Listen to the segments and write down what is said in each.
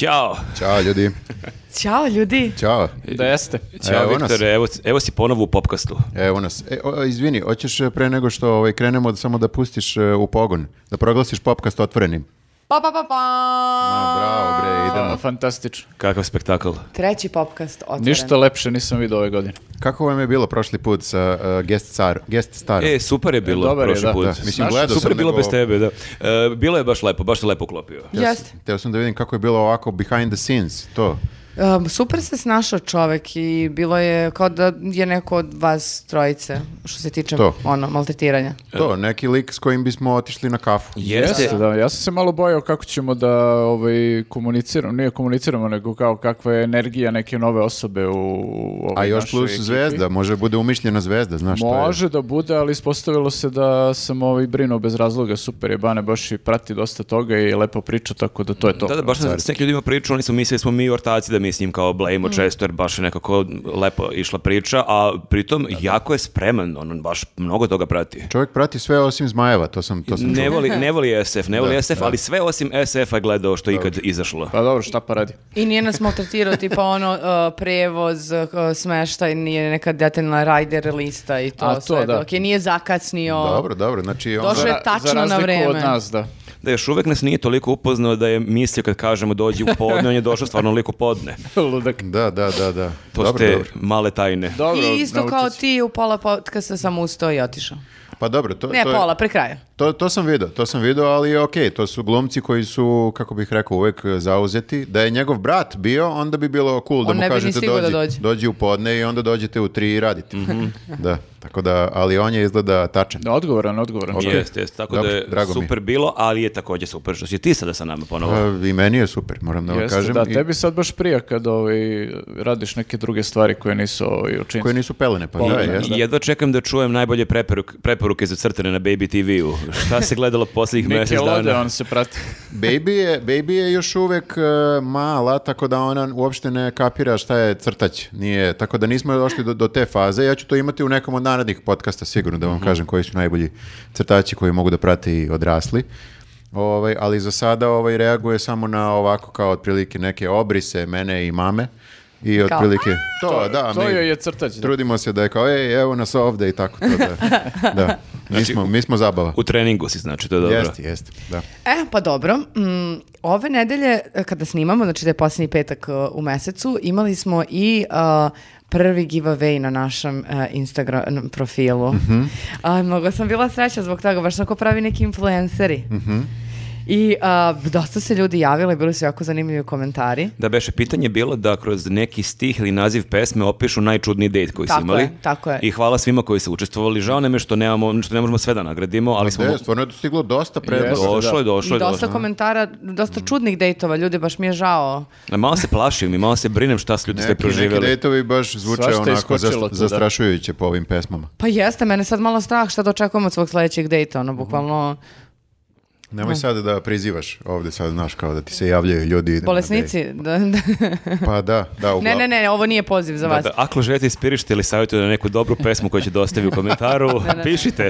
Ćao. Ćao ljudi. Ćao ljudi. Ćao. Da jeste. Ćao evo Viktor, evo, evo, si ponovo u popkastu. Evo nas. E, o, izvini, hoćeš e, pre nego što ovaj, krenemo da samo da pustiš uh, u pogon, da proglasiš popkast otvorenim. Pa, pa, pa, pa. Ma, bravo, bre, idemo. Fantastično. Kakav spektakl. Treći popkast otvoren. Ništa lepše nisam vidio ove godine. Kako vam je bilo prošli put sa uh, guest, star, guest starom? E, super je e, bilo e, prošli je, da. put. Da. Mislim, Znaš, gledao super je bilo nego... bez tebe, da. Uh, bilo je baš lepo, baš se lepo uklopio. Jeste. Teo sam da vidim kako je bilo ovako behind the scenes, to. Um, super se snašao čovek i bilo je kao da je neko od vas trojice što se tiče to. ono maltretiranja. To, neki lik s kojim bismo otišli na kafu. Jeste, da. Ja sam se malo bojao kako ćemo da ovaj komuniciramo, nije komuniciramo nego kao kakva je energija neke nove osobe u, u ovaj A još plus ekipi. zvezda, može bude umišljena zvezda, znaš može Može da bude, ali ispostavilo se da sam ovaj brinuo bez razloga, super je Bane baš i prati dosta toga i lepo priča, tako da to je to. Da, da, baš sam s nekim ljudima pričao, oni su mislili da smo mi ortaci da mi s njim kao blejimo mm. često jer baš je nekako lepo išla priča, a pritom da, da. jako je spreman, on baš mnogo toga prati. Čovjek prati sve osim Zmajeva, to sam to sam Ne voli ne voli SF, ne voli da, SF, da. ali sve osim SF-a gledao što je ikad izašlo. Pa dobro, šta pa radi? I nije nas maltretirao tipa ono uh, prevoz, uh, smeštaj, nije neka detaljna rider lista i to, a, to sve. Da. Dok je nije zakasnio. Dobro, dobro, znači on Došao je tačno za, za na od nas, da da još uvek nas nije toliko upoznao da je mislio kad kažemo dođi u podne, on je došao stvarno liko podne. Ludak. Da, da, da, da. To dobro, ste dobro. male tajne. Dobro, I isto naučici. kao ti u pola podcasta sam ustao i otišao. Pa dobro, to, ne, to je... pola, pre kraja. To, to sam vidio, to sam vidio, ali ok, to su glumci koji su, kako bih rekao, uvek zauzeti. Da je njegov brat bio, onda bi bilo cool da On da mu kažete dođi, da dođi. dođi u podne i onda dođete u tri i radite. Mm -hmm. da. Tako da, ali on je izgleda tačan. Da, odgovoran, odgovoran. Okay. Jest, jest, tako Dobre, da je super je. bilo, ali je takođe super što si ti sada sa nama ponovo. Pa, I meni je super, moram da vam Jeste, kažem. Da, I... tebi sad baš prija kad ovaj, radiš neke druge stvari koje nisu ovaj, učinci. Koje nisu pelene, pa, pa da, I, jedva čekam da čujem najbolje preporuke, preporuke za crtane na Baby TV-u. Šta se gledalo poslednjih mjesec dana? Ode, on se prati. baby, je, baby je još uvek uh, mala, tako da ona uopšte ne kapira šta je crtać. Nije, tako da nismo došli do, do te faze. Ja ću to imati u nekom od narednih podcasta sigurno da vam mm -hmm. kažem koji su najbolji crtači koji mogu da prate i odrasli. Ovaj, ali za sada ovaj reaguje samo na ovako kao otprilike neke obrise mene i mame. I kao, otprilike, ah! to, to da, to mi je crtač, da. trudimo se da je kao, ej, evo nas ovde i tako to da, da. Mi, smo, mi smo zabava. U treningu si, znači, to je dobro. Jeste, jeste, da. E, pa dobro, mm, ove nedelje e, kada snimamo, znači da je posljednji petak uh, u mesecu, imali smo i uh, prvi giveaway na našem uh, Instagram profilu. Mm -hmm. A, mnogo sam bila sreća zbog toga, baš tako pravi neki influenceri. Mm -hmm. I a, dosta se ljudi javilo i bili su jako zanimljivi komentari. Da, beše, pitanje je bilo da kroz neki stih ili naziv pesme opišu najčudniji dejt koji tako su imali. Je, tako je. I hvala svima koji su učestvovali. Žao nam je što, nemamo, što ne možemo sve da nagradimo, ali smo... Ne, stvarno je stiglo dosta predloga. Da. Došlo je, došlo je. I dosta došlo. komentara, dosta mm. čudnih dejtova, ljudi, baš mi je žao. A malo se plašim i malo se brinem šta su ljudi sve proživjeli. Neki dejtovi baš zvuče onako da. zastrašujuće po ovim pesmama. Pa jeste, mene sad malo strah šta da očekujem od svog sledećeg dejta, ono, mhm. bukvalno... Mm. Nemoj sada da, da prezivaš ovde, sad, znaš, kao da ti se javljaju ljudi. Bolesnici? Da, da. Pa da, da, uglav... Ne, ne, ne, ovo nije poziv za da, vas. Da, da, ako želite ispirišiti ili savjetujete neku dobru pesmu koju će dostavi da u komentaru, pišite.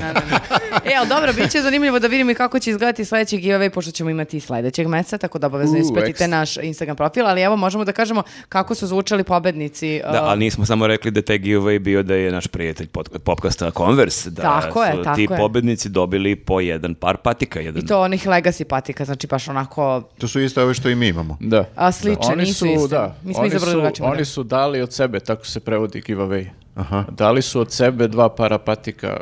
E, ali dobro, bit će zanimljivo da vidimo i kako će izgledati sledeći giveaway, pošto ćemo imati i sledećeg meseca, tako da obavezno uh, ispratite naš Instagram profil, ali evo možemo da kažemo kako su zvučali pobednici. Da, uh, ali nismo samo rekli da taj giveaway bio da je naš prijatelj pod, Converse, da tako je, tako ti je. pobednici dobili po jedan par patika. Jedan... I to onih legacy patika, znači baš onako... To su iste ove što i mi imamo. Da. A slične, da. Oni nisu su, iste. Da. Mi smo oni, drugačije. oni su dali od sebe, tako se prevodi giveaway. Aha. Dali su od sebe dva para patika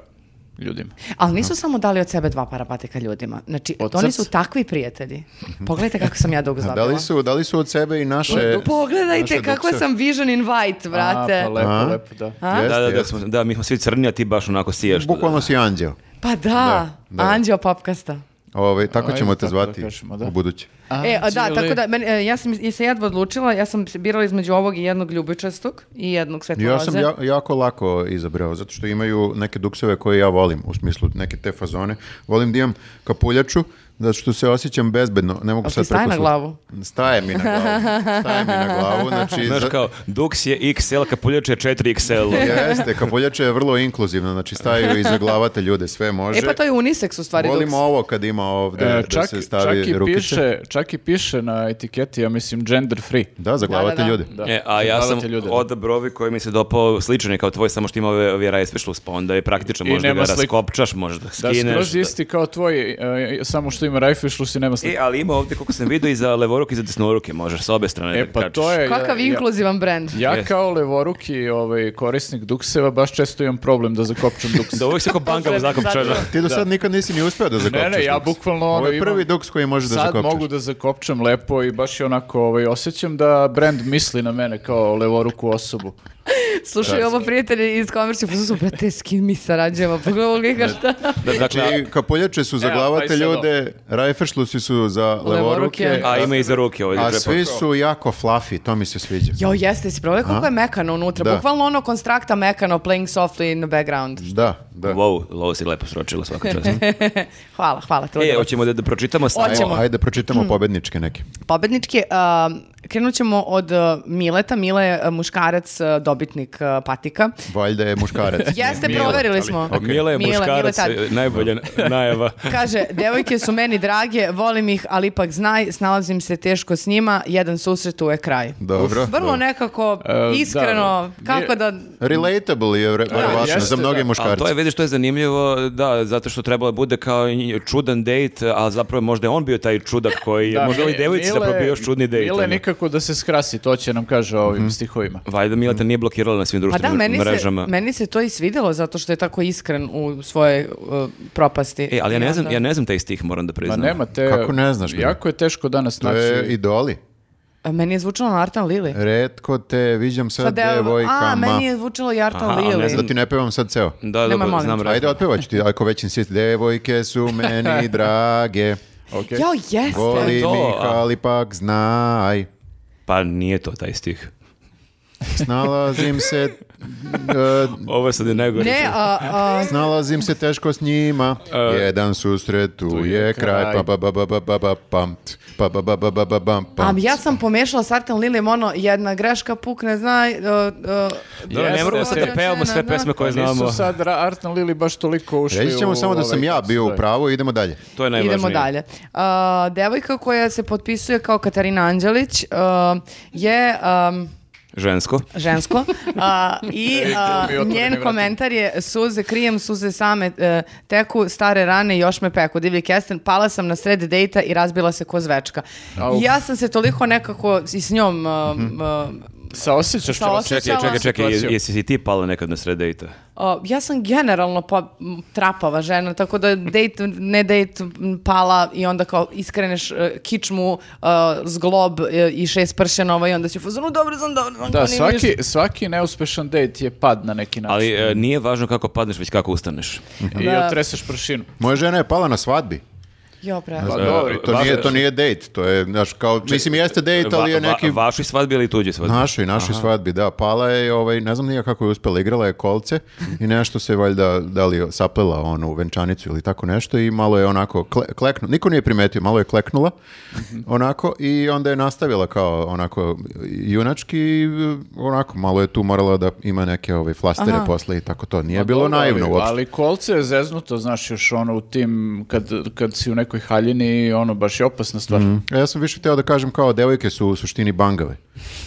ljudima. Ali nisu samo dali od sebe dva para patika ljudima. Znači, od oni su takvi prijatelji. Pogledajte kako sam ja dug zabila. dali, su, dali su od sebe i naše... Pogledajte naše kako sam vision invite, white, vrate. A, pa lepo, a? lepo, da. A? da, da, da, smo, da, mi smo svi crni, a ti baš onako siješ. Bukvalno da. si anđeo. Pa da, da, da. anđeo papkasta. Ove, ovaj, tako ćemo Ajde, te tako da zvati da kažemo, da. u buduće. A, e, a, da, znači, tako da, meni, e, ja sam i se jedva odlučila, ja sam se birala između ovog i jednog ljubičastog i jednog svetloze. Ja sam ja, jako lako izabrao, zato što imaju neke dukseve koje ja volim, u smislu neke te fazone. Volim da imam kapuljaču, da što se osjećam bezbedno, ne mogu A sad staje na glavu? Staje mi na glavu. Staje mi na glavu, znači... Znaš kao, duks je XL, kapuljače je 4XL. Jeste, kapuljače je vrlo inkluzivno, znači staju iza glavate ljude, sve može. E pa to je unisex u stvari Volim duks. ovo kad ima ovde e, da čak, da se stavi rukice. čak i rukiče. Piše, čak i piše na etiketi, ja mislim, gender free. Da, za glavate da, da, da, ljude. Da. E, a ja sam ljude, da. brovi koji mi se dopao sličan kao tvoj, samo što ima ove, ove rajspe šlupa, onda je praktično, možda ga raskopčaš, možda skineš. Da, skroz isti kao tvoj, e, samo što ima Rajfešlus i nema slike. E, ali ima ovde koliko sam vidio, i za levoruke i za desnoruke, možeš sa obe strane e, da pa da to je, Kakav ja, inkluzivan brend. Ja, ja kao levoruki ovaj, korisnik dukseva baš često imam problem da zakopčam duks. da uvijek se ko banka da. u Ti do da. sad da. nikad nisi ni uspeo da zakopčaš Ne, ne, ja bukvalno... Ovo je prvi duks koji može da zakopčaš. Sad mogu da zakopčam lepo i baš je onako ovaj, osjećam da brend misli na mene kao levoruku osobu. Slušaj ovo prijatelje iz komercije, pa su brate, s kim mi sarađujemo? Pogledamo pa ga šta. Da, dakle, kapuljače su za glavate ljude, pa rajfešlusi su za levoruke. A ima i za ruke. ovdje. a svi su jako fluffy, to mi se sviđa. Jo, jeste, si probao kako je mekano unutra. Da. Bukvalno ono konstrakta mekano, playing softly in the background. Da, da. Wow, lovo si lepo sročila svaka čast. hvala, hvala. Trudim. E, hoćemo da, da pročitamo stavimo. Hoćemo. Ajde, da pročitamo hmm. pobedničke neke. Pobedničke, uh, krenut ćemo od uh, Mileta. Mile je uh, muškarac uh, dobitnik uh, patika. Valjda je muškarac. Jeste, Mila, proverili smo. Okay. Mila je Mila, muškarac, Mila najbolja najava. Kaže, devojke su meni drage, volim ih, ali ipak znaj, snalazim se teško s njima, jedan susret uvek kraj. Dobro. Vrlo dobro. Da. nekako e, da. iskreno, uh, da, kako da... Relatable je da, verovatno za mnoge muškarce. to je, vidiš, to je zanimljivo, da, zato što trebalo bude kao čudan date, a zapravo možda je on bio taj čudak koji da, možda i devojci zapravo bio još čudni date. Mile nikako da se skrasi, to će nam kaže ovim mm. stihovima. Valjda Mileta nije bila blokirala na svim društvenim mrežama. Pa da, meni, mrežama. Se, meni se to i svidelo zato što je tako iskren u svoje uh, propasti. E, ali ja ne, znam, ja ne znam taj stih, moram da priznam. Ma nema te... Kako ne znaš? Bili? Jako je teško danas naći. To je idoli. A meni je zvučalo na Artan Lili. Retko te viđam sa pa devojkama. A, meni je zvučalo i Artan Aha, Lili. Ne znam. Da ti ne pevam sad ceo. Da, Nema, dobro, znam razum. Ajde, otpevaću ti, ako već insisti. Devojke su meni drage. Okay. Jo, jeste. Voli mi, e, ali pak znaj. Pa nije to taj stih. Snalazim se... Uh, Ovo sad je najgore. Ne, a, a... Snalazim se teško s njima. A, Jedan susret, tu, tu je kraj. Pa, ba, ba, ba, ba, ba, pam. Pa, ba, ba, ba, ba, ba, bam, pam. A ja sam pomešala s Artem Lilim ono, jedna greška pukne, znaj... Uh, uh, Dobro, ne moramo sad da pevamo sve pesme koje znamo. Nisu sad Artem Lili baš toliko ušli Reći ćemo samo da sam ja bio u pravu, i idemo dalje. To je najvažnije. Idemo dalje. Uh, devojka koja se potpisuje kao Katarina Anđelić uh, je... Um, Žensko. Žensko. A, I a, njen komentar je suze, krijem suze same, e, teku stare rane još me peku. Divlji Kesten, pala sam na sred dejta i razbila se ko zvečka. Ja sam se toliko nekako i s njom a, e, mm e, Saosećaš čovjek? Čekaj, čekaj, čekaj, jesi si ti pala nekad na sred dejta? O, ja sam generalno pa trapava žena, tako da dejt, ne dejt, pala i onda kao iskreneš uh, kičmu, uh, zglob uh, i šest pršena pršenova i onda si u fazonu, dobro sam, dobro sam. Da, da, da svaki, svaki neuspešan dejt je pad na neki način. Ali nije važno kako padneš, već kako ustaneš. I da. otreseš pršinu. Moja žena je pala na svadbi. Jo, pravo. Pa dobro, to, nije, to nije date, to je, znaš, kao, mislim, jeste date, ali je neki... Va, vaši svadbi ili tuđi svadbi? Našoj, našoj svadbi, da. Pala je, ovaj, ne znam ni kako je uspela, igrala je kolce i nešto se valjda, dali li saplela on u venčanicu ili tako nešto i malo je onako kle, kleknula, niko nije primetio, malo je kleknula, mhm. onako, i onda je nastavila kao, onako, junački, onako, malo je tu morala da ima neke ove ovaj, flastere Aha. posle i tako to. Nije pa, bilo dobro, naivno uopšte. Ali kolce je zeznuto, znaš, još ono u tim, kad, kad si u nekom nekoj haljini, ono, baš je opasna stvar. Mm. Ja sam više teo da kažem kao, devojke su u suštini bangave.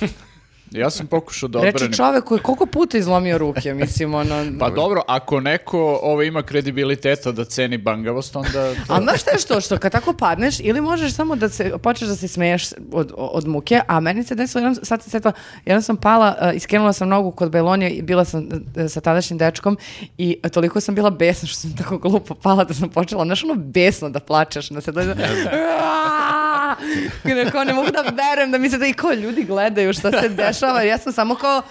Ja sam pokušao da odbranim. Reče čovek koji koliko puta izlomio ruke, mislim, ono... Pa dobro, ako neko ovo ovaj, ima kredibiliteta da ceni bangavost, onda... To... A znaš šta je što, što kad tako padneš, ili možeš samo da se, počneš da se smeješ od, od muke, a meni se desilo, jednom, sad se sjetila, jednom sam pala, uh, e, iskenula sam nogu kod Belonija i bila sam uh, sa tadašnjim dečkom i toliko sam bila besna što sam tako glupo pala da sam počela, znaš ono besno da plačeš, da se dođe kao ne mogu da verujem da mi se da i kao ljudi gledaju šta se dešava. Ja sam samo kao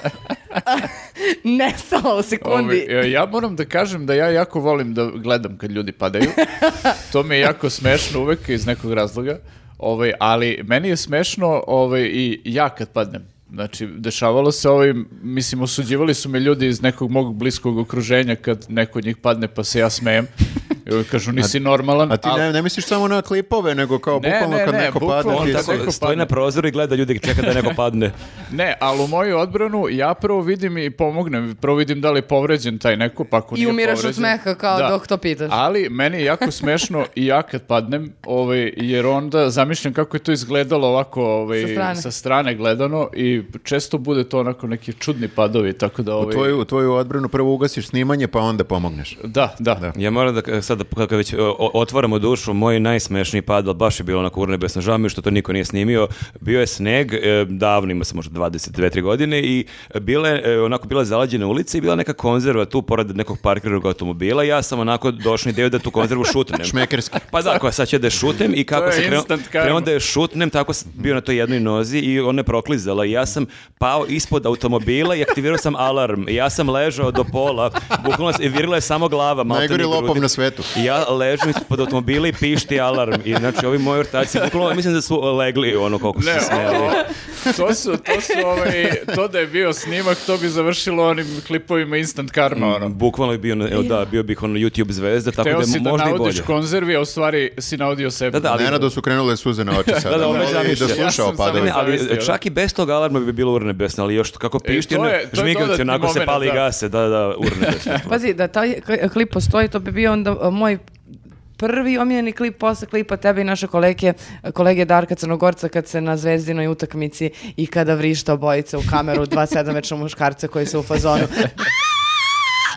nestala u sekundi. Ovi, e, ja moram da kažem da ja jako volim da gledam kad ljudi padaju. To mi je jako smešno uvek iz nekog razloga. Ovaj, ali meni je smešno ovaj, i ja kad padnem. Znači, dešavalo se ovaj, mislim, osuđivali su me ljudi iz nekog mog bliskog okruženja kad neko od njih padne pa se ja smejem. I kažu nisi a, normalan. A ti ne, ne misliš samo na klipove, nego kao ne, bukvalno ne, kad ne, neko bukvalno padne. On tako stoji na prozoru i gleda ljudi čeka da neko padne. ne, ali u moju odbranu ja prvo vidim i pomognem. Prvo vidim da li je povređen taj neko, pa ako I nije umiraš povređen, od smeha kao da. dok to pitaš. Ali meni je jako smešno i ja kad padnem, ovaj, jer onda zamišljam kako je to izgledalo ovako ovaj, sa, strane. sa strane gledano i često bude to onako neki čudni padovi, tako da... Ovaj... U, tvoju, u tvoju odbranu prvo ugasiš snimanje, pa onda pomogneš. Da, da. da. Ja moram da sad sad, da, kako već otvaramo dušu, moj najsmešniji padal baš je bilo na urnebesno. Žao mi što to niko nije snimio. Bio je sneg, e, davno ima se možda 22-3 godine i bile, e, onako bila zalađena ulica i bila neka konzerva tu pored nekog parkiranog automobila. Ja sam onako došao ideju da tu konzervu šutnem. Šmekerski. Pa da, koja sad će da je i kako se krenuo, krenuo da je šutnem, tako sam bio na toj jednoj nozi i ona je proklizala i ja sam pao ispod automobila i aktivirao sam alarm. Ja sam ležao do pola, bukvalno i virila je samo glava. Najgori lopov na svetu ja ležim ispod automobila i pišti alarm. I znači ovi moji ortaci, bukvalno mislim da su legli ono koliko su smeli. To su, to su ovaj, to da je bio snimak, to bi završilo onim klipovima Instant Karma. Ono. Mm, bukvalno je bio, evo da, bio bih ono YouTube zvezda, tako Hteo da je da možda i bolje. Hteo si da navodiš konzervi, a u stvari si navodio sebe. Da, da, ali... Nenado su krenule suze na oči sada. da, da, da, da, Da da, da, da, Ne, ali da. čak i bez tog alarma bi bilo urne besne, ali još kako e, pišti, e, to je, to je se pali da. gase, da, da, urne besne. Pazi, da taj klip postoji, to bi bio onda moj prvi omiljeni klip posle klipa tebe i naše kolege, kolege Darka Crnogorca kad se na zvezdinoj utakmici i kada vrišta obojica u kameru dva sedamečna muškarca koji su u fazonu.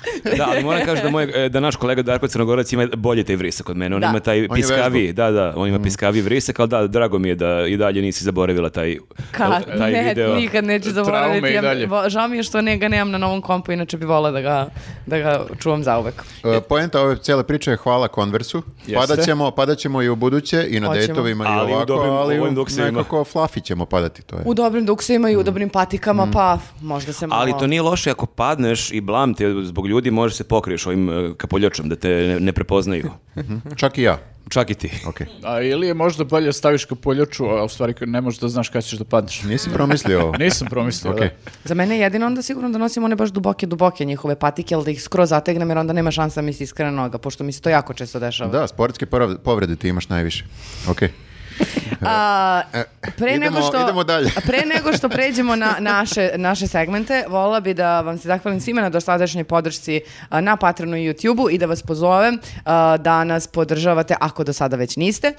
da, ali moram kažem da, moj, da naš kolega Darko Crnogorac ima bolje taj vrisak od mene. On da. ima taj on piskavi, da, da, on ima mm. piskavi vrisak, ali da, drago mi je da i dalje nisi zaboravila taj, Kad? taj ne, video. nikad neću zaboraviti. Ja, žao mi je što ne, ga nemam na novom kompu, inače bi volao da ga, da ga čuvam zauvek. Uh, poenta ove cijele priče je hvala konversu. Padat ćemo, padat ćemo i u buduće i na dejtovima i ovako, u dobrim, ali u nekako flafi ćemo padati. To je. U dobrim duksima i u mhm. dobrim patikama, mm. pa možda se malo... Ali to nije loše ako padneš i blam te zbog ljudi, možeš se pokriješ ovim e, kapoljačom da te ne, ne prepoznaju. Mhm. Čak i ja. Čak i ti. Okay. A ili je možda bolje da staviš kapoljaču, a u stvari ne možeš da znaš kada ćeš da padneš. Nisi promislio ovo. Nisam promislio, okay. da. Za mene je jedino onda sigurno da nosim one baš duboke, duboke njihove patike, ali da ih skroz zategnem jer onda nema šansa da mi se iskrene noga, pošto mi se to jako često dešava. Da, sportske povrede ti imaš najviše. Okej. Okay. A, e, e, pre idemo, nego što, idemo dalje. pre nego što pređemo na naše, naše segmente, volila bi da vam se zahvalim svima na dosadašnjoj podršci na Patronu i YouTube-u i da vas pozovem da nas podržavate ako do sada već niste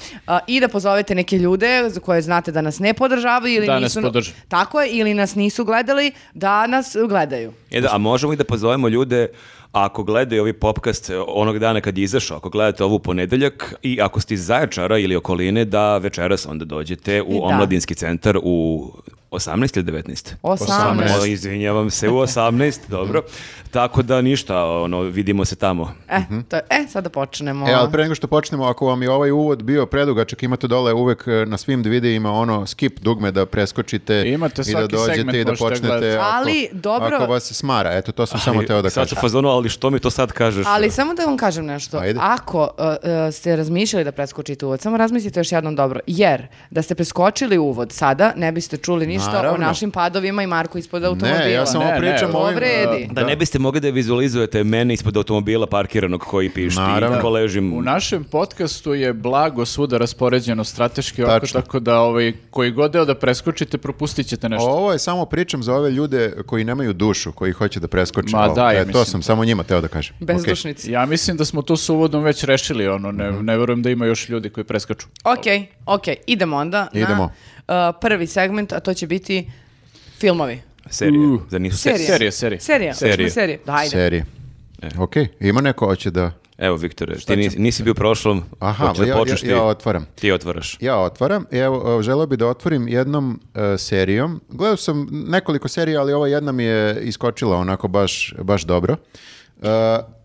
i da pozovete neke ljude za koje znate da nas ne podržavaju ili da nisu, nas tako je, ili nas nisu gledali, da nas gledaju. E da, a možemo i da pozovemo ljude ako gledaju ovi podcast onog dana kad je izašao, ako gledate ovu ponedeljak i ako ste iz Zaječara ili okoline, da večeras onda dođete u I da. Omladinski da. centar u 18 ili 19? 18. O, izvinjavam se, u 18, dobro. Tako da ništa, ono, vidimo se tamo. E, to, e sada da počnemo. E, ali pre nego što počnemo, ako vam je ovaj uvod bio predugačak, imate dole uvek e, na svim videima ono skip dugme da preskočite imate i da dođete i da počnete ako, ali, dobro... ako vas smara. Eto, to sam ali, samo teo da kažem. Sad ću fazonu, ali što mi to sad kažeš? Ali samo da vam kažem nešto. Ajde. Ako uh, ste razmišljali da preskočite uvod, samo razmislite još jednom dobro. Jer, da ste preskočili uvod sada, ne biste čuli ništa ništa Naravno. o našim padovima i Marku ispod automobila. Ne, ja samo pričam o ovim... Da, da ne biste mogli da vizualizujete mene ispod automobila parkiranog koji pišti Naravno. Ko ležim. U našem podcastu je blago svuda raspoređeno strateški oko, tako da ovaj, koji god deo da preskočite, propustit ćete nešto. Ovo je samo pričam za ove ljude koji nemaju dušu, koji hoće da preskoče. Ma da, e, To sam da. samo njima teo da kažem. Bezdušnici. Okay. Ja mislim da smo to s uvodom već rešili, ono, ne, mm -hmm. ne verujem da ima još ljudi koji preskaču. Ok, ok, idemo onda. Idemo. Na uh, prvi segment, a to će biti filmovi. Serije. Uh. Zar nisu serije? Serije, serije. Serija. Serije. Serije. Da, ajde. Serije. E. Ok, ima neko hoće da... Evo, Viktore, ti nisi, nisi bio prošlom, Aha, hoće da ja, da počneš ja, ja, ja otvaram. Ti otvaraš. Ja otvaram. Evo, želeo bih da otvorim jednom uh, serijom. Gledao sam nekoliko serija, ali ova jedna mi je iskočila onako baš, baš dobro. Uh,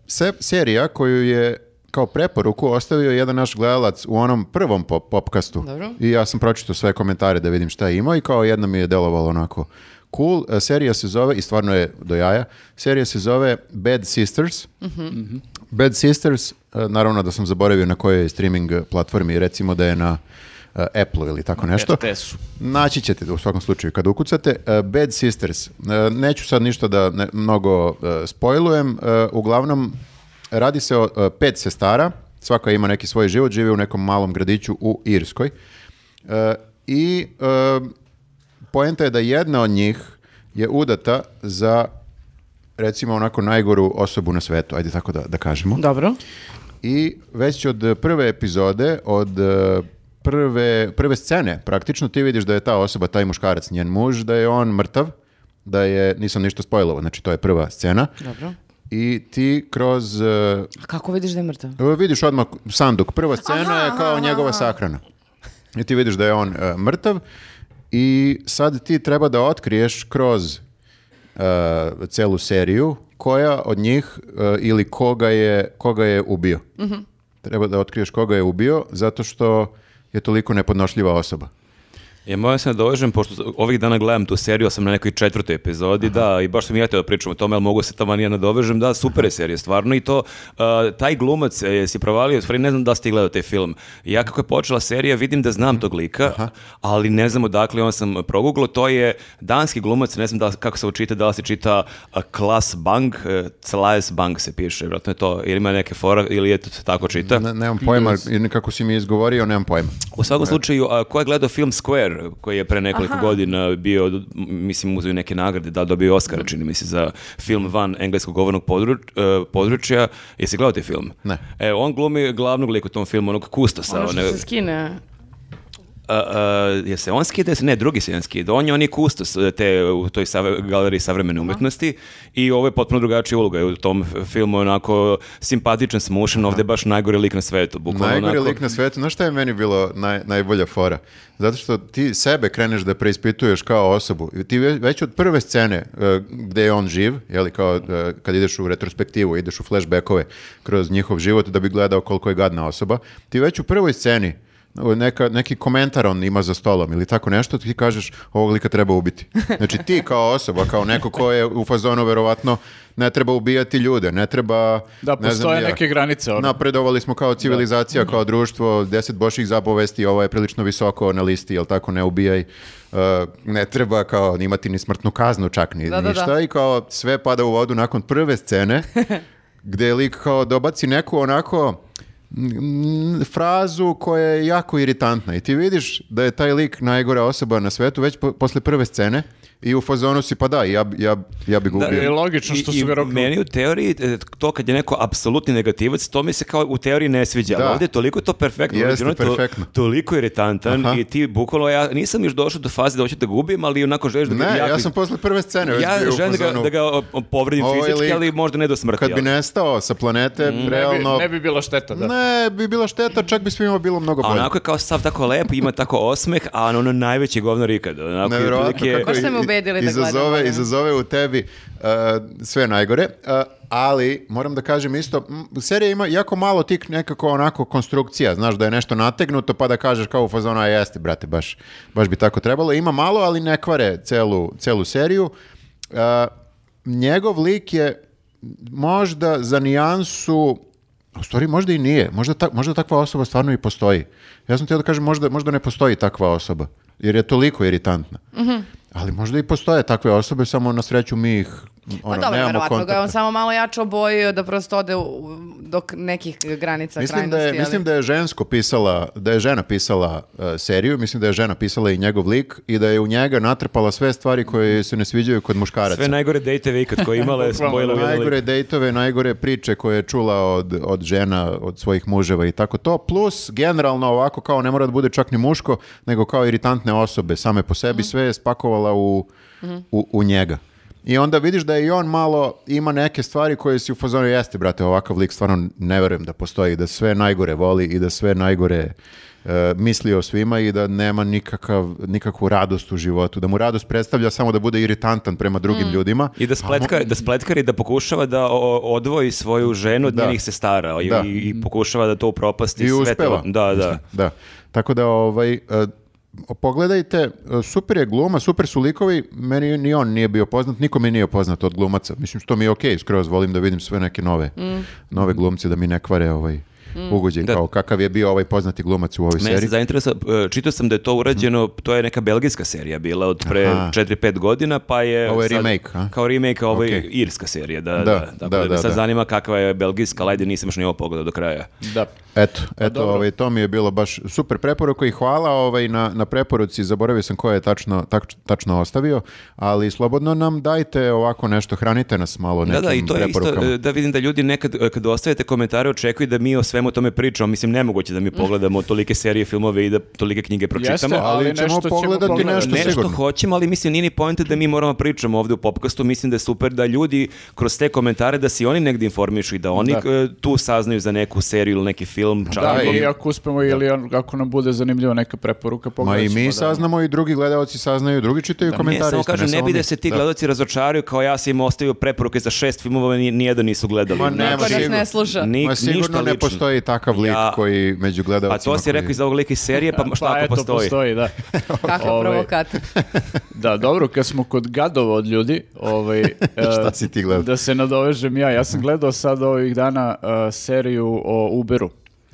se, serija koju je kao preporuku ostavio jedan naš gledalac u onom prvom pop popkastu. Dobro. I ja sam pročitao sve komentare da vidim šta je imao i kao jedna mi je delovalo onako cool. E, serija se zove, i stvarno je do jaja, serija se zove Bad Sisters. Mm -hmm. Bad Sisters, e, naravno da sam zaboravio na kojoj streaming platformi, recimo da je na uh, e, Apple ili tako nešto. RTS-u. Naći ćete u svakom slučaju kad ukucate. Bad Sisters. neću sad ništa da ne, mnogo spoilujem. uglavnom, radi se o e, pet sestara, svaka ima neki svoj život, žive u nekom malom gradiću u Irskoj. E, I e, poenta je da jedna od njih je udata za recimo onako najgoru osobu na svetu, ajde tako da, da kažemo. Dobro. I već od prve epizode, od prve, prve scene, praktično ti vidiš da je ta osoba, taj muškarac, njen muž, da je on mrtav, da je, nisam ništa spojlovo, znači to je prva scena. Dobro i ti kroz... E, A kako vidiš da je mrtav? Vidiš odmah sanduk. Prva scena aha, je kao aha, njegova sahrana. I ti vidiš da je on uh, mrtav i sad ti treba da otkriješ kroz uh, celu seriju koja od njih uh, ili koga je, koga je ubio. Mm -hmm. Treba da otkriješ koga je ubio zato što je toliko nepodnošljiva osoba. Ja e, moram se nadovežem, pošto ovih dana gledam tu seriju, ja sam na nekoj četvrtoj epizodi, Aha. da, i baš sam i ja teo da pričam o tome, ali mogu se tamo nije nadovežem, da, super je serija, stvarno, i to, uh, taj glumac, jesi provalio, stvari, ne znam da ste gledao taj film. Ja kako je počela serija, vidim da znam mhm. tog lika, Aha. ali ne znam odakle, on sam proguglo, to je danski glumac, ne znam da, kako se očita, da li se čita uh, Klas Bang, uh, Bang se piše, vratno je to, ili ima neke fora, ili je to tako čita. Ne, nemam pojma, kako si mi izgovorio, nemam pojma. U svakom e. slučaju, a, ko je gledao film Square, koji je pre nekoliko Aha. godina bio, mislim, uzeo neke nagrade, da dobio Oscara, čini mi se, za film van engleskog govornog područ, uh, e, područja. Jesi gledao taj film? Ne. E, on glumi glavnog lika u tom filmu, onog Kustosa. Ono što one... se skine uh, je se on skida, ne, drugi se on skida, on je, on kustos e, te, u toj save, galeriji savremene da. umetnosti i ovo je potpuno drugačija uloga, u tom filmu je onako simpatičan, smušan, ovde da. baš najgori lik na svetu. Bukvalno najgori onako... lik na svetu, znaš šta je meni bilo naj, najbolja fora? Zato što ti sebe kreneš da preispituješ kao osobu. Ti već od prve scene uh, e, gdje je on živ, jeli, kao uh, kad ideš u retrospektivu, ideš u flashbackove kroz njihov život da bi gledao koliko je gadna osoba, ti već u prvoj sceni neka, neki komentar on ima za stolom ili tako nešto, ti kažeš ovog lika treba ubiti. Znači ti kao osoba, kao neko ko je u fazonu verovatno ne treba ubijati ljude, ne treba... Da, ne postoje znam, neke ja, granice. Ono. Napredovali smo kao civilizacija, da. kao društvo, deset boših zapovesti, ovo je prilično visoko na listi, jel tako, ne ubijaj. Uh, ne treba kao imati ni smrtnu kaznu čak ni da, da, ništa da, i kao sve pada u vodu nakon prve scene gde lik kao dobaci neku onako frazu koja je jako iritantna i ti vidiš da je taj lik najgora osoba na svetu već po, posle prve scene i u fazonu si, pa da, ja, ja, ja bih ga ubio. Da, je logično što se verovatno ga Meni u teoriji, e, to kad je neko apsolutni negativac, to mi se kao u teoriji ne sviđa. Da. Ali ovdje je toliko to perfektno. Jeste, ono, perfektno. To, toliko iritantan Aha. i ti bukvalno, ja nisam još došao do faze da hoću da ga ubim, ali onako želiš da... Ne, ja, ja sam posle prve scene već ja bio u fazonu. Ja želim da ga, da povredim Ovo ovaj fizički, lik, ali možda ne do smrti. Kad bi nestao sa planete, mm, realno... Ne bi, ne bi bila šteta, da. Ne bi bilo šteta, čak bi svima bilo mnogo bolje. A onako je kao sav tako lep, ima tako osmeh, a ono najveći govnar ikad. Onako, Nevjerojatno, kako ubedili da izazove, gledamo. Izazove u tebi uh, sve najgore, uh, ali moram da kažem isto, serija ima jako malo tih nekako onako konstrukcija, znaš da je nešto nategnuto pa da kažeš kao u fazonu, jeste brate, baš, baš bi tako trebalo. Ima malo, ali ne kvare celu, celu seriju. Uh, njegov lik je možda za nijansu u stvari možda i nije. Možda, ta, možda takva osoba stvarno i postoji. Ja sam htio da kažem možda, možda ne postoji takva osoba. Jer je toliko iritantna. Mm -hmm. Ali možda i postoje takve osobe, samo na sreću mi ih pa ono, pa dobro, nemamo kontakta. je on samo malo jače obojio da prosto ode u, do nekih granica mislim krajnosti. Da je, ali... Mislim da je žensko pisala, da je žena pisala uh, seriju, mislim da je žena pisala i njegov lik i da je u njega natrpala sve stvari koje se ne sviđaju kod muškaraca. Sve najgore dejteve ikad koje imala spojila Najgore dejtove, najgore priče koje je čula od, od žena, od svojih muževa i tako to. Plus, generalno ovako kao ne mora da bude čak ni muško, nego kao iritantne osobe same po sebi, mm. sve je spakovala poverovala u, mm -hmm. u, u, njega. I onda vidiš da je i on malo, ima neke stvari koje si u fazonu jeste, brate, ovakav lik stvarno ne verujem da postoji, da sve najgore voli i da sve najgore uh, misli o svima i da nema nikakav, nikakvu radost u životu. Da mu radost predstavlja samo da bude iritantan prema drugim mm. ljudima. I da, pa spletka, mo... da spletkari da pokušava da odvoji svoju ženu od da. njenih sestara i, da. i, pokušava da to upropasti. I uspeva. Da, da. da. Tako da ovaj, e, pogledajte, e, super je gluma, super su likovi, meni ni on nije bio poznat, nikome nije poznat od glumaca. Mislim što mi je okej, okay, skroz volim da vidim sve neke nove, mm. nove glumce da mi ne kvare ovaj Mm. ugođen da. kao kakav je bio ovaj poznati glumac u ovoj Mene seriji. Mene se zainteresao, e, čitao sam da je to urađeno, mm. to je neka belgijska serija bila od pre 4-5 godina, pa je... Ovo je sad, remake, a? Kao remake, a ovo je okay. irska serija, da, da, da, da, da, da, da, sad da. zanima kakva je belgijska, ali ajde nisam još ni ovo pogledao do kraja. Da. Eto, eto ovaj, to mi je bilo baš super preporuka i hvala ovaj, na, na preporuci, zaboravio sam koja je tačno, tak, tačno ostavio, ali slobodno nam dajte ovako nešto, hranite nas malo nekim da, da, i to je preporukama. Isto, e, da vidim da ljudi nekad e, kad ostavite komentare očekuju da mi o svemu tome pričamo, mislim nemoguće da mi pogledamo tolike serije filmove i da tolike knjige pročitamo. Jeste, ali, ali ćemo pogledati ćemo nešto, nešto sigurno. hoćemo, ali mislim nije ni pojente da mi moramo pričamo ovde u popkastu, mislim da je super da ljudi kroz te komentare da se oni negde informišu i da oni da. E, tu saznaju za neku seriju ili neki film film Da, i ako uspemo da. ili ako nam bude zanimljiva neka preporuka, Ma i mi da. saznamo i drugi gledalci saznaju, drugi čitaju da, komentare. Ne, samo kažem, ne, ne bi da se ti gledalci razočaraju kao ja sam im ostavio preporuke za šest filmova, ni nijedan nisu gledali. Ma ne, Niko nas ne sluša. Nik, Ma sigurno ništa ne lično. postoji takav lik ja, koji među gledalcima. A to si koji... rekao iz ovog lika iz serije, pa šta pa ako eto, postoji? postoji, da. Kakav ovaj, provokator. da, dobro, kad smo kod gadova od ljudi, ovaj, e, šta si ti gledao? Da se nadovežem ja, ja sam gledao sad ovih dana e, seriju o Uberu.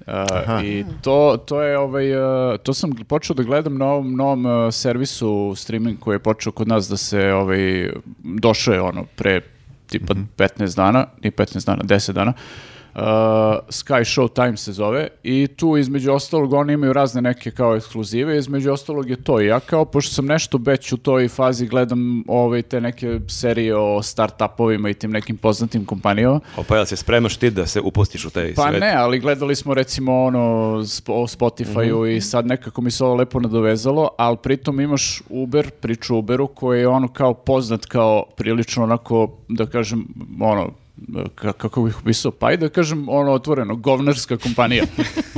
Aha. I to, to je ovaj, eh, to sam počeo da gledam na ovom novom eh, servisu streaming koji je počeo kod nas da se ovaj, došao je ono pre tipa 15 mhm. dana, ni 15 dana, 10 dana. Uh, Uh, Sky Show Time se zove i tu između ostalog oni imaju razne neke kao ekskluzive, između ostalog je to i ja kao, pošto sam nešto već u toj fazi gledam ove te neke serije o startupovima i tim nekim poznatim kompanijama. pa jel se spremaš ti da se upustiš u taj pa svet? Pa ne, ali gledali smo recimo ono sp o Spotify-u mm -hmm. i sad nekako mi se ovo lepo nadovezalo, ali pritom imaš Uber, priču Uberu koji je ono kao poznat kao prilično onako, da kažem, ono, kako bih pisao, pa i da kažem ono otvoreno, govnarska kompanija.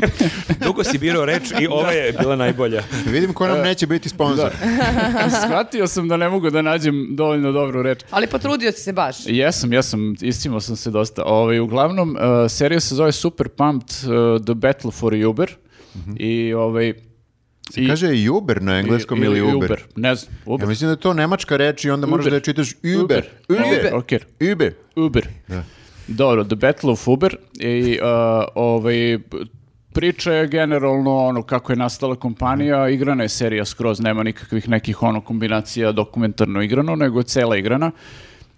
Dugo si birao reč i ova je bila najbolja. Vidim ko nam e, neće biti sponsor. Da. Shvatio sam da ne mogu da nađem dovoljno dobru reč. Ali potrudio si se baš. Jesam, jesam, istimo sam se dosta. Ove, ovaj, uglavnom, e, serija se zove Super Pumped uh, The Battle for Uber mm -hmm. i ovaj, Se I, kaže Uber na engleskom i, ili Uber? Uber, ne znam. Uber. Ja mislim da je to nemačka reč i onda Uber. moraš da je čitaš Uber. Uber. Uber. Okay. Uber. Uber. Da. Dobro, The Battle of Uber i uh, ovaj, priča je generalno ono kako je nastala kompanija, igrana je serija skroz, nema nikakvih nekih ono kombinacija dokumentarno igrano, nego je cela igrana.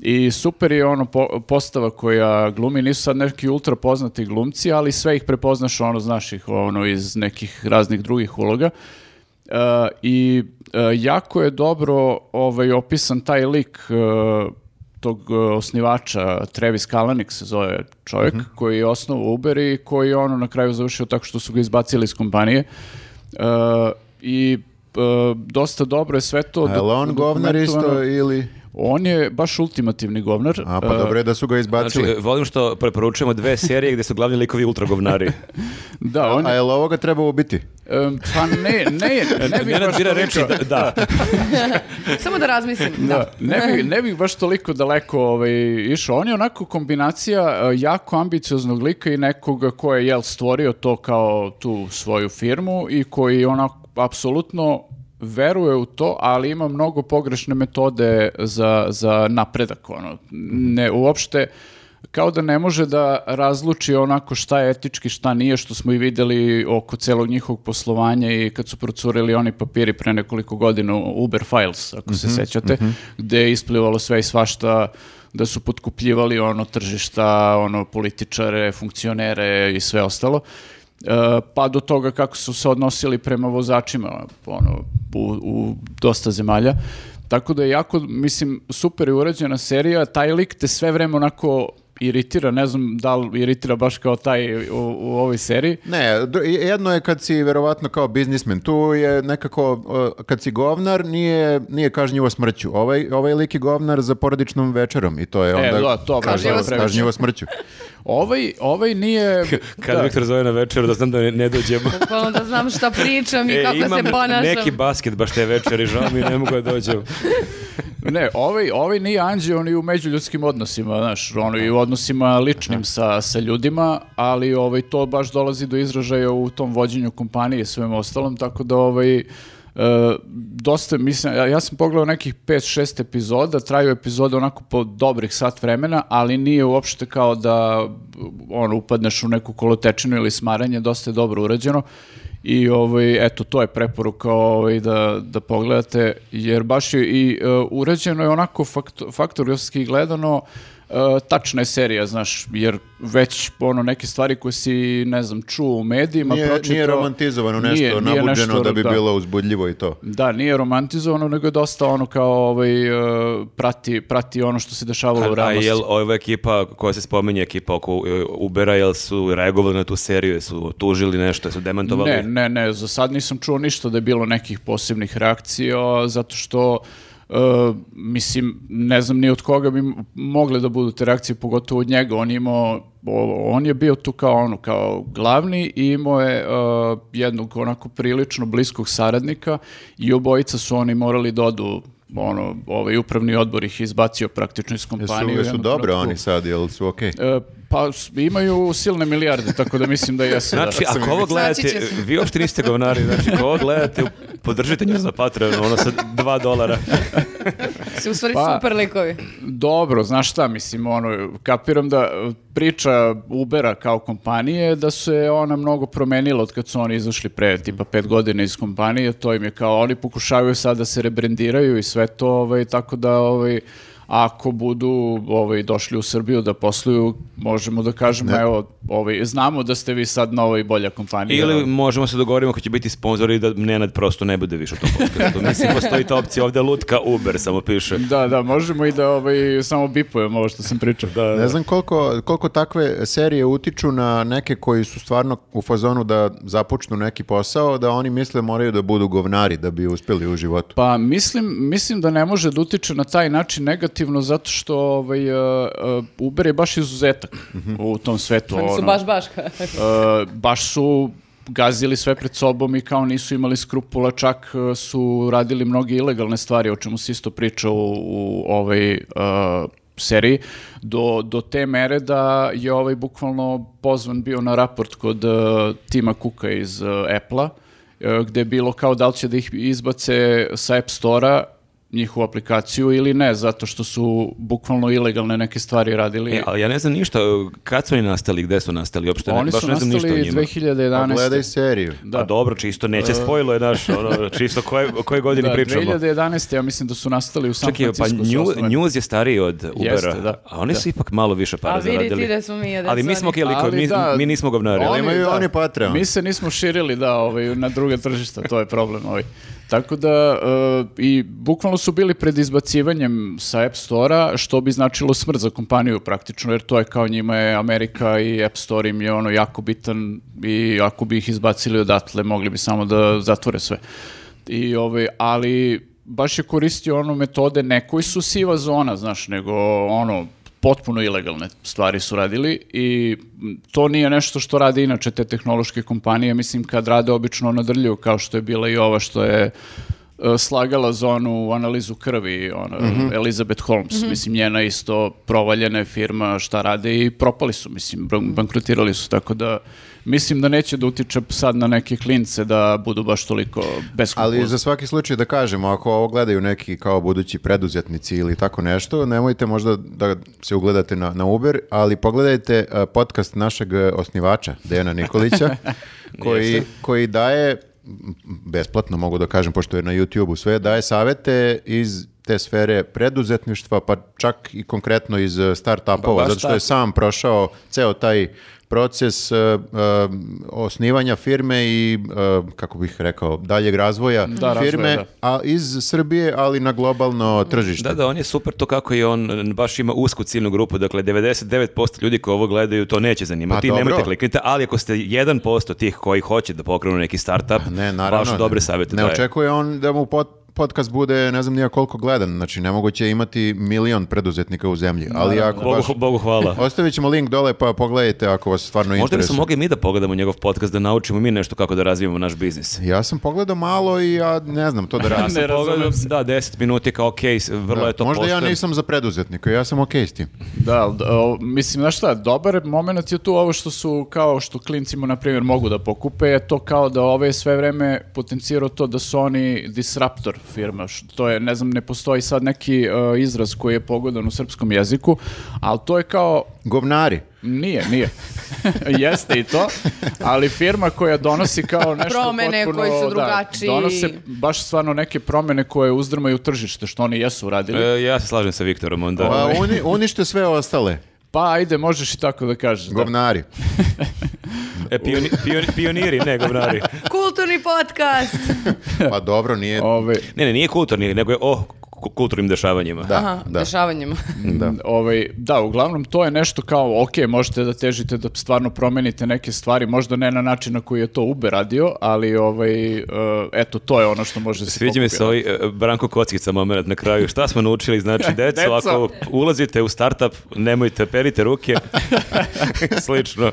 I super je ono po, postava koja glumi, nisu sad neki ultra poznati glumci, ali sve ih prepoznaš ono, znaš ih ono, iz nekih raznih drugih uloga. Uh, I uh, jako je dobro ovaj, opisan taj lik uh, tog uh, osnivača, Travis Kalanick se zove čovjek, -huh. Mhm. koji je osnovu Uber i koji je ono na kraju završio tako što su ga izbacili iz kompanije. Uh, I uh, dosta dobro je sve to... A je on govnar isto ili... On je baš ultimativni govnar. A, pa e, dobro je da su ga znači, izbacili. Znači, volim što preporučujemo dve serije gde su glavni likovi ultragovnari. da, on... A, a je li ovoga treba ubiti? pa ne, ne, ne bih baš toliko... reči, da, da. Samo da razmislim. Da. da. Ne, bih, ne bih baš toliko daleko ovaj, išao. On je onako kombinacija e, jako ambicioznog lika i nekoga ko je jel, stvorio to kao tu svoju firmu i koji onako apsolutno veruje u to, ali ima mnogo pogrešne metode za, za napredak. Ono. Mhm. Ne, uopšte, kao da ne može da razluči onako šta je etički, šta nije, što smo i videli oko celog njihovog poslovanja i kad su procurili oni papiri pre nekoliko godina Uber Files, ako mm -hmm, se mhm, sećate, mm -hmm. gde je isplivalo sve i svašta da su potkupljivali ono tržišta, ono političare, funkcionere i sve ostalo. E, pa do toga kako su se odnosili prema vozačima ono, u, u dosta zemalja. Tako da je jako, mislim, super je urađena serija, taj lik te sve vreme onako iritira, ne znam da li iritira baš kao taj u, u ovoj seriji. Ne, jedno je kad si verovatno kao biznismen, tu je nekako kad si govnar nije, nije kažnjivo smrću. Ovaj, ovaj lik je govnar za porodičnom večerom i to je e, onda e, da, to, kažnjivo, kažnjivo smrću. Ovaj, ovaj nije... Kad da. Viktor zove na večer, da znam da ne, dođemo. Bukvalno da znam šta pričam i e, kako se ponašam. Imam neki basket baš te večeri, žao mi ne mogu da dođem ne, ovaj, ovaj nije anđeo, on u međuljudskim odnosima, znaš, on i u odnosima ličnim sa, sa ljudima, ali ovaj, to baš dolazi do izražaja u tom vođenju kompanije i svem ostalom, tako da ovaj, E, dosta, mislim, ja, ja sam pogledao nekih 5-6 epizoda, traju epizode onako po dobrih sat vremena, ali nije uopšte kao da on upadneš u neku kolotečinu ili smaranje, dosta je dobro urađeno I ovaj, eto, to je preporuka ovaj, da, da pogledate, jer baš je i uh, urađeno je onako faktor, faktorski gledano E, tačna je serija, znaš, jer već ono neke stvari koje si, ne znam, čuo u medijima, nije, pročitao... Nije romantizovano nešto, nije, nije nešto, da bi da, bilo uzbudljivo i to. Da, nije romantizovano, nego je dosta ono kao ovaj, e, prati, prati ono što se dešavalo u realnosti. A jel ova ekipa koja se spominje, ekipa oko e, Ubera, jel su reagovali na tu seriju, su tužili nešto, su demantovali? Ne, ne, ne, za sad nisam čuo ništa da je bilo nekih posebnih reakcija, zato što Eh, mislim, ne znam ni od koga bi mogle da budu te reakcije, pogotovo od njega. On je imao, on je bio tu kao ono, kao glavni i imao je eh, jednog onako prilično bliskog saradnika i obojica su oni morali da odu ono, ovaj upravni odbor ih izbacio praktično iz kompanije. Jesu, jesu dobro oni sad, jel su okej? Okay? E, pa imaju silne milijarde, tako da mislim da jesu. Znači, da. ako ovo znači gledate, vi uopšte niste govnari, znači, ako ovo gledate, podržite nju za Patreon, ono sa dva dolara. su u stvari pa, super likovi. Dobro, znaš šta, mislim, ono, kapiram da priča Ubera kao kompanije, da se ona mnogo promenila od kad su oni izašli pre tipa pet godina iz kompanije, to im je kao, oni pokušavaju sad da se rebrendiraju i sve to, ovaj, tako da, ovaj, ako budu ovaj, došli u Srbiju da posluju, možemo da kažemo, ne. evo, ovaj, znamo da ste vi sad nova i bolja kompanija. Ili možemo se dogovorimo ako će biti sponzori da Nenad prosto ne bude više u tom podcastu. Mislim, postoji ta opcija ovde lutka Uber, samo piše. Da, da, možemo i da ovaj, samo bipujemo ovo što sam pričao. Da, da, ne znam koliko, koliko takve serije utiču na neke koji su stvarno u fazonu da započnu neki posao, da oni misle moraju da budu govnari da bi uspeli u životu. Pa mislim, mislim da ne može da utiče na taj način negativno negativno zato što ovaj, uh, Uber je baš izuzetak mm -hmm. u tom svetu. Oni su baš baš. uh, baš su gazili sve pred sobom i kao nisu imali skrupula, čak su radili mnoge ilegalne stvari, o čemu se isto priča u, u ovaj uh, seriji, do, do te mere da je ovaj bukvalno pozvan bio na raport kod uh, tima Kuka iz uh, Apple-a, gde je bilo kao da li će da ih izbace sa App Store-a njihovu aplikaciju ili ne, zato što su bukvalno ilegalne neke stvari radili. E, ali ja ne znam ništa, kad su oni nastali, gde su nastali, uopšte ne, baš ne znam ništa o njima. Oni su nastali 2011. Gledaj seriju. Pa da. A dobro, čisto, neće e. spojilo je naš, ono, čisto koje, koje godine da, pričamo. 2011. ja mislim da su nastali u San Čekaj, pa Francisco. Čekaj, pa News je stariji od Ubera, Jeste, da. a oni da. su ipak malo više para zaradili. A vidi ti da smo mi, da Ali mi smo okej okay, mi, da, mi nismo govnari. Oni, imaju da. oni Patreon. Mi se nismo širili, da, ovaj, na druge tržišta, to je problem ovaj. Tako da, e, i bukvalno su bili pred izbacivanjem sa App Store-a, što bi značilo smrt za kompaniju praktično, jer to je kao njima je Amerika i App Store im je ono jako bitan i ako bi ih izbacili odatle, mogli bi samo da zatvore sve. I ovaj, ali baš je koristio ono metode, ne koji su siva zona, znaš, nego ono, potpuno ilegalne stvari su radili i to nije nešto što rade inače te tehnološke kompanije, mislim kad rade obično na drlju, kao što je bila i ova što je e, slagala zonu onu analizu krvi, ona, mm -hmm. Elizabeth Holmes, mm -hmm. mislim, njena isto provaljena firma, šta rade i propali su, mislim, bankrotirali su, tako da mislim da neće da utiče sad na neke klince da budu baš toliko beskrupulozni. Ali za svaki slučaj da kažemo, ako ovo gledaju neki kao budući preduzetnici ili tako nešto, nemojte možda da se ugledate na, na Uber, ali pogledajte uh, podcast našeg uh, osnivača, Dejana Nikolića, koji, koji daje besplatno mogu da kažem, pošto je na YouTube-u sve, daje savete iz te sfere preduzetništva, pa čak i konkretno iz uh, start-upova, zato što je sam prošao ceo taj proces uh, osnivanja firme i uh, kako bih rekao daljeg razvoja da, firme razvoja, da. a iz Srbije ali na globalno tržište. Da, da, on je super to kako je on baš ima usku ciljnu grupu, dakle 99% ljudi koji ovo gledaju to neće zanimati, pa, nemojte kliknite, ali ako ste 1% tih koji hoće da pokrenu neki startup, pa ne, naravno, baš dobre savjete ne, ne očekuje on da mu pot podcast bude ne znam nija koliko gledan, znači nemoguće imati milion preduzetnika u zemlji, ali ako Bogu, baš... Bogu hvala. Ostavit ćemo link dole pa pogledajte ako vas stvarno interesuje. Možda bi smo mogli mi da pogledamo njegov podcast, da naučimo mi nešto kako da razvijemo naš biznis. Ja sam pogledao malo i ja ne znam to da radim. ja pogledao, da, 10 minuti kao ok, vrlo da, je to Možda postojan. ja nisam za preduzetnika, ja sam okay s tim. Da, da mislim, znaš šta, dobar moment je tu ovo što su, kao što klincima, na primjer, mogu da pokupe, je to kao da ove sve vreme potencirao to da su oni disruptor firma. To je, ne znam, ne postoji sad neki uh, izraz koji je pogodan u srpskom jeziku, ali to je kao... Govnari. Nije, nije. Jeste i to, ali firma koja donosi kao nešto promene potpuno... koje su da, drugačiji. Da, donose baš stvarno neke promene koje uzdrmaju tržište, što oni jesu uradili. E, ja se slažem sa Viktorom onda. A, pa oni, ovaj. unište sve ostale. Pa ajde, možeš i tako da kažeš. Da. Govnari. e, pioni, pioni, pioniri, ne govnari. kulturni podcast. pa dobro, nije... Ove... Ne, ne, nije kulturni, nego je, oh, kulturnim dešavanjima. Da, Aha, da. dešavanjima. da. Ovaj, da, uglavnom to je nešto kao, ok, možete da težite da stvarno promenite neke stvari, možda ne na način na koji je to Uber radio, ali ovaj, eh, eto, to je ono što može se Sviđa mi se ovaj eh, Branko Kockica moment na kraju. Šta smo naučili? Znači, deco, deco. ako ulazite u startup, nemojte, perite ruke. Slično.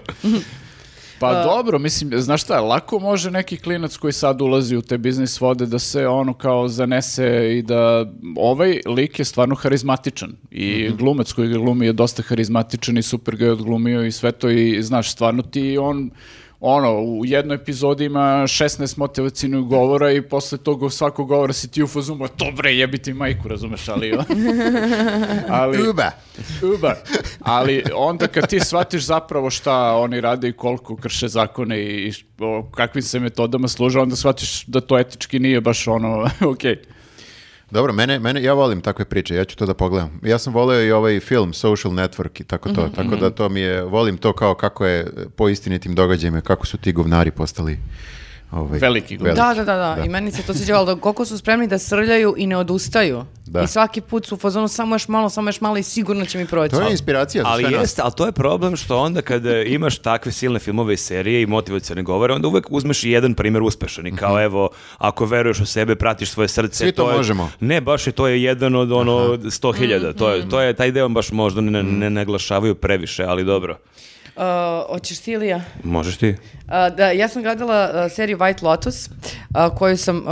Pa uh, dobro, mislim, znaš šta, lako može neki klinac koji sad ulazi u te biznis vode da se ono kao zanese i da ovaj lik je stvarno harizmatičan i mhm. glumec koji ga glumi je dosta harizmatičan i super ga je odglumio i sve to i znaš, stvarno ti on ono, u jednoj epizodi ima 16 motivacijnog govora i posle tog svakog govora si ti u fazumu, to bre, jebi ti majku, razumeš, ali... ali uba. Uba. Ali onda kad ti shvatiš zapravo šta oni rade i koliko krše zakone i, i o kakvim se metodama služe, onda shvatiš da to etički nije baš ono, okej. Okay. Dobro, mene, mene, ja volim takve priče, ja ću to da pogledam. Ja sam voleo i ovaj film Social Network i tako to, mm -hmm. tako mhm. da to mi je, volim to kao kako je po istinitim događajima, kako su ti govnari postali Ovaj, veliki glumci. Da, da, da, da, da, I meni se to sviđalo da koliko su spremni da srljaju i ne odustaju. Da. I svaki put su u fazonu samo još malo, samo još malo i sigurno će mi proći. To je inspiracija za ali sve jeste, nas. Ali to je problem što onda kada e, imaš takve silne filmove i serije i motivacione govore, onda uvek uzmeš jedan primjer uspešan. I kao mm -hmm. evo, ako veruješ u sebe, pratiš svoje srce. Svi to, to je, možemo. Ne, baš je to je jedan od ono sto hiljada. Mm -hmm. to, je, mhm, to je, mhm. taj deo baš možda ne, ne mhm. naglašavaju previše, ali dobro. Uh, hoćeš ti ili ja? Možeš ti. Uh, da, ja sam gledala uh, seriju White Lotus, uh, koju sam uh,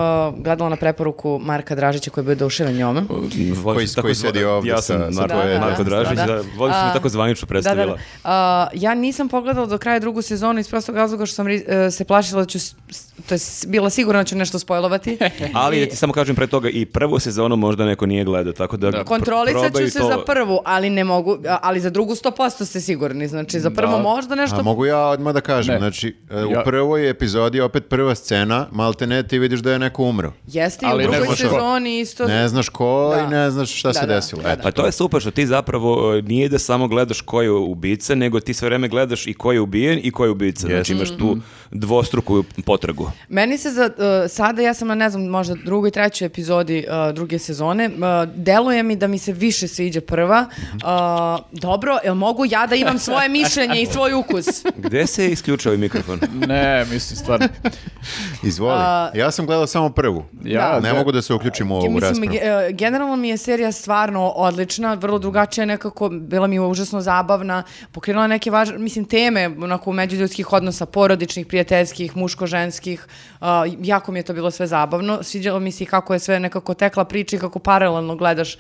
gledala na preporuku Marka Dražića koji je bio na njome. Uh, koji, koji sedi ovdje ja sam sa, Marko, da, da, Marko Dražić, da, da. da sam tako zvanično predstavila. Da, da, da. Uh, ja nisam pogledala do kraja drugu sezonu iz prostog razloga što sam se plašila da ću, to je bila sigurna da ću nešto spojlovati. ali da ti samo kažem pre toga i prvu sezonu možda neko nije gledao, tako da... da. Kontrolisat ću se za prvu, ali ne mogu, ali za drugu 100% ste sigurni, znači za da. prvu samo možda nešto... A mogu ja odmah da kažem, ne. znači e, u prvoj epizodi opet prva scena, malte ne ti vidiš da je neko umro. Jeste i u drugoj sezoni isto. Ne znaš ko da. i ne znaš šta da, se da, da, da. desilo. Da, pa to je super što ti zapravo e, nije da samo gledaš ko je ubica, nego ti sve vreme gledaš i ko je ubijen i ko je ubica. Yes. Znači imaš tu mhm. dvostruku potragu. Meni se za, uh, sada, ja sam na ne znam, možda drugoj, trećoj epizodi uh, druge sezone, uh, deluje mi da mi se više sviđa prva. Mhm. dobro, jel mogu ja da imam svoje mišljenje svoj ukus. Gde se je isključio ovaj mikrofon? ne, mislim, stvarno. Izvoli. A, ja sam gledao samo prvu. Ja, da, ne da, mogu da se uključim u ovu mislim, raspravu. E, generalno mi je serija stvarno odlična, vrlo drugačija nekako, bila mi je užasno zabavna, pokrenula neke važne, mislim, teme onako međuljudskih odnosa, porodičnih, prijateljskih, muško-ženskih, jako mi je to bilo sve zabavno. Sviđalo mi se kako je sve nekako tekla priča i kako paralelno gledaš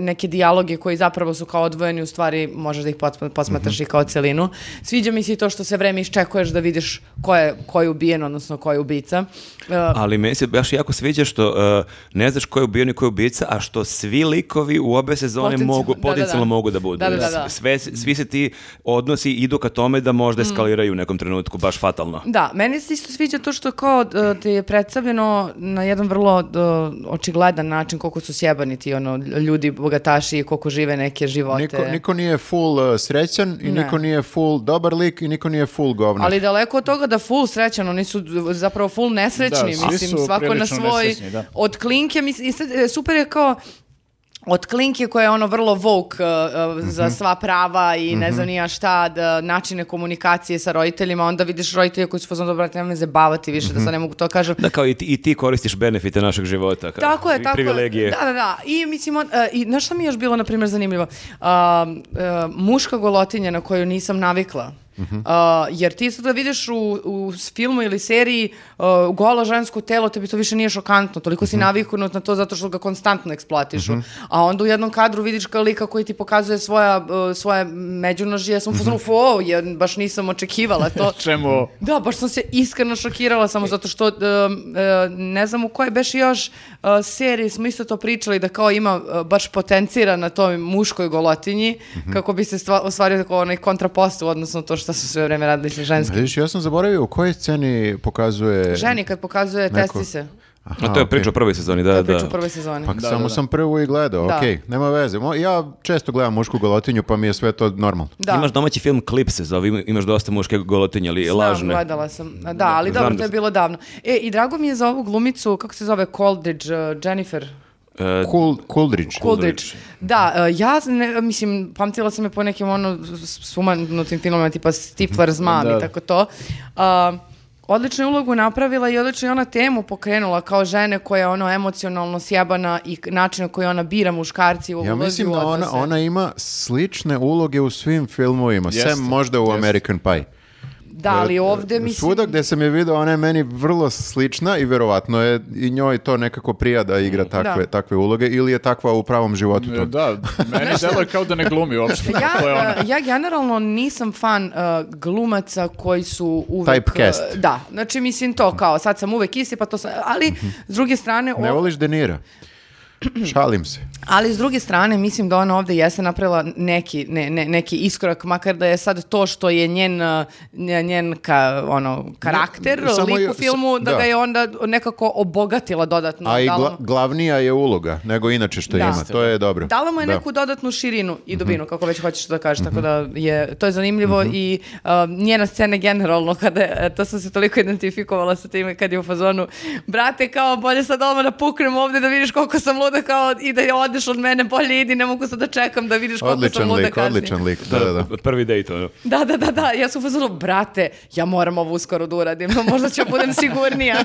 neke dijaloge koji zapravo su kao odvojeni, u stvari možeš da ih posmatraš mm -hmm. i kao celinu scenu. Sviđa mi se i to što se vreme iščekuješ da vidiš ko je, ko je ubijen, odnosno ko je ubica. Uh, Ali meni se baš jako sviđa što uh, ne znaš ko je ubijen i ko je ubica, a što svi likovi u obe sezone potencijalno, mogu, potencijalno da, da, da. mogu da budu. Da, da, da. Sve, svi se ti odnosi idu ka tome da možda mm. eskaliraju mm. u nekom trenutku, baš fatalno. Da, meni se isto sviđa to što kao uh, ti je predstavljeno na jedan vrlo očigledan način koliko su sjebani ti ono, ljudi bogataši i koliko žive neke živote. Niko, niko nije full srećan i ne. niko nije full dobar lik i niko nije full govno. Ali daleko od toga da full srećan, oni su zapravo full nesrećni, da, mislim, svako na svoj... da. Od klinke, mislim, e, super je kao od Klinke koja je ono vrlo vok uh, uh, za mhm. sva prava i mm -hmm. ne mhm. znam nija šta, da, načine komunikacije sa roditeljima, onda vidiš roditelje koji su pozvan dobro, nema me zabavati više, mm -hmm. da sad mhm. ne mogu to kažem. Da kao i ti, i ti koristiš benefite našeg života. Kao, tako je, tako privilegije. Da, da, da. I mislim, on, uh, i, znaš šta mi je još bilo, na primjer, zanimljivo? E, muška golotinja na koju nisam navikla, Mm uh, jer ti sad da vidiš u, u filmu ili seriji uh, golo žensko telo, tebi to više nije šokantno. Toliko mm -hmm. si mhm. navikunut na to zato što ga konstantno eksploatišu. Mm -hmm. A onda u jednom kadru vidiš ka lika koji ti pokazuje svoja, uh, svoje međunožje. Ja sam mm -hmm. jer baš nisam očekivala to. Čemu? Da, baš sam se iskreno šokirala samo zato što um, uh, ne znam u kojoj beš još uh, seriji smo isto to pričali da kao ima uh, baš potencira na toj muškoj golotinji mhm. kako bi se stva, ostvario tako onaj kontrapost odnosno to što šta su sve vreme radili sa ženskim. Vidiš, ja sam zaboravio u kojoj sceni pokazuje... Ženi kad pokazuje neko... testise. Aha, A to je okay. u prvoj sezoni, da, da. To je da. priča o prvoj sezoni. Pa da, samo da, da. sam prvu i gledao, da. okej, okay, nema veze. Ja često gledam mušku golotinju, pa mi je sve to normalno. Da. Imaš domaći film Klip se zove, imaš dosta muške golotinje, ali Znam, lažne. gledala sam, da, ali dobro, da to je bilo davno. E, i drago mi je za ovu glumicu, kako se zove, Coldridge, uh, Jennifer... E, cool, Coolridge. Coolridge. Da, e, ja ne, mislim, pamtila sam je po nekim ono sumanutim filmima tipa Stifler's mhm. Mom da. i tako to. Uh, odličnu ulogu napravila i odlično je ona temu pokrenula kao žene koja je ono emocionalno sjebana i način na koji ona bira muškarci u Ja mislim da ona, ona ima slične uloge u svim filmovima, sem možda u Jeste. American Pie. Da, li e, ovde mislim... Svuda gde sam je video, ona je meni vrlo slična i verovatno je i njoj to nekako prija da igra mm, da. takve, da. takve uloge ili je takva u pravom životu. E, to. Da, meni deluje kao da ne glumi uopšte. ja, ona. ja generalno nisam fan uh, glumaca koji su uvek... Typecast. Uh, da, znači mislim to kao sad sam uvek isti, pa to sam... Ali, s druge strane... Ne voliš Denira? Šalim se. Ali s druge strane, mislim da ona ovde jeste napravila neki, ne, ne, neki iskorak, makar da je sad to što je njen, njen ka, ono, karakter, no, lik u filmu, da, da, ga da. je onda nekako obogatila dodatno. A i gla, glavnija je uloga nego inače što da. ima, to je dobro. Dala mu je da. neku dodatnu širinu i mhm. dubinu, kako već hoćeš da kažeš, tako mhm. da je, to je zanimljivo mm -hmm. i um, njena scena generalno, kada je, to sam se toliko identifikovala sa time kad je u fazonu, brate, kao bolje sad da napuknem ovde da vidiš koliko sam lud bude da kao i da odeš od mene, bolje idi, ne mogu sad da čekam da vidiš koliko odličan sam luda lik, kasnije. Odličan lik, da, da, da. Prvi dejt, ono. Da, da, da, da, ja sam uzelo, brate, ja moram ovo uskoro da uradim, možda ću da budem sigurnija.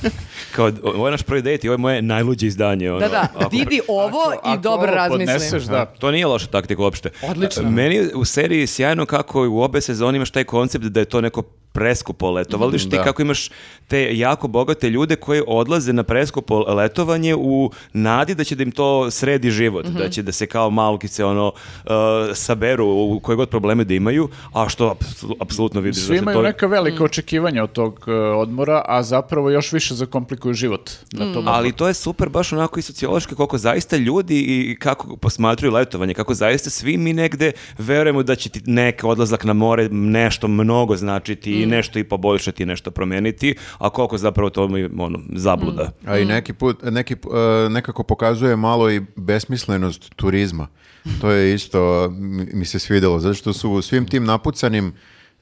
kao, ovo je naš prvi dejt i ovo je moje najluđe izdanje. Ono. Da, da, ako, vidi ovo ako, i dobro razmisli. Podneseš, da. To nije loša taktika uopšte. Odlično. Meni u seriji sjajno kako u obe sezoni imaš taj koncept da je to neko preskupo letovalište i da. kako imaš te jako bogate ljude koji odlaze na preskupo letovanje u nadi da će da im to sredi život, mm -hmm. da mhm. će da se kao malkice ono uh, saberu u koje god probleme da imaju, a što apsu, apsolutno vidiš. Da svi imaju to... neka velika mm. očekivanja od tog uh, odmora, a zapravo još više zakomplikuju život. Na mm. tom Ali to je super baš onako i sociološki koliko zaista ljudi i kako posmatruju letovanje, kako zaista svi mi negde verujemo da će ti neka odlazak na more nešto mnogo značiti Mm. nešto i poboljšati i nešto promeniti, a koliko zapravo to mi ono, zabluda. Mm. A i neki put, neki, eh, nekako pokazuje malo i besmislenost turizma. To je isto, mi se svidelo, zato što su u svim tim napucanim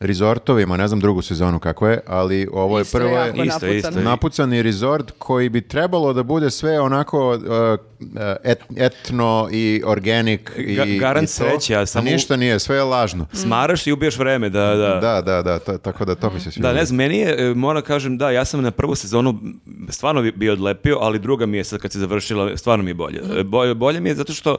rezortovima, ne znam drugu sezonu kako je, ali ovo je isto prvo je isto, isto, napucani rezort koji bi trebalo da bude sve onako uh, uh et, etno i organic i, Ga, garant i to. sreće, a samo... Ništa nije, sve je lažno. Mm. Smaraš i ubiješ vreme, da, da. Da, da, da, ta, tako da to mi se da, sviđa. Da, ne znam, meni je, e, mora da kažem, da, ja sam na prvu sezonu stvarno bio odlepio, ali druga mi je sad kad se završila, stvarno mi je bolje. Mm. Bolje, bolje mi je zato što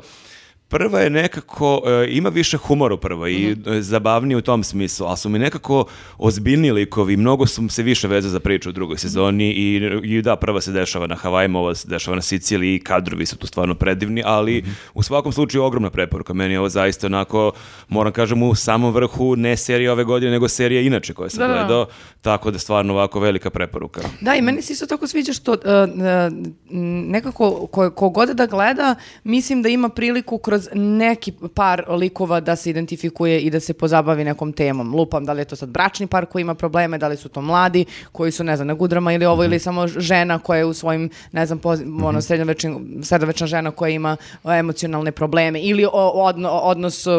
Prva je nekako, eh, ima više humora prvo i mm -hmm. zabavnije u tom smislu, ali su mi nekako ozbiljni likovi, mnogo su se više veze za priču u drugoj mhm. sezoni i, i da, prva se dešava na Havajima, ova se dešava na Siciliji i kadrovi su tu stvarno predivni, ali mm -hmm. u svakom slučaju ogromna preporuka. Meni je ovo zaista onako, moram kažem, u samom vrhu ne serije ove godine, nego serije inače koje sam da, da, da. gledao, tako da stvarno ovako velika preporuka. Da, i meni se isto tako sviđa što uh, nekako ko, ko god da gleda, mislim da ima priliku kroz skroz neki par likova da se identifikuje i da se pozabavi nekom temom. Lupam, da li je to sad bračni par koji ima probleme, da li su to mladi koji su, ne znam, na gudrama ili ovo, ili mhm. samo žena koja je u svojim, ne znam, poz, ono, mhm. sredovečna žena koja ima e, emocionalne probleme ili odno, odnos e,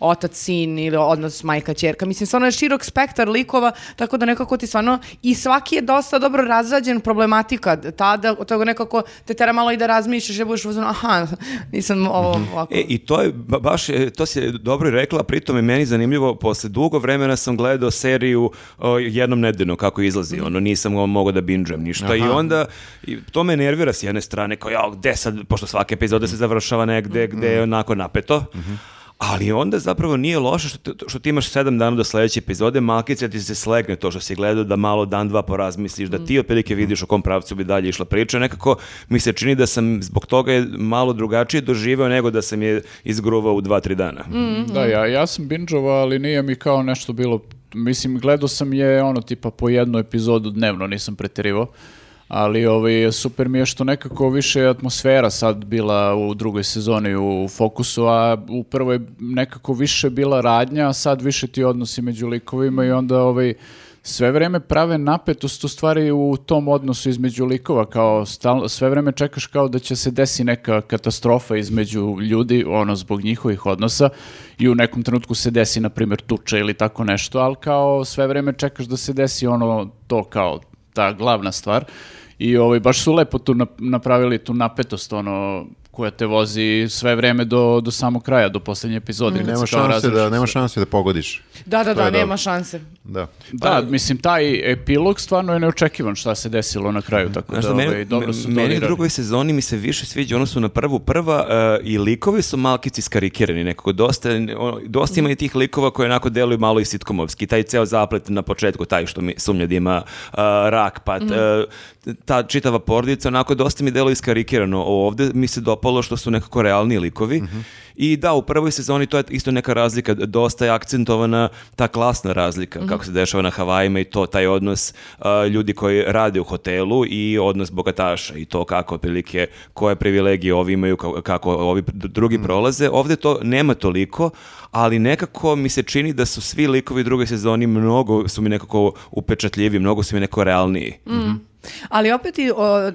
otac-sin ili odnos majka-čerka. Mislim, stvarno je širok spektar likova, tako da nekako ti stvarno i svaki je dosta dobro razrađen problematika tada, to toga nekako te tera malo i da razmišljaš, da budeš uzmano, aha, nisam ovo mhm. ovako. E, i to je, baš, to se dobro rekla, pritom je meni zanimljivo, posle dugo vremena sam gledao seriju o, jednom nedeljno kako izlazi, ono, nisam mogao da binđujem ništa Aha. i onda, i to me nervira s jedne strane, kao, ja, gde sad, pošto svake epizode se završava negde, mhm. gde je onako napeto, mm -hmm ali onda zapravo nije loše što, te, što ti imaš sedam dana do sledeće epizode, makica ti se slegne to što si gledao, da malo dan, dva porazmisliš, da ti mm. otprilike vidiš u kom pravcu bi dalje išla priča. Nekako mi se čini da sam zbog toga je malo drugačije doživeo nego da sam je izgruvao u dva, tri dana. Mm -hmm. Da, ja, ja sam binđovao, ali nije mi kao nešto bilo, mislim, gledao sam je ono tipa po jednu epizodu dnevno, nisam preterivao ali ovaj, super mi je što nekako više atmosfera sad bila u drugoj sezoni u fokusu, a u prvoj nekako više bila radnja, a sad više ti odnosi među likovima i onda ovaj, sve vreme prave napetost u stvari u tom odnosu između likova, kao stal, sve vreme čekaš kao da će se desi neka katastrofa između ljudi, ono, zbog njihovih odnosa i u nekom trenutku se desi, na primjer, tuča ili tako nešto, ali kao sve vreme čekaš da se desi ono to kao ta glavna stvar. I ovaj, baš su lepo tu napravili tu napetost, ono, koja te vozi sve vreme do, do samog kraja, do poslednje epizode. Mm. Nema, šanse da, nema šanse da pogodiš. Da, da, to da, nema šanse. Da. Da, pa, da. mislim, taj epilog stvarno je neočekivan šta se desilo na kraju, tako znaš, da, meni, ovaj, dobro su Meni u drugoj sezoni mi se više sviđa, ono su na prvu prva uh, i likovi su malkici skarikirani nekako, dosta, ono, dosta ima i tih likova koji onako deluju malo i sitkomovski, taj ceo zaplet na početku, taj što mi sumnja da ima uh, rak, pa mm. ta čitava porodica, onako dosta mi deluje iskarikirano. Ovde mi se dopalo što su nekako realni likovi, mm -hmm I da, u prvoj sezoni to je isto neka razlika, dosta je akcentovana ta klasna razlika, mm -hmm. kako se dešava na Havajima i to, taj odnos uh, ljudi koji rade u hotelu i odnos bogataša i to kako prilike, koje privilegije ovi imaju, kako, kako ovi drugi mm -hmm. prolaze. Ovde to nema toliko, ali nekako mi se čini da su svi likovi druge sezoni mnogo su mi nekako upečatljivi, mnogo su mi neko realniji. Mm -hmm. Ali opet i o,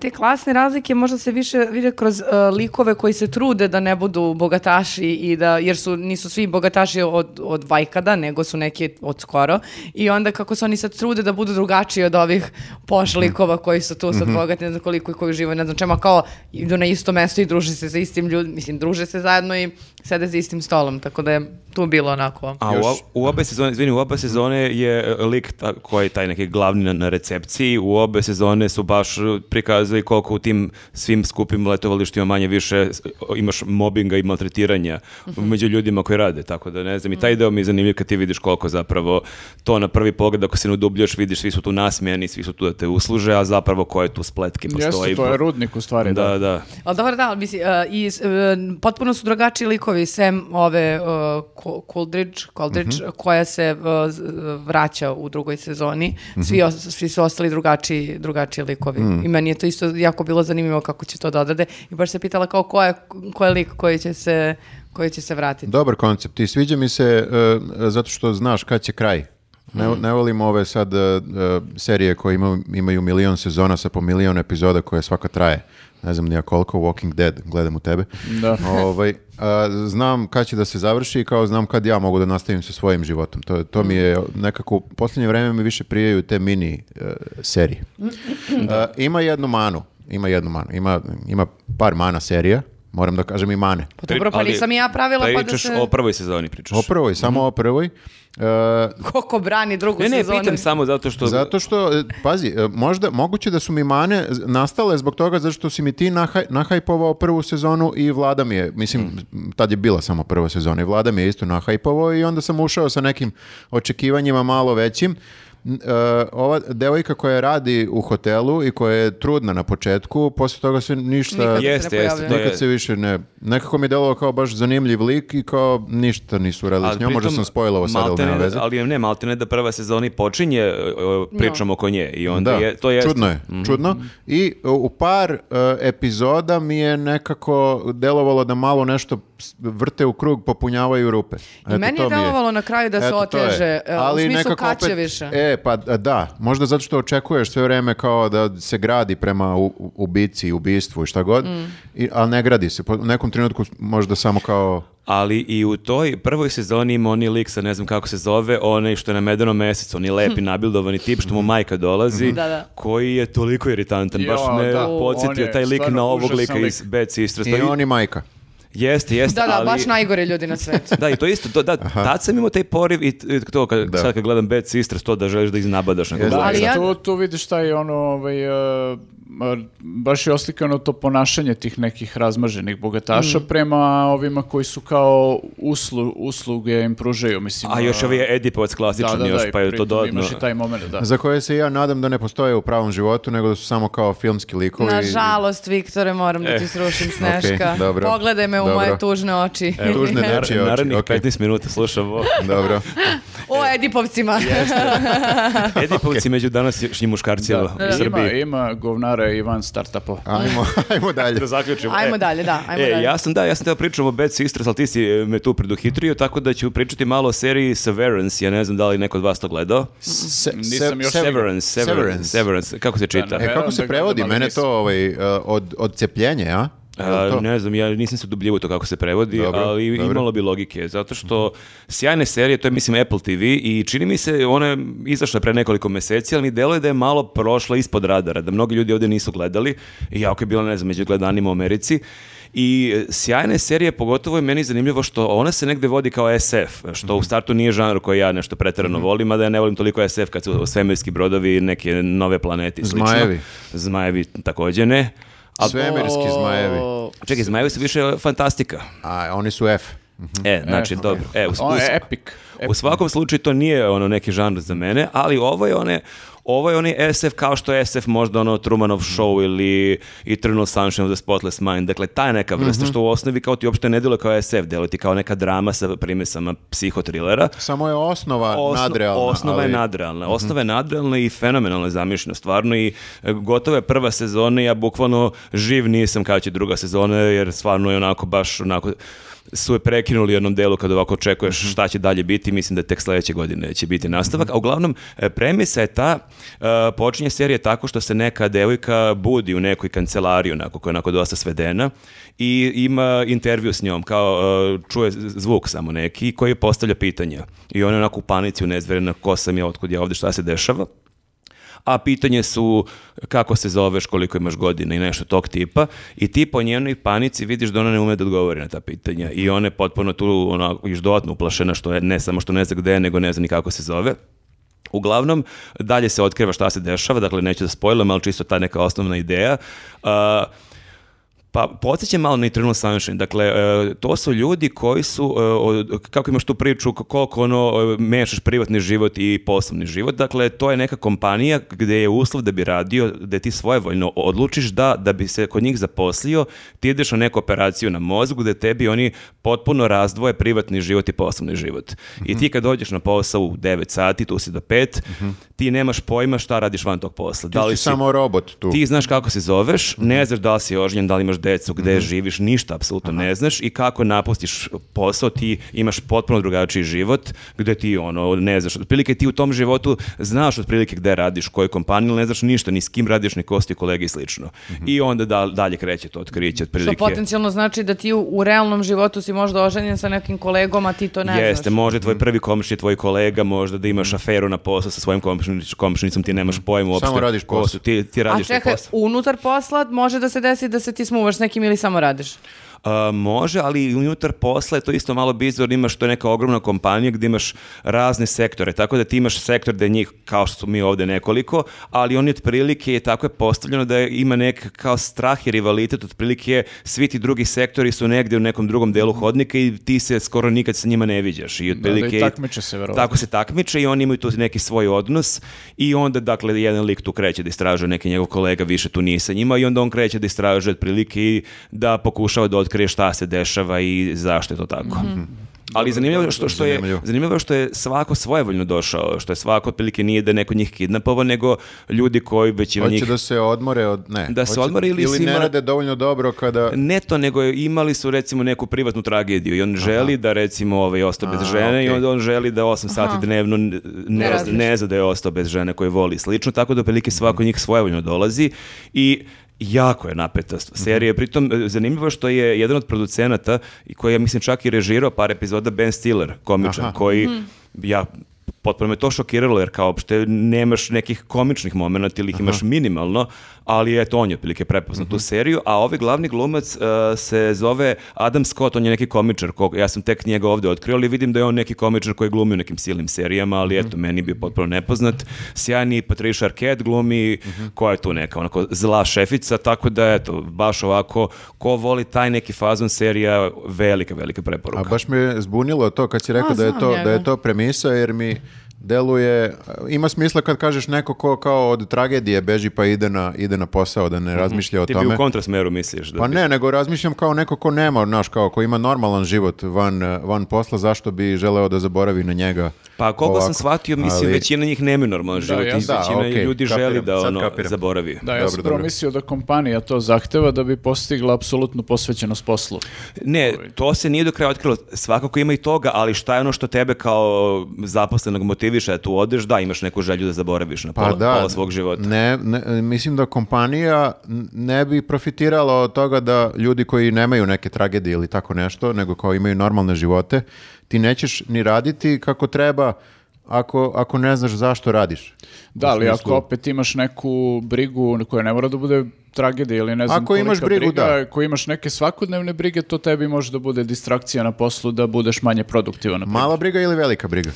Te klasne razlike možda se više vide kroz uh, likove koji se trude da ne budu bogataši i da, jer su, nisu svi bogataši od, od vajkada, nego su neki od skoro. I onda kako se oni sad trude da budu drugačiji od ovih poš likova koji su tu sad mhm. bogati, ne znam koliko i koji žive, ne znam čemu, kao idu na isto mesto i druže se sa istim ljudima, mislim, druže se zajedno i sede za istim stolom, tako da je tu bilo onako. A Još... u, u obe sezone, izvini, u obe sezone je e, lik ta, koji je taj neki glavni na, na, recepciji, u obe sezone su baš prikazali koliko u tim svim skupim letovalištima manje više imaš mobinga i maltretiranja mhm. među ljudima koji rade, tako da ne znam, i taj deo mi je zanimljiv kad ti vidiš koliko zapravo to na prvi pogled, ako se ne udubljuješ, vidiš svi su tu nasmijani, svi su tu da te usluže, a zapravo koje tu spletke postoji. Jeste, to je rudnik u stvari. Da, da. da. A, dobro, da, ali misli, uh, e, i, uh, potpuno su drugačiji likovi likovi sem ove e, uh, Coldridge, Coldridge mm koja se uh, vraća u drugoj sezoni, mm -hmm. svi, svi su ostali drugačiji, drugačiji likovi. Mm. I meni je to isto jako bilo zanimljivo kako će to da odrade. I baš se pitala kao ko je, ko je lik koji će se koji će se vratiti. Dobar koncept. I sviđa mi se uh, zato što znaš kad će kraj. Ne, mhm. ne volim ove sad uh, serije koje ima, imaju milion sezona sa po milion epizoda koje svaka traje ne znam nija koliko, Walking Dead, gledam u tebe. Da. Ovaj, a, znam kad će da se završi i kao znam kad ja mogu da nastavim sa svojim životom. To, to mi je nekako, poslednje vreme mi više prijaju te mini uh, serije. Da. A, e, ima jednu manu, ima jednu manu, ima, ima par mana serija, Moram da kažem i mane. Pa dobro, pa nisam ja pravila pa da se... o prvoj sezoni pričaš. O prvoj, samo mm -hmm. o prvoj. Uh, Koliko brani drugu sezonu? Ne, ne, sezoni. pitam samo zato što... Zato što, e, pazi, e, možda, moguće da su mi mane nastale zbog toga zato što si mi ti nahaj, nahajpovao prvu sezonu i Vlada mi je, mislim, mm. tad je bila samo prva sezona i Vlada mi je isto nahajpovao i onda sam ušao sa nekim očekivanjima malo većim. E, ova devojka koja radi u hotelu i koja je trudna na početku, posle toga se ništa... Nikad jeste, ne jeste, to se više ne... Nekako mi je delovalo kao baš zanimljiv lik i kao ništa nisu radili s njom, možda sam spojila sad, ali nema veze. Ali ne, maltene da prva sezona i počinje e, e, pričamo no. oko nje i onda da, je... To jeste. Čudno je, mm -hmm. čudno. I u par uh, epizoda mi je nekako delovalo da malo nešto vrte u krug, popunjavaju rupe. Eto, I meni je delovalo na kraju da se Eto, oteže, e, Ali u smislu kaće opet, više. E, pa da, možda zato što očekuješ sve vreme kao da se gradi prema u, ubici, ubistvu i šta god, mm. i, ali ne gradi se. U nekom trenutku možda samo kao... Ali i u toj prvoj sezoni ima oni lik sa ne znam kako se zove, onaj što je na medenom mesecu, oni lepi nabildovani tip što mu majka dolazi, da, da. koji je toliko iritantan, baš me da. podsjetio taj lik na ovog lika lik. iz Bad Sisters. I, I on i majka. Jeste, jeste. Da, da, ali... baš najgore ljudi na svetu. da, i to isto, to, da, Aha. tad sam imao taj poriv i, to, kad, da. sad kad gledam Bad Sisters, to da želiš da iznabadaš. Yes, da, ali ja... to, to vidiš taj ono, ovaj, uh, baš je oslikano to ponašanje tih nekih razmaženih bogataša mm. prema ovima koji su kao uslu, usluge im pružaju. Mislim, a još ovi je Edipovac klasičan da, da, još, da, pa je to dodatno. Imaš i taj moment, da. Za koje se ja nadam da ne postoje u pravom životu, nego da su samo kao filmski likovi. Nažalost, Viktore, moram eh. da ti eh. srušim sneška. Okay, dobro. Pogledaj me u dobro. moje tužne oči. E, tužne dečje oči. Narednih okay. 15 minuta slušam ovo. dobro. o Edipovcima. Edipovci okay. među današnjim muškarcima da. u Srbiji. Ima, ima govnara i van startupova. Ajmo, ajmo dalje. da zaključimo. Ajmo e, dalje, da. Ajmo e, dalje. Ja sam, da, ja sam teo pričam o Bad Sisters, ali ti si e, me tu preduhitrio, tako da ću pričati malo o seriji Severance. Ja ne znam da li neko od vas to gledao. Se, Nisam se, još... Severance, Severance, Severance. Kako se čita? Da, e, kako da, se prevodi? Mene to ovaj, e, od, od cepljenje, a? A, ne znam, ja nisam se dubljivo to kako se prevodi, dobro, ali dobro. imalo bi logike, zato što sjajne serije, to je mislim Apple TV i čini mi se, ona je izašla pre nekoliko meseci, ali mi deluje da je malo prošla ispod radara, da mnogi ljudi ovde nisu gledali i jako je bila, ne znam, među gledanima u Americi. I e, sjajne serije, pogotovo je meni zanimljivo što ona se negde vodi kao SF, što mm -hmm. u mhm. startu nije žanr koji ja nešto preterano mm -hmm. volim, a da ja ne volim toliko SF kad su svemirski brodovi, neke nove planete i slično. Zmajevi. Zmajevi također ne. A, Svemirski zmajevi. Čekaj, zmajevi su više fantastika. A oni su F. Mhm. E, znači, F, dobro. Okay. E, u, u, u, epic. u svakom slučaju to nije ono neki žanr za mene, ali ovo je one, Ovo je onaj SF kao što je SF možda ono Trumanov show ili Eternal Sunshine of the Spotless Mind. Dakle, ta neka vrsta mm -hmm. što u osnovi kao ti uopšte ne djeluje kao SF, djeluje ti kao neka drama sa primesama psihotrilera. Samo je osnova Osno, nadrealna. Osnova ali... je nadrealna. Mhm. Osnova je nadrealna i fenomenalna je zamišljena stvarno i e, gotovo je prva sezona i ja bukvalno živ nisam kao će druga sezona jer stvarno je onako baš onako su je prekinuli u jednom delu kad ovako očekuješ mhm. šta će dalje biti, mislim da tek sledeće godine će biti nastavak, a uglavnom e, premisa je ta, e, počinje serija tako što se neka devojka budi u nekoj kancelariji onako koja je onako dosta svedena i ima intervju s njom, kao e, čuje zvuk samo neki koji postavlja pitanja i ona je onako u panici unezverena ko sam ja, otkud ja ovde, šta se dešava a pitanje su kako se zoveš, koliko imaš godina i nešto tog tipa. I ti po njenoj panici vidiš da ona ne ume da odgovori na ta pitanja i ona je potpuno tu ona, još dodatno uplašena, što je, ne samo što ne zna gde je, nego ne zna ni kako se zove. Uglavnom, dalje se otkriva šta se dešava, dakle neću da spojlam, ali čisto ta neka osnovna ideja. Uh, Pa podsjećam malo na Eternal Sunshine. Dakle, e, to su ljudi koji su, e, kako imaš tu priču, koliko ono, e, mešaš privatni život i poslovni život. Dakle, to je neka kompanija gde je uslov da bi radio, da ti svojevoljno odlučiš da, da bi se kod njih zaposlio, ti ideš na neku operaciju na mozgu gde tebi oni potpuno razdvoje privatni život i poslovni život. Mm -hmm. I mhm. ti kad dođeš na posao u 9 sati, tu si do 5, mm -hmm. ti nemaš pojma šta radiš van tog posla. Ti da li si, si samo robot tu. Ti znaš kako se zoveš, mm -hmm. ne znaš da li si oženjen, da li imaš decu, gde mm -hmm. živiš, ništa apsolutno Aha. ne znaš i kako napustiš posao, ti imaš potpuno drugačiji život, gde ti ono, ne znaš, otprilike ti u tom životu znaš otprilike gde radiš, kojoj kompaniji, ali ne znaš ništa, ni s kim radiš, ni ko su kolege i slično. Mm -hmm. I onda da, dalje kreće to otkriće otprilike. Što potencijalno znači da ti u, u realnom životu si možda oženjen sa nekim kolegom, a ti to ne Jeste, znaš. Jeste, možda tvoj mhm. prvi komšin je tvoj kolega, možda da imaš mhm. aferu na poslu sa svojim komšinicom, ti nemaš pojma uopšte. Samo radiš posao. Ti, ti radiš a čekaj, unutar posla može da se desi da se ti smuvaš baš s nekim ili samo radiš? može, ali unutar posla je to isto malo bizarno, imaš što je neka ogromna kompanija gde imaš razne sektore, tako da ti imaš sektor da je njih, kao što su mi ovde nekoliko, ali oni otprilike je tako je postavljeno da ima nek kao strah i rivalitet, otprilike svi ti drugi sektori su negde u nekom drugom delu mhm. hodnika i ti se skoro nikad sa njima ne viđaš. I otprilike, da, da i takmiče se, verovatno. Tako se takmiče i oni imaju tu neki svoj odnos i onda, dakle, jedan lik tu kreće da istražuje, neki njegov kolega više tu nije sa njima i onda on kreće da istražuje otprilike i da pokušava da otkri otkrije šta se dešava i zašto je to tako. Mm -hmm. Ali zanimljivo što, što je zanimljivo što je svako svojevoljno došao, što je svako otprilike nije da neko njih kidnapovao, nego ljudi koji većina njih Hoće da se odmore od ne. Da se odmore ili, ili ne rade dovoljno dobro kada Ne to nego imali su recimo neku privatnu tragediju i on Aha. želi da recimo ovaj ostao bez žene okay. i onda on želi da 8 Aha. sati dnevno ne, ne, ne zna da je ostao bez žene koju voli slično, tako da otprilike svako njih svojevoljno dolazi i jako je napeta mhm. serija. Pritom, e, zanimljivo što je jedan od producenata, koji je, mislim, čak i režirao par epizoda, Ben Stiller, komičan, Aha. koji mhm. ja potpuno me to šokiralo, jer kao opšte nemaš nekih komičnih momenta ili ih imaš Aha. minimalno, ali eto, on je otprilike prepoznat uh -huh. tu seriju, a ovaj glavni glumac uh, se zove Adam Scott, on je neki komičar, kog, ja sam tek njega ovde otkrio, ali vidim da je on neki komičar koji glumi u nekim silnim serijama, ali mhm. eto, uh -huh. meni bi potpuno nepoznat. Sjajni Patricia Arquette glumi, -huh. Mhm. koja je tu neka onako zla šefica, tako da eto, baš ovako, ko voli taj neki fazon serija, velika, velika preporuka. A baš me zbunilo to kad si rekao a, da, je to, njega. da je to premisa, jer mi deluje, ima smisla kad kažeš neko ko kao od tragedije beži pa ide na, ide na posao, da ne mhm. razmišlja mm -hmm. o tome. Ti bi u kontrasmeru misliš. Da pa ne, nego razmišljam kao neko ko nema, znaš, kao ko ima normalan život van, van posla, zašto bi želeo da zaboravi na njega Pa koliko Ovako. sam shvatio, mislim, Ali... većina njih nemaju normalan da, život ja, i da, većina okay, ljudi kapiram, želi da ono kapiram. zaboravi. Da, ja dobro, sam dobro. mislio da kompanija to zahteva da bi postigla apsolutnu posvećenost poslu. Ne, ovaj. to se nije do kraja otkrilo. Svakako ima i toga, ali šta je ono što tebe kao zaposlenog motiviša da tu odeš, da imaš neku želju da zaboraviš na pa pola, pa da, pola svog života. Ne, ne, mislim da kompanija ne bi profitirala od toga da ljudi koji nemaju neke tragedije ili tako nešto, nego kao imaju normalne živote, ti nećeš ni raditi kako treba ako, ako ne znaš zašto radiš. Da, ali ako opet imaš neku brigu koja ne mora da bude tragedija ili ne znam ako imaš brigu, briga, da. ako imaš neke svakodnevne brige, to tebi može da bude distrakcija na poslu da budeš manje produktivan. Mala briga ili velika briga?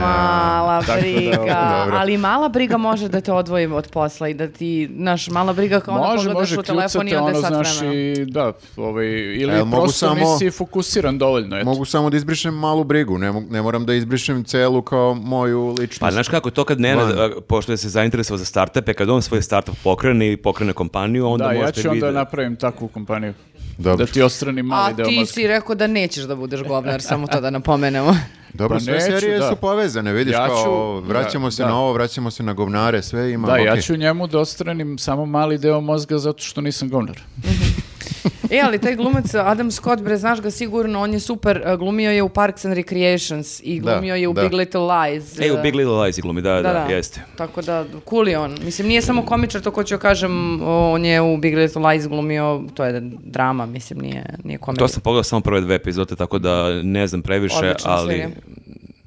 Mala e, da, briga, da, ali mala briga može da te odvoji od posla i da ti, znaš, mala briga kao ono pogledaš u telefon i onda sat vremena. I, da, ovaj, ili e, prosto samo, nisi fokusiran dovoljno. Eto. Mogu samo da izbrišem malu brigu, ne, ne moram da izbrišem celu kao moju ličnost. Pa znaš kako, to kad Nenad, pošto je se zainteresovao za startupe, kad on svoj startup pokrene i pokrene kompaniju, onda da, možete vidjeti. Da, ja ću onda napravim takvu kompaniju. Dobro. Da ti ostrani mali A deo ti si rekao da nećeš da budeš govnar, samo to da napomenemo. Dobro, Pa sve neću, serije da. su povezane, vidiš Ja kao ću- vraćamo se da, na da. ovo, vraćamo se na govnare, sve ima. Da, ja ću njemu da ostranim samo mali deo mozga zato što nisam govnar. Mhm. E, ali taj glumac uh, Adam Scott, bre, znaš ga sigurno, on je super, uh, glumio je u Parks and Recreations i da, glumio da, je u da. Big Little Lies. E, u uh, Big Little Lies i glumi, da, da, da, da, jeste. Tako da, cool je on. Mislim, nije samo komičar, to ko ću da kažem, on je u Big Little Lies glumio, to je drama, mislim, nije, nije komedija. To sam pogledao samo prve dve epizode, tako da ne znam previše, Odlično, ali... Sviđa.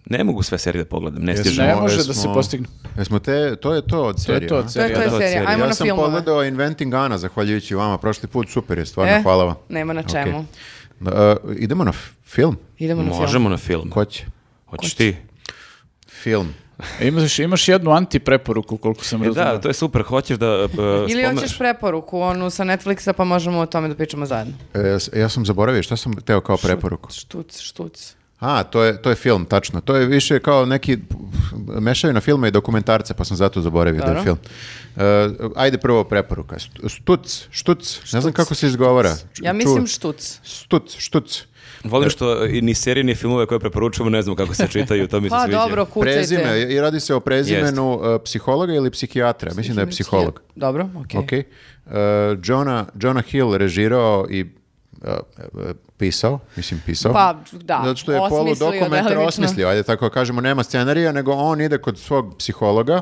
Ne mogu sve serije da pogledam, ne stižem. Ne može jesmo, da se postigne. Jesmo te, to je to od serija. To je to od serija. To je to od serija. Ajmo ja na sam pogledao Inventing Anna, zahvaljujući vama, prošli put, super je, stvarno, e, hvala vam. Nema na čemu. Okay. Da, uh, e, idemo na film? Idemo na Možemo film. na film. Ko će? Hoćeš ti? Film. Imaš, imaš jednu anti-preporuku, koliko sam razumio. E, da, to je super, hoćeš da uh, Ili hoćeš preporuku, onu sa Netflixa, pa možemo o tome da pričamo zajedno. E, ja sam zaboravio, šta sam teo kao preporuku? Štuc, štuc. A, to je, to je film, tačno. To je više kao neki mešaju na filme i dokumentarce, pa sam zato zaboravio Dara. da je film. Uh, ajde prvo preporuka. Štuc, štuc, štuc. ne znam kako se izgovara. Štuc. Ja mislim štuc. Štuc, štuc. Volim e. što i ni serije ni filmove koje preporučujemo ne znam kako se čitaju, to mi se pa, sviđa. dobro, kucajte. Prezime, i radi se o prezimenu uh, psihologa ili psihijatra, mislim da je psiholog. Dobro, okej. Okay. Okay. Uh, Jonah, Jonah Hill režirao i pisao, mislim pisao. Pa, da. Zato što je polu dokumenta osmislio, da ajde tako da kažemo, nema scenarija, nego on ide kod svog psihologa,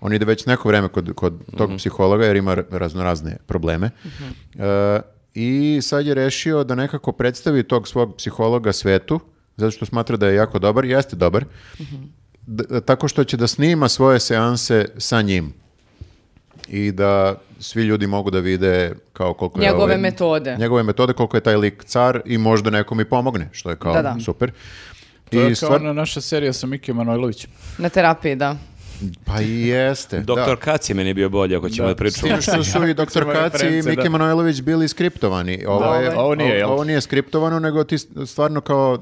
on ide već neko vreme kod, kod tog mm -hmm. psihologa jer ima raznorazne probleme. Mm -hmm. e, I sad je rešio da nekako predstavi tog svog psihologa svetu, zato što smatra da je jako dobar, jeste dobar, mm -hmm. tako što će da snima svoje seanse sa njim i da svi ljudi mogu da vide kao koliko njegove je... ovaj, metode. Njegove metode, koliko je taj lik car i možda nekom i pomogne, što je kao da, da. super. To I je kao stvar... ona naša serija sa Mikijem Manojlovićem. Na terapiji, da. Pa i jeste. Da. Doktor da. Kaci je meni bio bolje ako ćemo da, da pričamo. S što su i doktor Kaci i da. Miki da. Manojlović bili skriptovani. Ovo, da, ovaj, je, da. ovo, nije, ovo, ovo nije skriptovano, nego ti stvarno kao...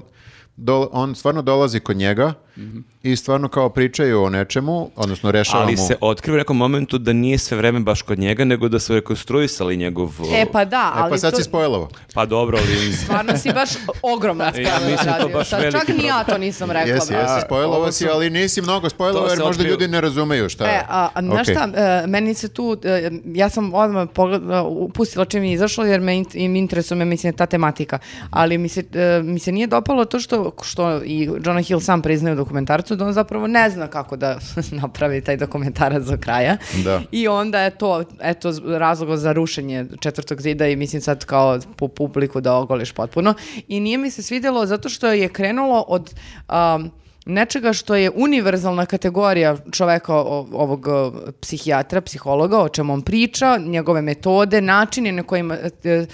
Do, on stvarno dolazi kod njega mm i stvarno kao pričaju o nečemu, odnosno rešavamo... Ali se otkriva u nekom momentu da nije sve vreme baš kod njega, nego da su rekonstruisali njegov... E pa da, ali... E pa sad to... si spojlovo. Pa dobro, ali... Stvarno si baš ogromna spojlova. Ja mislim da to baš veliki Čak ni ja to nisam rekla. Jesi, jesi spojlova si, ali nisi mnogo spojlova jer možda ljudi ne razumeju šta... E, a, a znaš okay. šta, e, meni se tu... E, ja sam odmah pogledala, e, upustila čim je izašlo jer me interesuje me, mislim, ta tematika. Ali mi se, mi se nije dopalo to što, što i Jonah Hill sam priznaje dokumentarcu da on zapravo ne zna kako da napravi taj dokumentarac do kraja. Da. I onda je to eto, razlog za rušenje četvrtog zida i mislim sad kao po publiku da ogoliš potpuno. I nije mi se svidjelo zato što je krenulo od... Um, nečega što je univerzalna kategorija čoveka ovog e, psihijatra, psihologa, o čemu on priča, njegove metode, načine na kojima, e,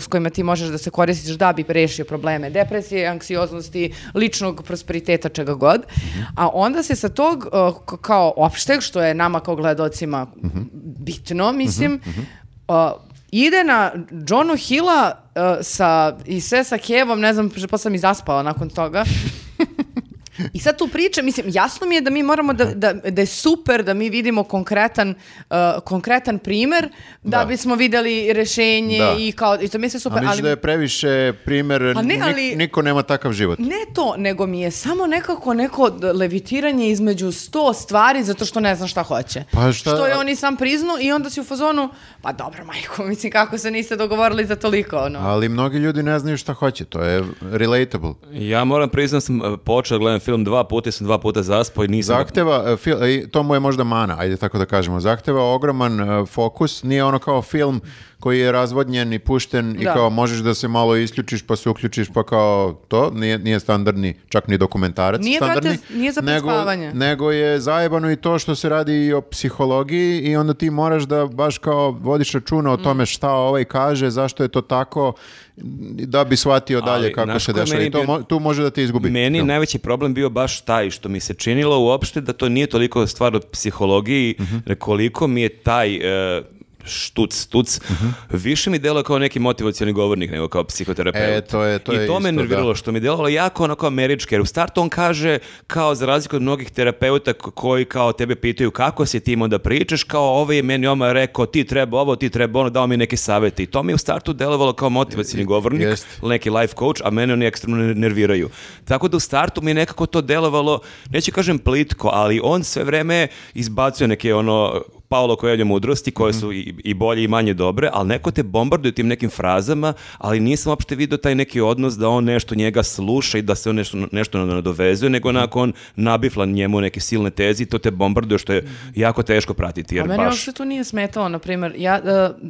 s kojima ti možeš da se koristiš da bi rešio probleme depresije, anksioznosti, ličnog prosperiteta, čega god. Mhm. A onda se sa tog e, kao opšteg, što je nama kao gledocima mhm. bitno, mhm, mislim, ide na Johnu Hilla sa, i sve sa Kevom, ne znam, pa sam i zaspala nakon toga, I sad tu priča, mislim, jasno mi je da mi moramo da, da, da je super da mi vidimo konkretan, uh, konkretan primer da, da. bismo videli rešenje da. i kao, i to mi se super. A misliš ali, da je previše primer, ne, ali, niko nema takav život. Ne to, nego mi je samo nekako neko levitiranje između sto stvari zato što ne znam šta hoće. Pa šta? Što je oni sam priznu i onda si u fazonu, pa dobro majko, mislim kako se niste dogovorili za toliko. Ono. Ali mnogi ljudi ne znaju šta hoće, to je relatable. Ja moram priznat da sam e, počeo da gledam film dva puta, sam dva puta zaspao i nisam... Zahteva, e, e, to mu je možda mana, ajde tako da kažemo, zahteva ogroman e, fokus, nije ono kao film koji je razvodnjen i pušten da. i kao možeš da se malo isključiš pa se uključiš pa kao to, nije, nije standardni, čak ni dokumentarac nije, standardni. Brate, nije za nego, nego je zajebano i to što se radi i o psihologiji i onda ti moraš da baš kao vodiš računa o mm. tome šta ovaj kaže, zašto je to tako da bi shvatio Ali, dalje kako se dešava i to, mo, tu može da te izgubi. Meni no. najveći problem bio baš taj što mi se činilo uopšte da to nije toliko stvar od psihologiji, mm -hmm. koliko mi je taj... Uh, štuc, tuc, uh -huh. više mi delo kao neki motivacioni govornik nego kao psihoterapeut. E, to je, to je I to me nerviralo, da. što mi delovalo jako onako američki, jer u startu on kaže, kao za razliku od mnogih terapeuta koji kao tebe pitaju kako si tim onda pričaš, kao ovaj je meni oma rekao ti treba ovo, ti treba ono, dao mi neke savete. I to mi u startu delovalo kao motivacioni e, govornik, Jest. neki life coach, a mene oni ekstremno nerviraju. Tako da u startu mi je nekako to delovalo, neću kažem plitko, ali on sve vreme izbacuje neke ono Paolo Coelho mudrosti koje mhm. su i, i bolje i manje dobre, ali neko te bombarduje tim nekim frazama, ali nisam uopšte vidio taj neki odnos da on nešto njega sluša i da se on nešto, nešto nadovezuje, nego mhm. onako on nabifla njemu neke silne teze to te bombarduje što je mhm. jako teško pratiti. Jer A meni baš... uopšte tu nije smetalo, na primer, ja, uh,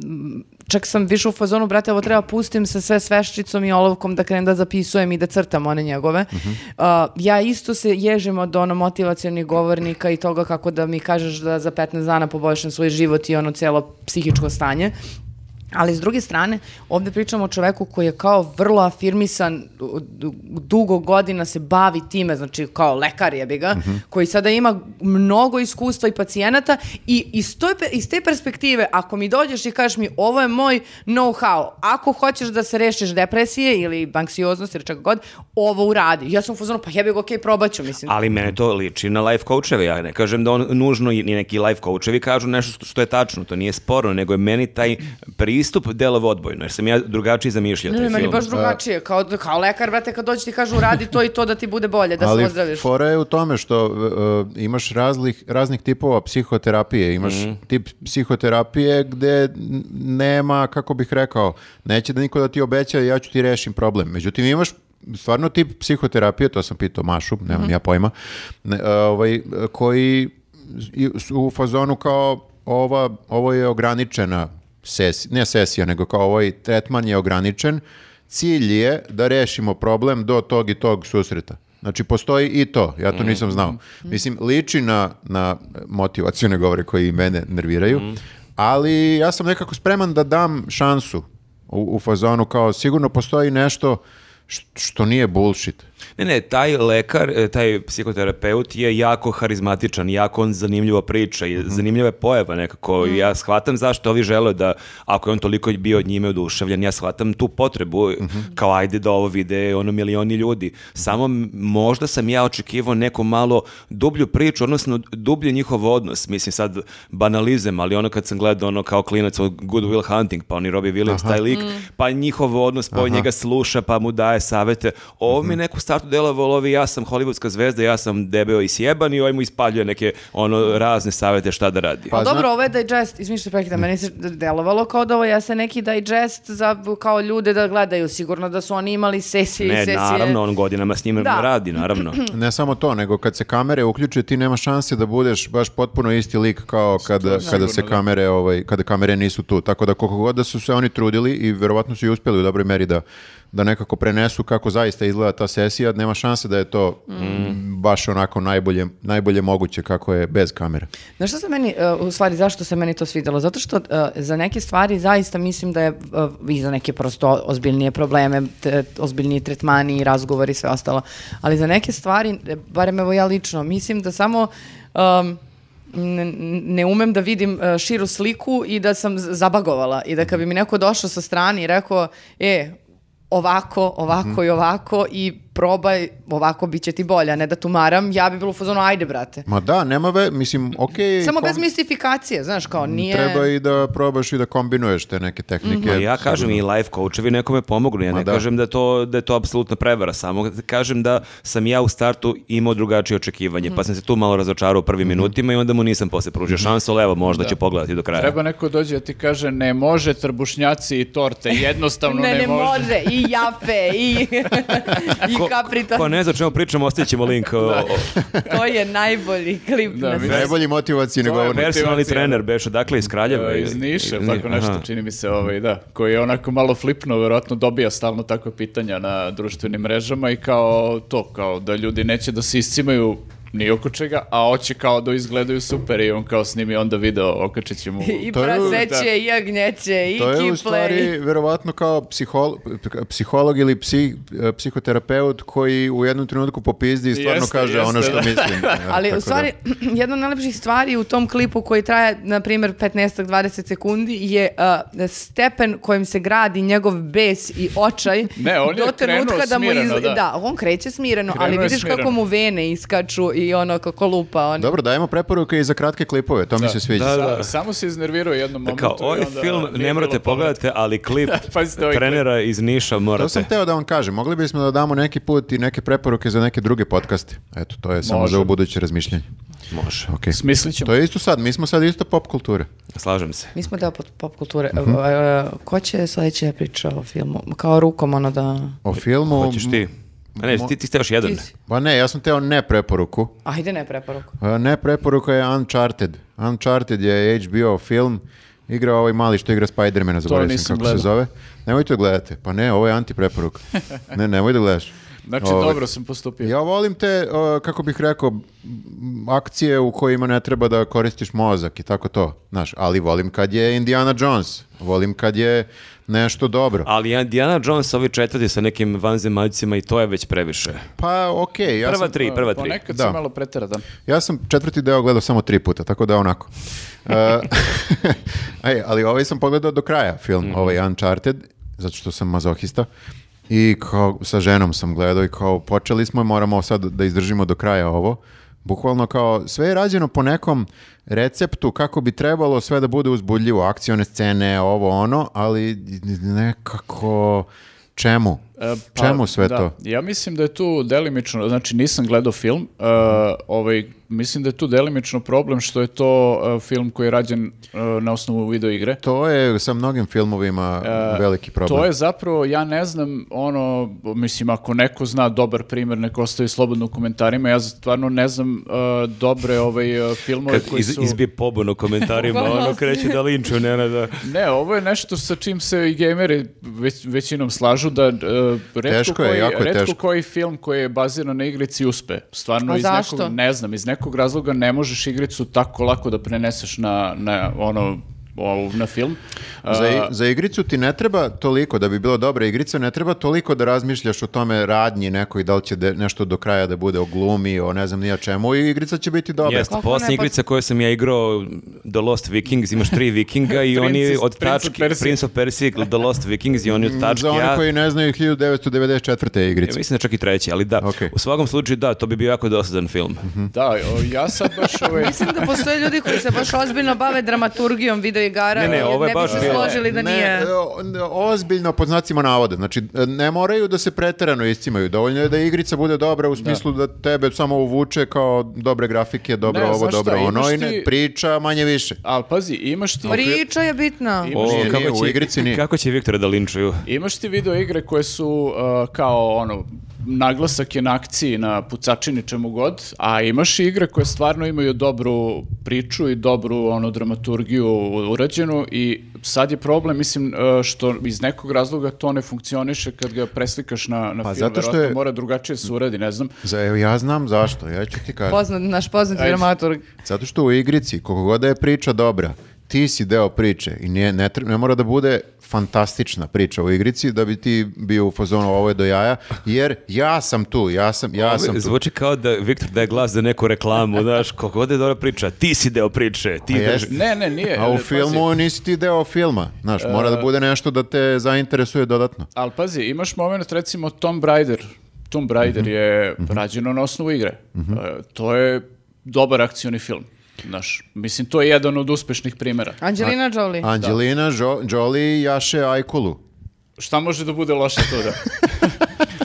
čak sam više u fazonu, brate, ovo treba pustim sa sve sveščicom i olovkom da krenem da zapisujem i da crtam one njegove. Uh mhm. -huh. uh, ja isto se ježim od ono motivacijalnih govornika i toga kako da mi kažeš da za 15 dana poboljšam svoj život i ono celo psihičko stanje. Ali s druge strane, ovde pričamo o čoveku koji je kao vrlo afirmisan, dugo godina se bavi time, znači kao lekar je bi ga, mm -hmm. koji sada ima mnogo iskustva i pacijenata i iz, toj, iz te perspektive, ako mi dođeš i kažeš mi ovo je moj know-how, ako hoćeš da se rešiš depresije ili anksioznosti ili čega god, ovo uradi. Ja sam u fuzonu, pa jebi ga, okej, okay, probaću, mislim. Ali mene to liči na life coacheve, ja ne kažem da on nužno i neki life coachevi kažu nešto što je tačno, to nije sporno, nego je meni taj pri pristup delovo odbojno, jer sam ja drugačije zamišljao taj ne, film. Ne, baš drugačije, kao, kao lekar, brate, kad dođe ti kažu radi to i to da ti bude bolje, da se ozdraviš. Ali fora je u tome što uh, imaš razlih, raznih tipova psihoterapije, imaš mm. tip psihoterapije gde nema, kako bih rekao, neće da niko da ti obeća ja ću ti rešim problem. Međutim, imaš stvarno tip psihoterapije, to sam pitao Mašu, nemam mm. ja pojma, ne, uh, ovaj, koji u fazonu kao ova, ovo je ograničena sesija, ne sesija, nego kao ovaj tretman je ograničen, cilj je da rešimo problem do tog i tog susreta. Znači, postoji i to. Ja to mm. nisam znao. Mm. Mislim, liči na, na motivacijone govore koji mene nerviraju, mm. ali ja sam nekako spreman da dam šansu u, u fazonu kao sigurno postoji nešto što, što nije bullshit. Ne, ne, taj lekar, e, taj psihoterapeut je jako harizmatičan, jako on zanimljivo priča i mm -hmm. zanimljiva je pojava nekako. Mm. Ja shvatam zašto ovi žele da, ako je on toliko bio od njime oduševljen, ja shvatam tu potrebu, mm -hmm. kao ajde da ovo vide ono milioni ljudi. Samo možda sam ja očekivao neku malo dublju priču, odnosno dublje njihov odnos. Mislim sad banalizem, ali ono kad sam gledao ono kao klinac od Good Will Hunting, pa oni Robbie Williams, Aha. taj lik, mm. pa njihov odnos, pa njega sluša, pa mu daje savete. Ovo mi mhm. neku stav startu delovalo ovi ja sam hollywoodska zvezda, ja sam debeo i sjeban i ovaj mu ispaljuje neke ono razne savete šta da radi. Pa, pa dobro, ovo je digest, izmišljate prekida, meni se delovalo kao da ovo ja se neki digest za kao ljude da gledaju, sigurno da su oni imali sesije i sesije. Ne, naravno, on godinama s njim da. radi, naravno. ne samo to, nego kad se kamere uključe, ti nema šanse da budeš baš potpuno isti lik kao kada, Stim, kada se da. kamere, ovaj, kada kamere nisu tu. Tako da koliko god da su se oni trudili i verovatno su i uspjeli u dobroj meri da da nekako prenesu kako zaista izgleda ta sesija, nema šanse da je to mm. baš onako najbolje, najbolje moguće kako je bez kamere. Znaš što se meni, e, u stvari zašto se meni to svidjelo? Zato što e, za neke stvari zaista mislim da je e, i za neke prosto ozbiljnije probleme, te, ozbiljniji tretmani, i razgovori i sve ostalo, ali za neke stvari, barem evo ja lično, mislim da samo... Um, ne umem da vidim širu sliku i da sam zabagovala i da kad bi mi neko došao sa strane i rekao, e, ovako, ovako mm. i ovako i probaj, ovako bit će ti bolje, a ne da tumaram, ja bi bilo u fazonu, ajde brate. Ma da, nema ve, mislim, okej. Okay, Samo kom... bez mistifikacije, znaš, kao nije... Treba i da probaš i da kombinuješ te neke tehnike. Mm -hmm. ja kažem i life coachevi nekome pomognu, ja Ma ne da. kažem da, to, da je to apsolutna prevara, samo kažem da sam ja u startu imao drugačije očekivanje, mm -hmm. pa mhm. sam se tu malo razočarao u prvim mm -hmm. minutima i onda mu nisam posle pružio mhm. šansu, ali evo, možda da. će pogledati do kraja. Treba neko dođe da ti kaže, ne može trbušnjaci i torte, jednostavno ne, ne, ne može. može. i jafe, i... I kaprita. Pa kapritan. Ko ne zna čemu pričamo, ostavit ćemo link. O, to da. je najbolji klip. Da, na mi najbolji motivacijni govornik. Personalni motivacija. trener, Bešo, dakle iz Kraljeva. Da, iz Niša, iz, tako nešto, aha. čini mi se, ovaj, da, koji je onako malo flipno, verovatno dobija stalno takve pitanja na društvenim mrežama i kao to, kao da ljudi neće da se iscimaju ni oko čega, a oće kao da izgledaju super i on kao snimi onda video, okačit će mu... I to praseće, je, i agnjeće, i kiple. To je u da. stvari verovatno kao psiholo, psiholog ili psi, e, psihoterapeut koji u jednom trenutku popizdi i stvarno jeste, kaže jeste, ono što da. mislim. Ali u da. stvari, da. jedna od najlepših stvari u tom klipu koji traje, na primjer, 15-20 sekundi je uh, stepen kojim se gradi njegov bes i očaj ne, on je trenutka da mu... Iz... da. da. on kreće smireno, krenuo ali vidiš smireno. kako mu vene iskaču i i ono kako lupa. On. Dobro, dajemo preporuke i za kratke klipove, to da. mi se sviđa. Da, da, da. Samo se iznervirao jednom momentu. Kao, ovaj film ne morate pogledati, ali da, ovaj klip trenera iz Niša morate. To sam teo da vam kažem, mogli bismo da damo neki put i neke preporuke za neke druge podcaste. Eto, to je samo Može. za buduće razmišljanje. Može. Okay. Smislit ćemo. To je isto sad, mi smo sad isto pop kulture. Slažem se. Mi smo deo pop kulture. Uh mhm. -huh. Ko će sledeće priča o filmu? Kao rukom ono da... O filmu... Hoćeš ti? Ma ne, ti, ti ste još jedan. Ti Pa ne, ja sam teo ne preporuku. Ajde ne preporuku. A, e, ne preporuka je Uncharted. Uncharted je HBO film. Igra ovaj mali što igra spider zaboravio zaboravim kako gledam. se zove. Nemojte da gledate. Pa ne, ovo je antipreporuka. ne, nemoj da gledaš. Znači, Ove. Ovaj, dobro sam postupio. Ja volim te, o, eh, kako bih rekao, akcije u kojima ne treba da koristiš mozak i tako to, znaš, ali volim kad je Indiana Jones, volim kad je nešto dobro. Ali Indiana Jones ovi četvrti sa nekim vanzemaljcima i to je već previše. Pa okej. Okay, ja prva sam, tri, prva tri. Ponekad da. sam malo preteradan. Ja sam četvrti deo gledao samo tri puta, tako da onako. uh, eh, aj, ali ovaj sam pogledao do kraja film, mm -hmm. ovaj Uncharted, zato što sam mazohista. I kao sa ženom sam gledao i kao počeli smo i moramo sad da izdržimo do kraja ovo. Bukvalno kao sve je rađeno po nekom receptu kako bi trebalo sve da bude uzbudljivo, akcione scene, ovo ono, ali nekako čemu? E, pa, Čemu sve da. to? Ja mislim da je tu delimično, znači nisam gledao film, uh, ovaj, mislim da je tu delimično problem što je to uh, film koji je rađen uh, na osnovu video igre. To je sa mnogim filmovima veliki problem. To je zapravo, ja ne znam, ono, mislim, ako neko zna dobar primer, neko ostavi slobodno u komentarima, ja stvarno ne znam dobre ovaj, filmove Kad koji iz, su... izbije pobon u komentarima, ono kreće da linču, ne, ne, da... Ne, ovo je nešto sa čim se i gameri već, većinom slažu, da redko teško koji, je, jako teško. koji film koji je baziran na igrici uspe. Stvarno A iz zašto? nekog, ne znam, iz nekog razloga ne možeš igricu tako lako da preneseš na, na ono ovu na film. Za, za igricu ti ne treba toliko, da bi bila dobra igrica, ne treba toliko da razmišljaš o tome radnji nekoj, da li će de, nešto do kraja da bude o glumi, o ne znam nija čemu i igrica će biti dobra. Jeste, posle pa- igrica koju sam ja igrao The Lost Vikings, imaš tri vikinga i oni od tački, Prince of Persia, The Lost Vikings i oni od mm, tački. Za one ja, koji ne znaju 1994. igrice. Ja mislim da čak i treći, ali da, okay. u svakom slučaju da, to bi bio jako dosadan film. Mm -hmm. Da, ja sad baš ovaj... Mislim da postoje ljudi koji se baš ozbiljno bave dramaturgijom video igara, ne, ne, ovo je ne baš bi se složili da ne, nije. E, ozbiljno, pod znacima navoda. Znači, e, ne moraju da se preterano iscimaju. Dovoljno je da igrica bude dobra u da. smislu da, da tebe samo uvuče kao dobre grafike, dobro ne, ovo, dobro ono i ne, priča manje više. Ali pazi, imaš ti... Priča je bitna. Imaš o, kako će, u igrici nije. Kako će Viktora da linčuju? Imaš ti video igre koje su uh, kao ono naglasak je na akciji, na pucačini, čemu god, a imaš i igre koje stvarno imaju dobru priču i dobru onu dramaturgiju urađenu i sad je problem, mislim, e, što iz nekog razloga to ne funkcioniše kad ga preslikaš na, na pa, film, zato što je... mora drugačije se uradi, ne znam. Za, evo, ja znam zašto, ja ću ti kažem. Poznat, naš poznat dramaturg. Zato što u igrici, koliko god da je priča dobra, ti si deo priče i nije, ne, ne mora da bude fantastična priča u igrici da bi ti bio u fazonu ovo je do jaja, jer ja sam tu, ja sam, ja sam tu. Zvuči kao da Viktor daje glas za neku reklamu, znaš, kako god je dobra priča, ti si deo priče. Ti A da... Ne, ne, nije. A u filmu pazi. nisi ti deo filma, znaš, e, mora da bude nešto da te zainteresuje dodatno. Ali pazi, imaš moment, recimo Tom Raider, Tomb Raider mm -hmm. je mm -hmm. rađeno na osnovu igre. Mm -hmm. to je dobar akcioni film. Znaš, mislim, to je jedan od uspešnih primjera. Angelina Jolie. Anđelina jo Jolie jaše Ajkulu šta može da bude loše da?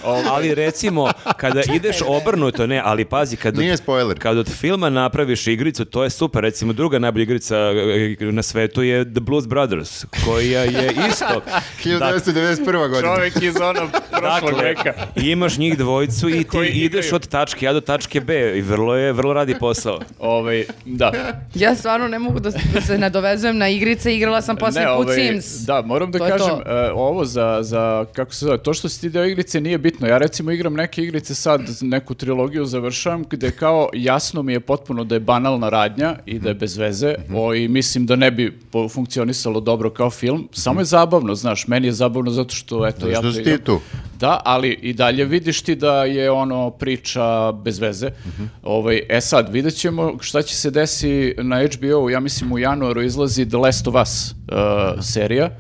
ali recimo, kada ideš obrnuto, ne, ali pazi, kad od, Nije spoiler. kad od filma napraviš igricu, to je super. Recimo, druga najbolja igrica e, e, na svetu je The Blues Brothers, koja je isto... 1991. godina. Čovjek iz ono prošlog dakle, veka. Imaš njih dvojicu i ti Koji ideš igraju. od tačke A do tačke B i vrlo je, vrlo radi posao. Ovaj, da. Ja stvarno ne mogu da, da se nadovezujem na igrice, igrala sam poslije put ovaj, Sims. Da, moram da to kažem, uh, ovo za za, za, kako se zove, to što si ti deo igrice nije bitno. Ja recimo igram neke igrice sad, neku trilogiju završavam, gde kao jasno mi je potpuno da je banalna radnja i da je mhm. bez veze, mhm. o, i mislim da ne bi funkcionisalo dobro kao film, samo je mhm. zabavno, znaš, meni je zabavno zato što, eto, ja da to ti tu. Da, ali i dalje vidiš ti da je ono priča bez veze. Mm -hmm. ovaj, e sad, vidjet ćemo šta će se desi na hbo ja mislim u januaru izlazi The Last of Us uh, serija,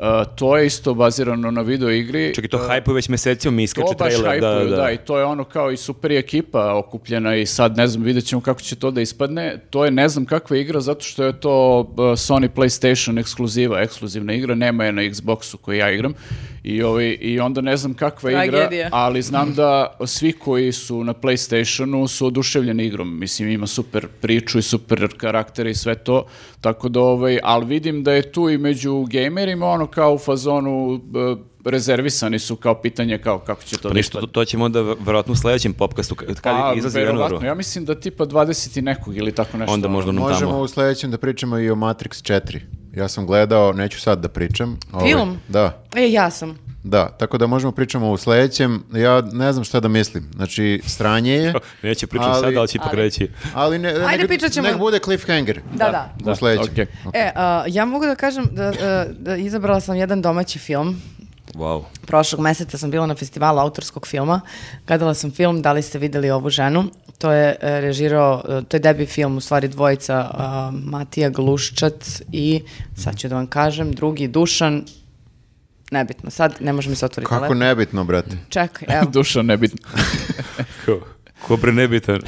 Uh, to je isto bazirano na video igri. Čak i to uh, hajpuju već mesecima, mi iskače trailer. da, da. da, i to je ono kao i super ekipa okupljena i sad ne znam, vidjet ćemo kako će to da ispadne. To je ne znam kakva igra zato što je to uh, Sony PlayStation ekskluziva, ekskluzivna igra, nema je na Xboxu koji ja igram I, ovaj, I onda ne znam kakva Tragedija. igra, ali znam da svi koji su na Playstationu su oduševljeni igrom. Mislim, ima super priču i super karaktere i sve to. Tako da, ovaj, ali vidim da je tu i među gamerima ono kao u fazonu e, rezervisani su kao pitanje kao kako će to pa ništa, to, to ćemo onda verovatno u sledećem popkastu kad pa, izlazi januaru. Ja mislim da tipa 20 i nekog ili tako nešto. Onda možda ono. Možemo u sledećem da pričamo i o Matrix 4. Ja sam gledao, neću sad da pričam. Film? Ovaj, da. E, ja sam. Da, tako da možemo pričamo u sledećem. Ja ne znam šta da mislim. Znači, stranje je. Neće pričati sad, ali će ipak reći. Ali ne, ne, Ajde, nek, ćemo. nek bude cliffhanger. Da, da. da. U sledećem. Okay. Okay. E, uh, ja mogu da kažem da, uh, da izabrala sam jedan domaći film Wow. Prošlog meseca sam bila na festivalu autorskog filma. Gledala sam film Da li ste videli ovu ženu? To je e, režirao, e, to je debi film u stvari dvojica e, Matija Gluščac i sad ću da vam kažem, drugi Dušan Nebitno, sad ne može mi se otvoriti. Kako telefon. nebitno, brate? Čekaj, evo. Dušan nebitno. ko, ko bre nebitan?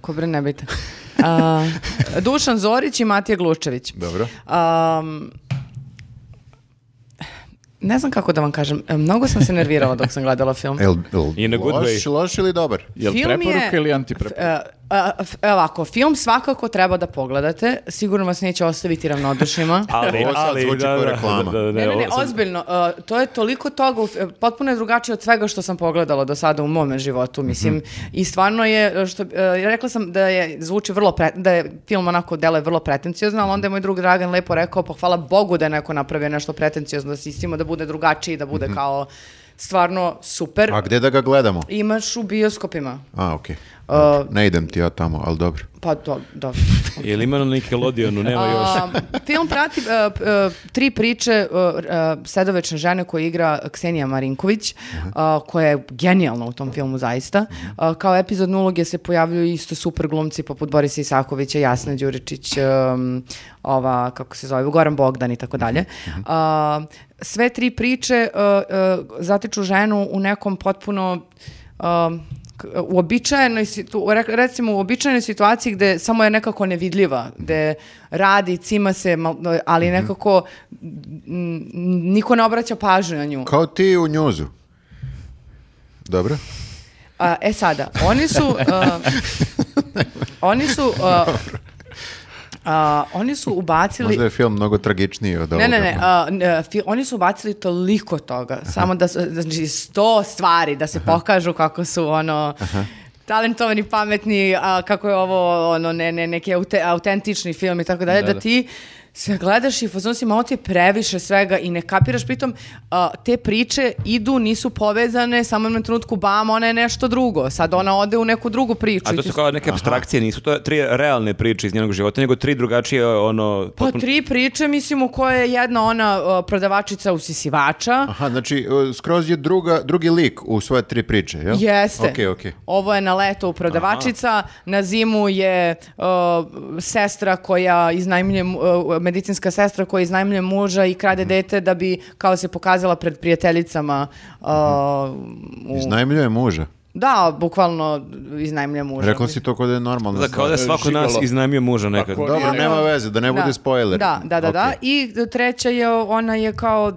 ko bre nebitan. Uh, Dušan Zorić i Matija Glučević. Dobro. Um, Ne znam kako da vam kažem, e, mnogo sam se nervirala dok sam gledala film. El, el, In a good loš, way. loš ili dobar? Jel film preporuka je, ili antipreporuka? E, ovako, film svakako treba da pogledate. Sigurno vas neće ostaviti ravnodušima. ali, ali, zvuči da, da reklama. Da, da, da, ne, ne, ne, ozbiljno. Uh, to je toliko toga, potpuno je drugačije od svega što sam pogledala do sada u mome životu, mislim. Mm. I stvarno je, e, što, uh, rekla sam da je, zvuči vrlo, pre, da je film onako dele vrlo pretenciozno, ali onda je moj drug Dragan lepo rekao, pa hvala Bogu da je neko napravio nešto pretenciozno, da si da bude drugačiji, da bude mm -hmm. kao stvarno super. A gde da ga gledamo? Imaš u bioskopima. A, okej. Okay. Uh, ne idem ti ja tamo, ali dobro. Pa to, da. Je li ima na Nickelodeonu, nema još. A, film prati a, e, a, e, tri priče e, sedovečne žene koju igra Ksenija Marinković, koja je genijalna u tom filmu zaista. kao epizodne uloge se pojavljuju isto super glumci poput Borisa Isakovića, Jasna Đuričić, ova, kako se zove, Goran Bogdan i tako dalje. Sve tri priče zatiču ženu u nekom potpuno uobičajenoj, recimo u uobičajenoj situaciji gde samo je nekako nevidljiva, gde radi, cima se, ali mhm. nekako niko ne obraća pažnju na nju. Kao ti u njuzu. Dobro. A, e sada, oni su... Uh, oni su... Uh, uh, oni su ubacili... Možda je film mnogo tragičniji od ovoga. Ne, ne, ne. A, ne fi, oni su ubacili toliko toga. Aha. Samo da, znači, sto stvari da se Aha. pokažu kako su ono... Aha talentovani, pametni, a kako je ovo ono ne, ne, neki aute, autentični film i tako dalje, da, da, da. ti se gledaš i fazon si malo ti je previše svega i ne kapiraš, pritom a, te priče idu, nisu povezane, samo na trenutku bam, ona je nešto drugo, sad ona ode u neku drugu priču. A to su kao neke abstrakcije, nisu to tri realne priče iz njenog života, nego tri drugačije ono... Pa potpuno... Pa tri priče, mislim, u kojoj je jedna ona a, prodavačica usisivača. Aha, znači skroz je druga, drugi lik u svoje tri priče, jel? Jeste. Okay, okay. Ovo je na leto u prodavačica, Aha. na zimu je a, sestra koja iznajmlje medicinska sestra koja iznajmljuje muža i krade mhm. dete da bi kao da se pokazala pred prijateljicama. Mhm. Uh, u... Iznajmljuje muža? Da, bukvalno iznajmljam muža. Rekao si to kao da je normalno. Da, kao da je svako nas iznajmio muža pa nekad. Tako, Dobro, nema veze, da ne da. bude spoiler. Da, da, da, da. okay. da. I treća je, ona je kao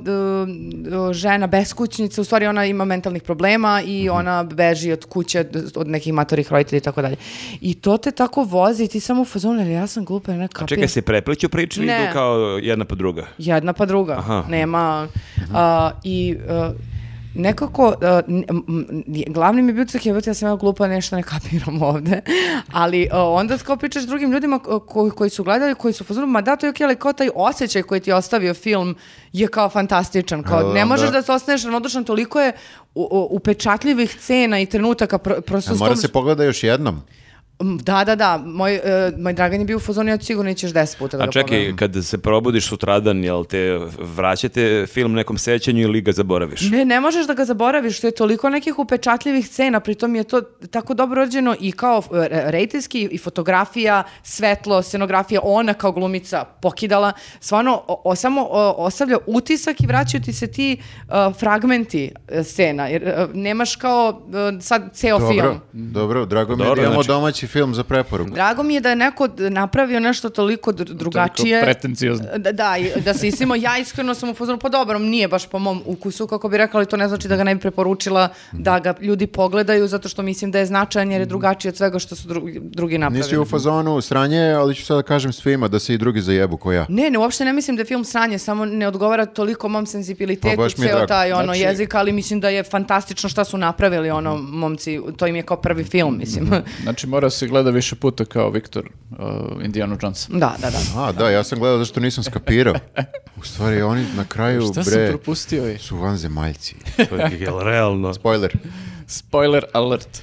žena beskućnica, u stvari ona ima mentalnih problema i mhm. ona beži od kuće, od nekih matorih roditelja i tako dalje. I to te tako vozi ti samo u fazonu, ja sam glupa, ne kapiram. A čekaj, se prepliću priče ili idu kao jedna pa druga? Jedna pa druga. Aha. Nema. Mhm. A, I... A, nekako, uh, glavni mi je bio cah, jebate, ja sam ja glupa, nešto ne kapiram ovde, ali uh, onda kao pričaš drugim ljudima koji, koji su gledali, koji su fazonu, ma da, to je okej, okay, ali kao taj osjećaj koji ti je ostavio film je kao fantastičan, kao ne možeš da, da se ostaneš ravnodušan, toliko je u, u, upečatljivih scena i trenutaka, pr prosto... Ja, e, mora tom... se pogleda još jednom. Da, da, da. Moj, uh, moj Dragan je bio u fazonu, ja sigurno ćeš deset puta da A ga čekaj, pogledam. kad se probudiš sutradan, jel te vraćate film nekom sećanju ili ga zaboraviš? Ne, ne možeš da ga zaboraviš, to je toliko nekih upečatljivih scena, pritom je to tako dobro rođeno i kao e, rejtinski, i fotografija, svetlo, scenografija, ona kao glumica pokidala, stvarno o, o, samo o, ostavlja utisak i vraćaju ti se ti uh, fragmenti scena, jer uh, nemaš kao sad ceo dobro, film. Dobro, drago mi je da imamo znači... domaći sledeći film za preporuku. Drago mi je da je neko napravio nešto toliko drugačije. Toliko pretencijozno. Da, da, da se istimo. ja iskreno sam u fazonu, pa dobro, nije baš po mom ukusu, kako bi rekla, ali to ne znači da ga ne bi preporučila da ga ljudi pogledaju, zato što mislim da je značajan jer je drugačiji od svega što su drugi, drugi napravili. Nisi u fazonu sranje, ali ću sada da kažem svima da se i drugi zajebu ko ja. Ne, ne, uopšte ne mislim da je film sranje, samo ne odgovara toliko mom senzibilitetu, pa ceo taj ono, znači... jezik, ali mislim da je fantastično šta su napravili ono, momci, to im je kao prvi film, mislim. Znači mora se gleda više puta kao Viktor uh, Indiana Jonesa. Da, da, da. A, da, ja sam gledao zašto nisam skapirao. U stvari, oni na kraju, Šta bre, sam propustio je? su vanzemaljci. To je, jel, realno. Spoiler. Spoiler alert.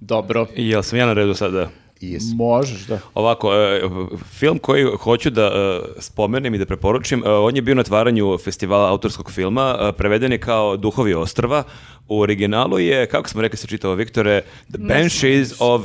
Dobro. Jel sam ja na redu sada? Yes. Možeš, da. Ovako, e, film koji hoću da e, spomenem i da preporučim, e, on je bio na otvaranju festivala autorskog filma, preveden je kao Duhovi ostrva. U originalu je, kako smo rekli se čitao Viktore, The Banshees of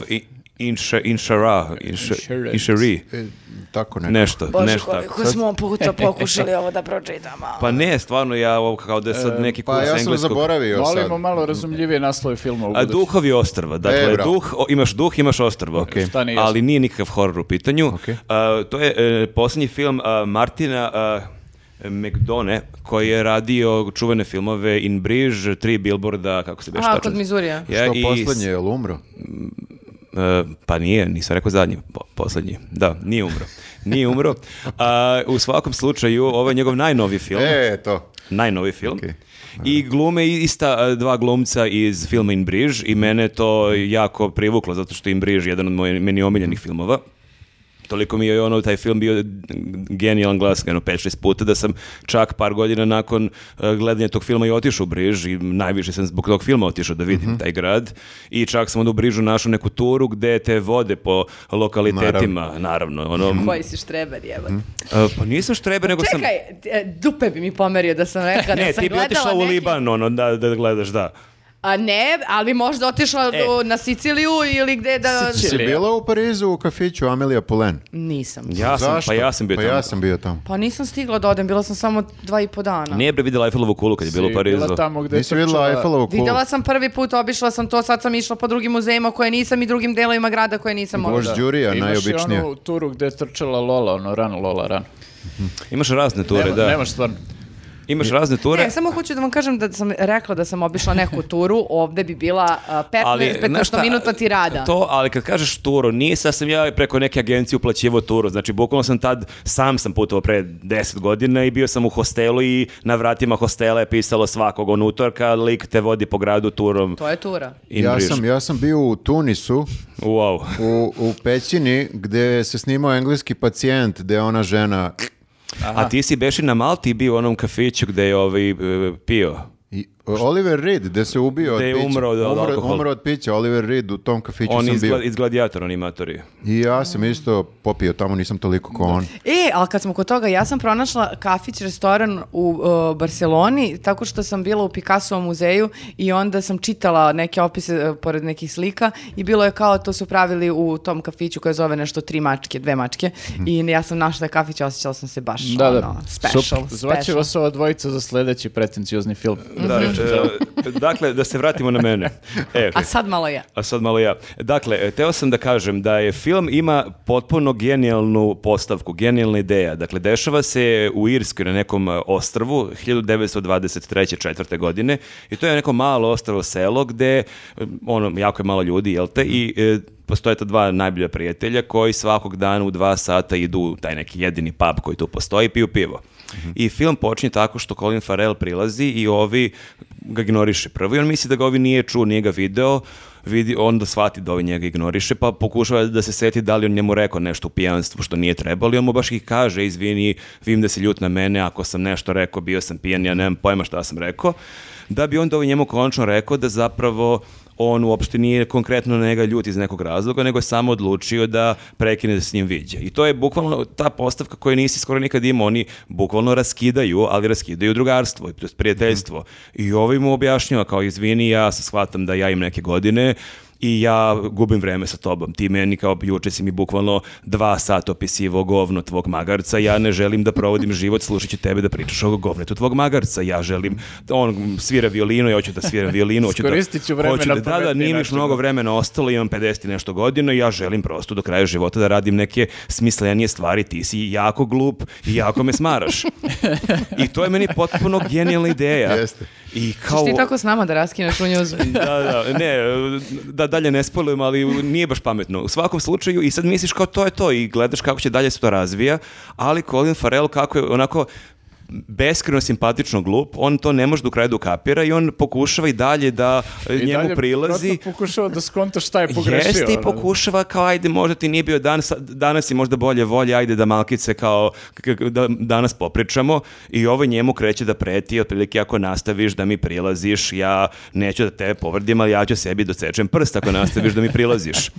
Inša, inšara, inša, inšari. E, tako nekako. Nešto, Bože, nešto. Bože, koliko smo puta pokušali ovo da pročitamo. Pa ne, stvarno ja ovo kao da je sad e, neki e, pa kurs engleskog. Pa ja sam engleskog. zaboravio Molimo sad. Molimo malo razumljivije naslove filma u budući. A duhovi ostrva, dakle, e, duh, o, imaš duh, imaš ostrvo. E, okay. Šta nije ali nije nikakav horor u pitanju. Okay. A, to je e, posljednji film a, Martina... A, McDone, koji je radio čuvene filmove In Bridge, tri billboarda, kako se beš tačno. A, kod Mizurija. Ja, Što poslednje, je li umro? Mm, E, pa nije, nisam rekao zadnji, po, poslednji. Da, nije umro. Nije umro. A, u svakom slučaju, ovo je njegov najnoviji film. E, to. Najnoviji film. Okay. I glume ista e, dva glumca iz filma In Bridge i mene to jako privuklo, zato što In Bridge je jedan od mojih meni omiljenih filmova toliko mi je ono, taj film bio genijalan glas, jedno 5-6 puta, da sam čak par godina nakon e, gledanja tog filma i otišao u Briž i najviše sam zbog tog filma otišao da vidim mm -hmm. taj grad i čak sam onda u Brižu našao neku turu gde te vode po lokalitetima, naravno. naravno ono, mhm. Koji si štreber, jebate. Mm e, pa nisam štreber, nego sam... Čekaj, e, dupe bi mi pomerio da sam rekla da sam gledala neki... Ne, ti bi otišla u Liban, ono, da, da gledaš, da. A ne, ali možda otišla e. na Siciliju ili gde da... Si bila u Parizu u kafiću Amelija Polen? Nisam. Ja sam, Zašto? pa ja sam bio pa tamo. Pa ja sam bio tamo. Pa nisam stigla da odem, bila sam samo dva i po dana. Nije bre videla Eiffelovu kulu kad je bila u Parizu. Bila tamo gde Nisi vidjela Eiffelovu kulu. Videla sam prvi put, obišla sam to, sad sam išla po drugim muzejima koje nisam i drugim delovima grada koje nisam mogla. Bož Đurija, najobičnije. Imaš i onu turu gde je trčala Lola, ono ran Lola, rano. Imaš razne ture, Nema, da. Nemaš stvarno. Imaš razne ture. Ne, samo hoću da vam kažem da sam rekla da sam obišla neku turu, ovde bi bila 15-15 minuta ti tirada. To, ali kad kažeš turu, nije sasvim ja preko neke agencije uplaćivao turu. Znači, bukvalno sam tad, sam sam putovao pre 10 godina i bio sam u hostelu i na vratima hostela je pisalo svakog on utorka, lik te vodi po gradu turom. To je tura. ja sam, ja sam bio u Tunisu, wow. u, u pećini gde se snimao engleski pacijent, gde ona žena Aha. A ti si beši na Malti bio u onom kafiću gde je ovaj e, pio. I, Oliver Reed, gde se ubio od pića. Gde je umro od, od alkohola. Umro od pića, Oliver Reed, u tom kafiću on sam izgled, bio. On iz gladijatora animatori. I ja sam isto popio, tamo nisam toliko kao da. on. E, ali kad smo kod toga, ja sam pronašla kafić, restoran u uh, Barceloni, tako što sam bila u Picasso muzeju i onda sam čitala neke opise uh, pored nekih slika i bilo je kao to su pravili u tom kafiću koja zove nešto tri mačke, dve mačke mm. i mhm. ja sam našla taj kafić, osjećala sam se baš da, da. ono, da. special. Zvaće vas ova dvojica za sledeći pretenciozni film. Da, mm -hmm. E, dakle, da se vratimo na mene. E, a sad malo ja. A sad malo ja. Dakle, e, teo sam da kažem da je film ima potpuno genijalnu postavku, genijalna ideja. Dakle, dešava se u Irskoj na nekom e, ostrvu 1923. četvrte godine i to je neko malo ostrvo selo gde ono, jako je malo ljudi, jel te, i postoje ta dva najbolja prijatelja koji svakog dana u dva sata idu u taj neki jedini pub koji tu postoji i piju pivo. I film počinje tako što Colin Farrell prilazi i ovi ga ignoriše prvo i on misli da ga ovi nije čuo, nije ga video, vidi, onda shvati da ovi njega ignoriše, pa pokušava da se seti da li on njemu rekao nešto u pijanstvu što nije trebalo i on mu baš i kaže, izvini, vidim da si ljut na mene, ako sam nešto rekao, bio sam pijan, ja nemam pojma šta sam rekao, da bi onda ovi njemu končno rekao da zapravo on uopšte nije konkretno na njega ljut iz nekog razloga, nego je samo odlučio da prekine da s njim viđe. I to je bukvalno ta postavka koju nisi skoro nikad imao. Oni bukvalno raskidaju, ali raskidaju drugarstvo, prijateljstvo. Mhm. I ovo ovaj mu objašnjava kao, izvini, ja se shvatam da ja im neke godine, i ja gubim vreme sa tobom. Ti meni kao juče si mi bukvalno dva sata opisivo govno tvog magarca, ja ne želim da provodim život slušajući tebe da pričaš o govnetu tvog magarca, ja želim, da on svira violinu, ja hoću da sviram violinu, hoću da- Skoristit ću vremena hoću da, da, da, nije miš mnogo da. vremena ostalo, imam 50 i nešto godina i ja želim prosto do kraja života da radim neke smislenije stvari, ti si jako glup i jako me smaraš. I to je meni potpuno genijalna ideja. Jeste. I kao... Češ ti tako s nama da raskineš u njuzu? da, da, ne, da dalje ne spolujem, ali nije baš pametno. U svakom slučaju, i sad misliš kao to je to i gledaš kako će dalje se to razvija, ali Colin Farrell kako je onako beskreno simpatično glup, on to ne može do kraja dokapira da i on pokušava i dalje da I e, njemu dalje prilazi. pokušava da skonta šta je pogrešio. Jeste i pokušava kao ajde možda ti nije bio danas, danas i možda bolje volje, ajde da malkice kao da danas popričamo i ovo njemu kreće da preti, otprilike ako nastaviš da mi prilaziš, ja neću da te povrdim, ali ja ću sebi docečem da prst ako nastaviš da mi prilaziš.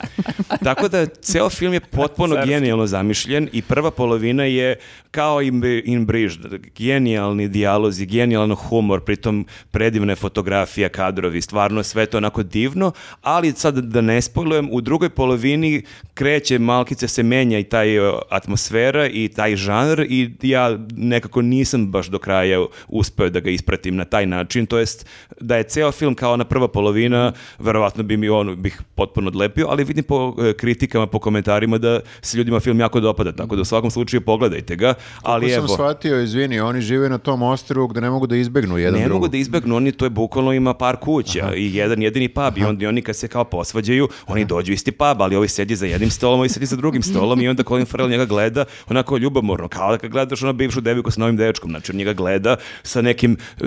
Tako da ceo film je potpuno genijalno zamišljen i prva polovina je kao in, in bridge, genijalni dijalozi, genijalan humor, pritom predivne je fotografija, kadrovi, stvarno sve to onako divno, ali sad da ne spojlujem, u drugoj polovini kreće malkice se menja i taj e, atmosfera i taj žanr i ja nekako nisam baš do kraja uspeo da ga ispratim na taj način, to jest da je ceo film kao ona prva polovina, verovatno bi mi on bih potpuno odlepio, ali vidim po e, kritikama, po komentarima da se ljudima film jako dopada, tako da u svakom slučaju pogledajte ga, ali Kako evo. sam shvatio, izvini, oni žive na tom ostrvu gde ne mogu da izbegnu jedan drugog. Ne drugu. mogu da izbegnu, oni to je bukvalno ima par kuća Aha. i jedan jedini pub Aha. i onda oni kad se kao posvađaju, oni Aha. dođu isti pub, ali ovi sedi za jednim stolom, ovi sedi za drugim stolom i onda Colin Farrell njega gleda onako ljubomorno, kao da kad gledaš ono bivšu deviku sa novim dečkom, znači on njega gleda sa nekim e,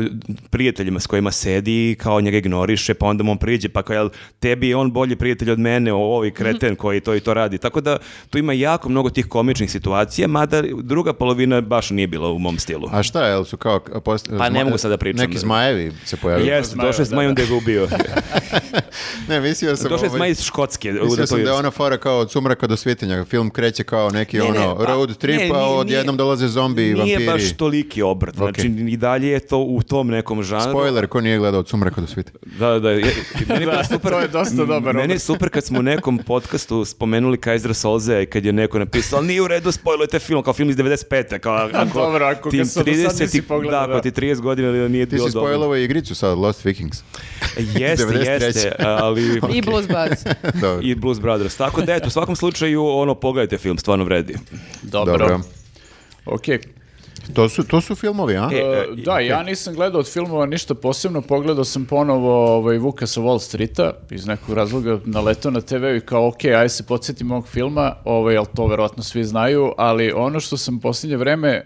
prijateljima s kojima sedi i kao njega ignoriše, pa onda mu on priđe, pa kao jel, tebi je on bolji prijatelj od mene, ovi kreten koji to i to radi. Tako da tu ima jako mnogo tih komičnih situacija, mada druga polovina baš nije bila u mom stilu. A šta, jel su kao... Post... Pa ne mogu sad da pričam. Neki zmajevi se pojavili. Jeste, došao je da, da. zmaj, onda ga ubio. ne, mislio sam... Došao je ovaj- zmaj iz Škotske. Mislio sam da je ona fora kao od sumraka do svjetenja. Film kreće kao neki ne, ono ne, pa- road trip, a odjednom dolaze zombi i vampiri. Nije baš toliki obrt. Znači, i dalje je to u tom nekom žanru. Spoiler, ko nije gledao od sumraka do svjetenja. Da, da. Je, meni da, super, to je dosta dobar. Meni je super kad smo u nekom podcastu spomenuli Kaiser Solze kad je neko napisao, ali nije u redu, spojlujete film, kao film iz 95. Kao, ako, Dobro, ako tim 30, da, ako da. pa ti 30 godina ili da nije bilo dobro. Ti si spojila igricu sad, Lost Vikings. Jeste, jeste, ali... I Blues Brothers. I Blues Brothers. Tako da, eto, u svakom slučaju, ono, pogledajte film, stvarno vredi. Dobro. Dobro. Ok. To su, to su filmovi, a? E, uh, da, okay. E, ja nisam gledao od filmova ništa posebno, pogledao sam ponovo ovaj, Vuka sa Wall Streeta, iz nekog razloga naletao na TV i kao, ok, aj se podsjetim ovog filma, ovaj, ali to verovatno svi znaju, ali ono što sam posljednje vreme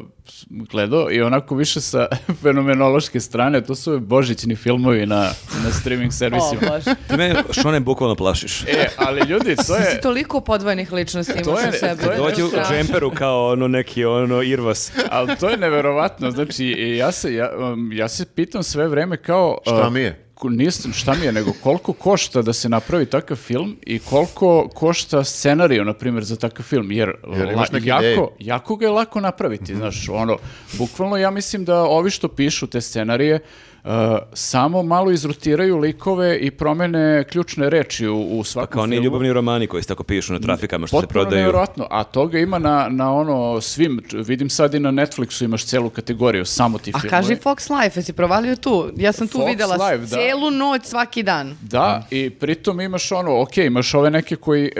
uh, gledao i onako više sa fenomenološke strane, to su božićni filmovi na, na streaming servisima. O, Bože. Ti mene Šone bukvalno plašiš. E, ali ljudi, to je... Si toliko podvojnih ličnosti imaš u sebi. Dođe u džemperu kao ono neki ono irvas. Ali to je neverovatno, znači ja se, ja, um, ja se pitam sve vreme kao... Šta uh, mi je? nisam šta mi je, nego koliko košta da se napravi takav film i koliko košta scenariju, na primjer, za takav film, jer, jer la, jako, jako ga je lako napraviti, mm -hmm. znaš, ono, bukvalno ja mislim da ovi što pišu te scenarije, Uh, samo malo izrotiraju likove i promene ključne reči u, u svakom pa kao filmu. ljubavni romani koji se tako pišu na trafikama što Potpuno se prodaju. Nevjerojatno, a toga ima na, na ono svim, vidim sad i na Netflixu imaš celu kategoriju, samo ti a filmovi. A kaži Fox Life, jesi provalio tu? Ja sam tu Fox videla Life, celu da. noć svaki dan. Da, mm. i pritom imaš ono, ok, imaš ove neke koji e,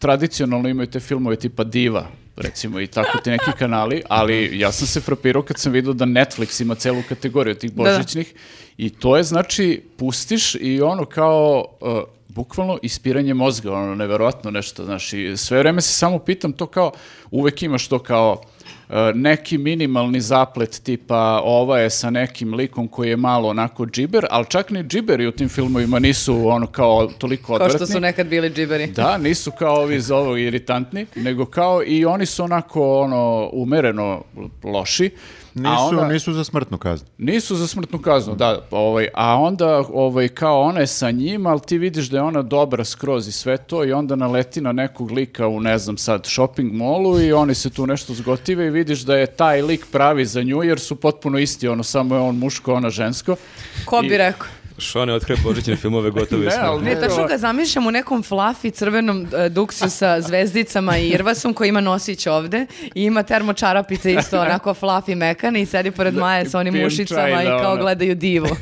tradicionalno imaju te filmove tipa Diva, recimo i tako ti neki kanali, ali ja sam se frapirao kad sam vidio da Netflix ima celu kategoriju tih da, da. božićnih da, i to je znači pustiš i ono kao uh, bukvalno ispiranje mozga, ono neverovatno nešto, znači sve vreme se samo pitam to kao uvek imaš to kao Eh, neki minimalni zaplet tipa ova je sa nekim likom koji je malo onako džiber, ali čak ni džiberi u tim filmovima nisu ono kao toliko odvratni. Kao što su nekad bili džiberi. Da, nisu kao ovi iz ovog iritantni, nego kao i oni su onako ono umereno loši. Nisu, onda, nisu za smrtnu kaznu. Nisu za smrtnu kaznu, da. Ovaj, a onda ovaj, kao ona je sa njim, ali ti vidiš da je ona dobra skroz i sve to i onda naleti na nekog lika u, ne znam sad, shopping molu i oni se tu nešto zgotive i vidiš da je taj lik pravi za nju jer su potpuno isti, ono samo je on muško, ona žensko. Ko bi I, rekao? Šone otkrije božićne filmove, gotove smo. ali Ne, tačno ga zamišljam u nekom flafi crvenom e, duksu sa zvezdicama i irvasom koji ima nosić ovde i ima termo čarapice isto onako flafi mekan i sedi pored da, Maje sa onim pijem i da kao gledaju divo.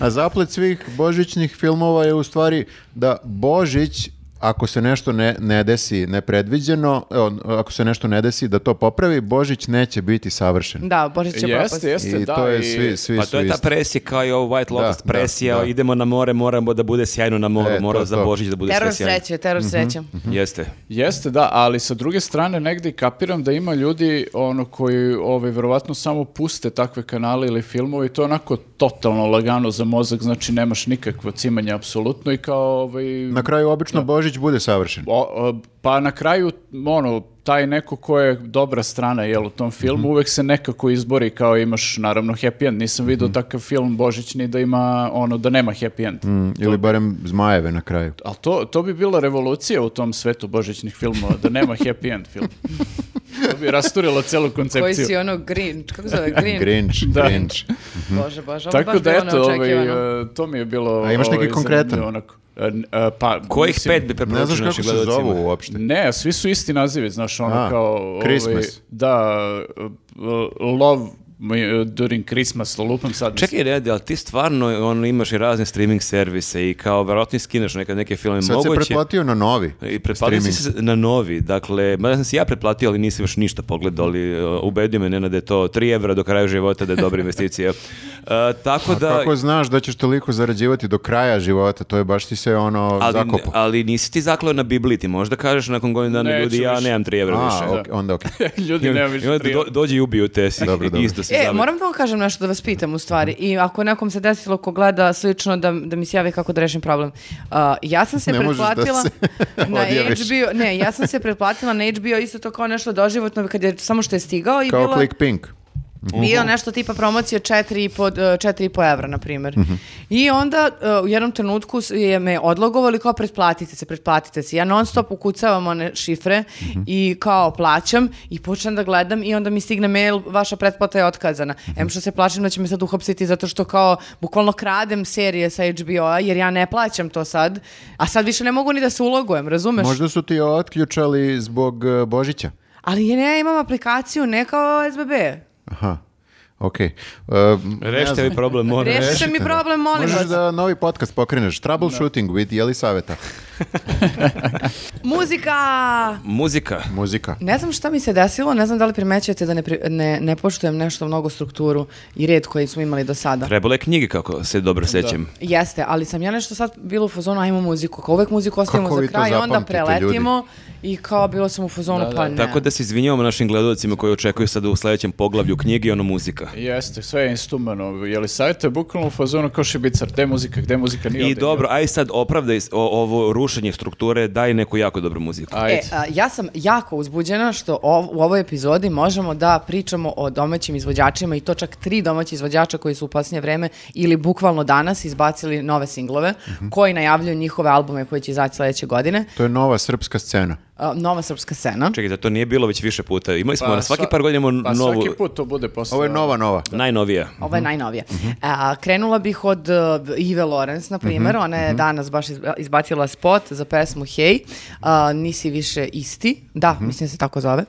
A zaplet svih božićnih filmova je u stvari da Božić ako se nešto ne, ne desi nepredviđeno, e, ako se nešto ne desi da to popravi, Božić neće biti savršen. Da, Božić će propasti. Jeste, jeste, I da. to je svi, svi pa su to je ta presija kao i ovo White Lotus da, da presija, da, da. idemo na more, moramo da bude sjajno na moru, e, mora za Božić da bude teror sve sjajno. Teror sreće, teror mhm, sreće. Mm -hmm. Jeste. Jeste, da, ali sa druge strane negde kapiram da ima ljudi ono koji ovaj, verovatno samo puste takve kanale ili filmove i to onako totalno lagano za mozak, znači nemaš nikakvo cimanje apsolutno i kao... Ovaj, na kraju obično da. Božić Božić bude savršen. O, o, pa na kraju, ono, taj neko ko je dobra strana jel, u tom filmu, mm -hmm. uvek se nekako izbori kao imaš naravno happy end. Nisam vidio mm -hmm. takav film Božićni da ima ono da nema happy end. Mm, ili to, barem zmajeve na kraju. Ali to, to bi bila revolucija u tom svetu Božićnih filmova, da nema happy end film. To bi rasturilo celu koncepciju. Koji si ono Grinch, kako zove Grinch? Grinch, da. Grinch. Bože, bože, ovo Tako baš da, eto, ovaj, to mi je bilo... A imaš neki ovaj, konkretan? Onako. E, e, pa, Kojih mislim, pet bi preporučio Ne znaš kako se zovu uopšte. Ne, svi su isti nazivi, znaš, ono A, kao... Christmas. Ovaj, da, e, Love during Christmas, lupam sad. Čekaj, Redi, ali ti stvarno on, imaš i razne streaming servise i kao verovatno skineš nekad neke filme. Sad Moguće, se pretplatio na novi I pretplatio si se na novi, dakle, mada sam se ja preplatio, ali nisam još ništa pogledao, ali ubedio me Nena da je to 3 evra do kraja života da je dobra investicija. tako da... A kako znaš da ćeš toliko zarađivati do kraja života? To je baš ti se ono ali, zakopo. Ali nisi ti zakleo na Bibliji, ti možda kažeš nakon godinu dana ljudi, ja nemam tri evra više. A, ok, onda okej. Okay. ljudi nemam više 3 evra. Do, i ubiju te. Si, dobro, dobro. Isto se e, završi. moram da vam kažem nešto da vas pitam u stvari. I ako nekom se desilo ko gleda slično da, da mi se javi kako da rešim problem. Uh, ja sam se ne da pretplatila da se na HBO. Ne, ja sam se pretplatila na HBO isto to kao nešto doživotno kad je samo što je stigao. I kao bila... Click Pink. Mhm. bio nešto tipa promocije 4,5 e, evra, na primjer. Mm I onda e, u jednom trenutku je me odlogovali kao pretplatite se, pretplatite se. Ja non stop ukucavam one šifre mm i kao plaćam i počnem da gledam i onda mi stigne mail vaša pretplata je otkazana. Mm Em što se plašim da će me sad uhapsiti zato što kao bukvalno kradem serije sa HBO-a jer ja ne plaćam to sad, a sad više ne mogu ni da se ulogujem, razumeš? Možda su ti otključali zbog e, Božića. Ali ja ne, imam aplikaciju, ne kao SBB. Aha. Ok. Uh, Rešite mi problem, molim. Rešite mi problem, molim. Možeš da novi podcast pokreneš. Troubleshooting no. with Jelisaveta. Muzika! Muzika. Muzika. Ne znam šta mi se desilo, ne znam da li primećujete da ne, pri, ne, ne poštujem nešto mnogo strukturu i red koji smo imali do sada. Trebalo je knjige kako se dobro da. sećam. Jeste, ali sam ja nešto sad bilo u fazonu ajmo muziku, kao uvek muziku ostavimo kako za kraj, onda preletimo ljudi? I kao bilo sam u fazonu, da, pa da. ne. Tako da se izvinjavamo našim gledalcima koji očekuju sad u sledećem poglavlju knjige, ono muzika. Jeste, sve je instrumeno. Je li sajte bukvalno u fazonu kao šibicar, gde muzika, gde muzika nije I ovde, dobro, aj sad opravdaj ovo rušenje strukture, daj neku jako dobru muziku. Ajde. E, a, ja sam jako uzbuđena što ov, u ovoj epizodi možemo da pričamo o domaćim izvođačima i to čak tri domaći izvođača koji su u posljednje vreme ili bukvalno danas izbacili nove singlove mm -hmm. koji najavljuju njihove albume koji će izaći sledeće godine. To je nova srpska scena nova srpska scena. Čekaj, da to nije bilo već više puta. Imali smo pa, na svaki sva, par godina imamo pa novu... Pa svaki put to bude posle. Ovo je nova, nova. Da. Najnovija. Ovo je mhm. najnovija. Mm -hmm. A, krenula bih od uh, Ive Lorenz, na primjer. Mm -hmm. Ona je mm -hmm. danas baš izbacila spot za pesmu Hej, uh, nisi više isti. Da, mhm. mislim da se tako zove.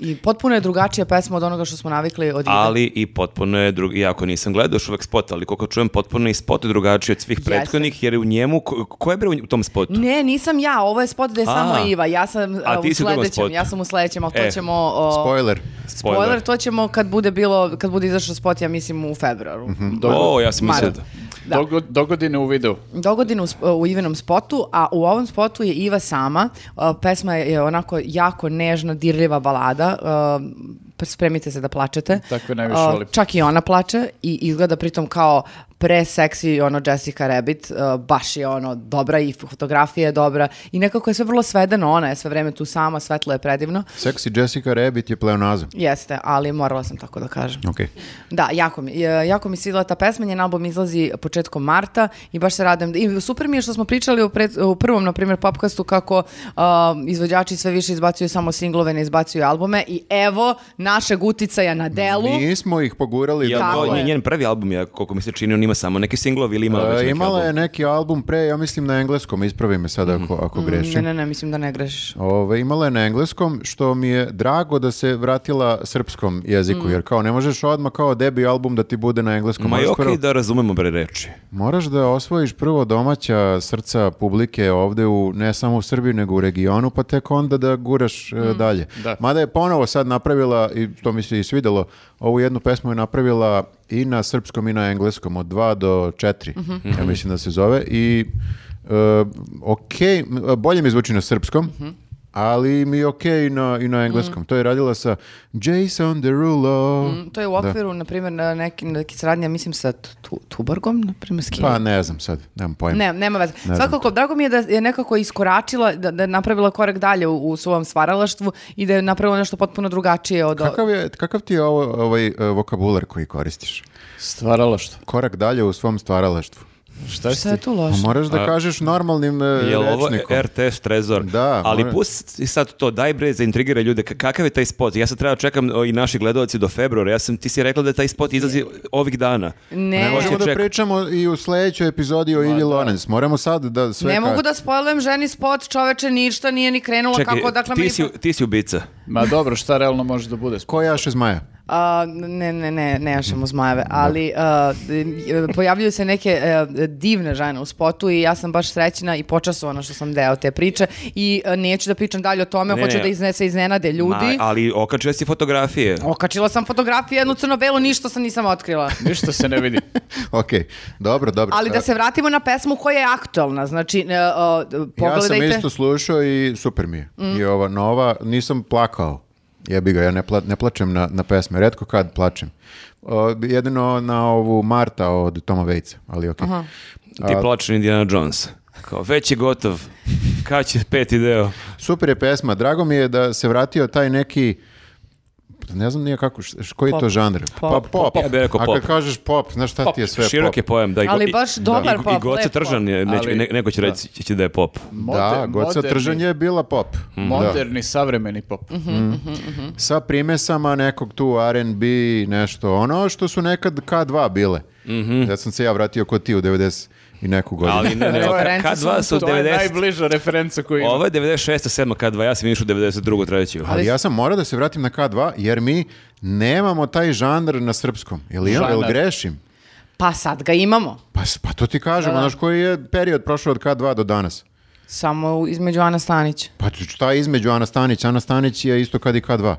I potpuno je drugačija pesma od onoga što smo navikli od Ive. Ali i potpuno je, drug... iako nisam gledao još uvek spot, ali koliko čujem, potpuno je i spot drugačiji od svih prethodnih, jer je u njemu, ko, ko je bre u tom spotu? Ne, nisam ja, ovo je spot gde je samo Iva, ja sam a, ti u sledećem, ja sam u sledećem, ali e, to ćemo... O... Spoiler. Spoiler, to ćemo kad bude bilo, kad bude izašao spot, ja mislim u februaru. Mm -hmm. O, ja sam mislio Da. Dogod, dogodine u videu. Dogodine u, u Ivinom spotu, a u ovom spotu je Iva sama. Uh, pesma je onako jako nežna, dirljiva balada. Uh, spremite se da plačete. Tako je najviše uh, volim. Čak i ona plače i izgleda pritom kao pre seksi ono Jessica Rabbit, uh, baš je ono dobra i fotografija je dobra i nekako je sve vrlo svedeno, ona je sve vreme tu sama, svetlo je predivno. Seksi Jessica Rabbit je pleonazam. Jeste, ali morala sam tako da kažem. Okay. Da, jako mi, e, jako mi svidela ta pesma, njen album izlazi početkom marta i baš se radujem. I super mi je što smo pričali u, pred, u prvom, na primjer, popkastu kako uh, izvođači sve više izbacuju samo singlove, ne izbacuju albume i evo našeg uticaja na delu. smo ih pogurali. Ja, da, njen prvi album je, koliko mi se čini, on ima samo neki singlovi ili imala e, već neki Imala album? je neki album pre, ja mislim na engleskom, ispravi me sada ako, mhm. ako grešim. Ne, ne, ne, mislim da ne grešiš. Ove, imala je na engleskom, što mi je drago da se vratila srpskom jeziku, mhm. jer kao ne možeš odmah kao debi album da ti bude na engleskom. Ma je okej da razumemo bre reči. Moraš da osvojiš prvo domaća srca publike ovde u, ne samo u Srbiji, nego u regionu, pa tek onda da guraš e, mhm. dalje. Da. Mada je ponovo sad napravila, i to mi se i svidelo, Ovu jednu pesmu je napravila i na srpskom i na engleskom od 2 do 4, mm -hmm. ja mhm. mislim da se zove. I, uh, ok, bolje mi zvuči na srpskom, mm -hmm ali mi je okej okay na, i na engleskom. Mm. To je radila sa Jason Derulo. Mm, to je u da. okviru, da. na primjer, na neki, neki saradnja, mislim, sa tu, Tuborgom, na primjer, s kim? Pa ne znam sad, nemam pojma. Ne, nema veze. Ne Svakako, znam. drago mi je da je nekako iskoračila, da, da je napravila korak dalje u, u svom stvaralaštvu i da je napravila nešto potpuno drugačije od... Kakav, je, kakav ti je ovo, ovaj eh, vokabular koji koristiš? Stvaralaštvo. Korak dalje u svom stvaralaštvu. Šta, Šta je tu loše? Pa moraš da kažeš normalnim e, je ovo RTS Trezor? Da. Ali mora... pusti sad to, daj bre, zaintrigira ljude. K kakav je taj spot? Ja sad treba čekam o, i naši gledalci do februara. Ja sam, ti si rekla da taj spot izlazi ovih dana. Ne. ne možemo da pričamo i u sledećoj epizodi o Ivi da. Lorenz. Moramo sad da sve... Ne ka... mogu da spojlujem ženi spot, čoveče, ništa nije ni krenulo Čekaj, kako dakle... Ti si, pa- ti si ubica. Ma dobro, šta realno može da bude? Spot? Koja še zmaja? A, ne, ne, ne, ne jašemo zmajeve, ali a, pojavljuju se neke a, e, divne žene u spotu i ja sam baš srećna i počasovana što sam deo te priče i a, e, neću da pričam dalje o tome, ne, hoću ne. da iznese iznenade ljudi. Ma, ali okačila si fotografije. Okačila sam fotografije, jednu crno-belu, ništa sam nisam otkrila. ništa se ne vidi. ok, dobro, dobro. Ali da se vratimo na pesmu koja je aktualna, znači a, pogledajte. Ja sam isto slušao i super mi je. Mm. I ova nova, nisam plakao jebi ga, ja ne, pla, ne plačem na, na pesme, redko kad plačem. Uh, jedino na ovu Marta od Toma Vejca, ali okej. Okay. Ti plačeš Indiana Jones. Kao, već je gotov, kad će peti deo? Super je pesma, drago mi je da se vratio taj neki Pa ne znam nije kako, š, koji je to žanr? Pop. Pa pop. pop. Ja bih rekao pop. A kad kažeš pop, znaš šta pop. ti je sve Širok pop? Širok pojem. Da, i, Ali baš da, dobar da. pop. I, i Goca Tržan je, neć, znači, Ali, ne, neko će da. reći da. Će da je pop. Da, Modern, da, Goca Tržan je bila pop. Mhm. Moderni, da. savremeni pop. Mm -hmm, mm. -hmm. Sa primesama nekog tu R&B, nešto ono što su nekad K2 bile. Mm -hmm. Da sam se ja vratio kod ti u 90 i neku godinu. Ali ne, ne, K2 su 90... To je najbliža referenca koju ima. Ovo je 96. 7. K2, ja sam išao 92. 3. Ali ja sam morao da se vratim na K2, jer mi nemamo taj žanr na srpskom. Ili ja, ili grešim? Pa sad ga imamo. Pa, pa to ti kažem, da, da. znaš koji je period prošao od K2 do danas? Samo između Ana Stanića. Pa šta je između Ana Stanić? Ana Stanić je isto kad i K2.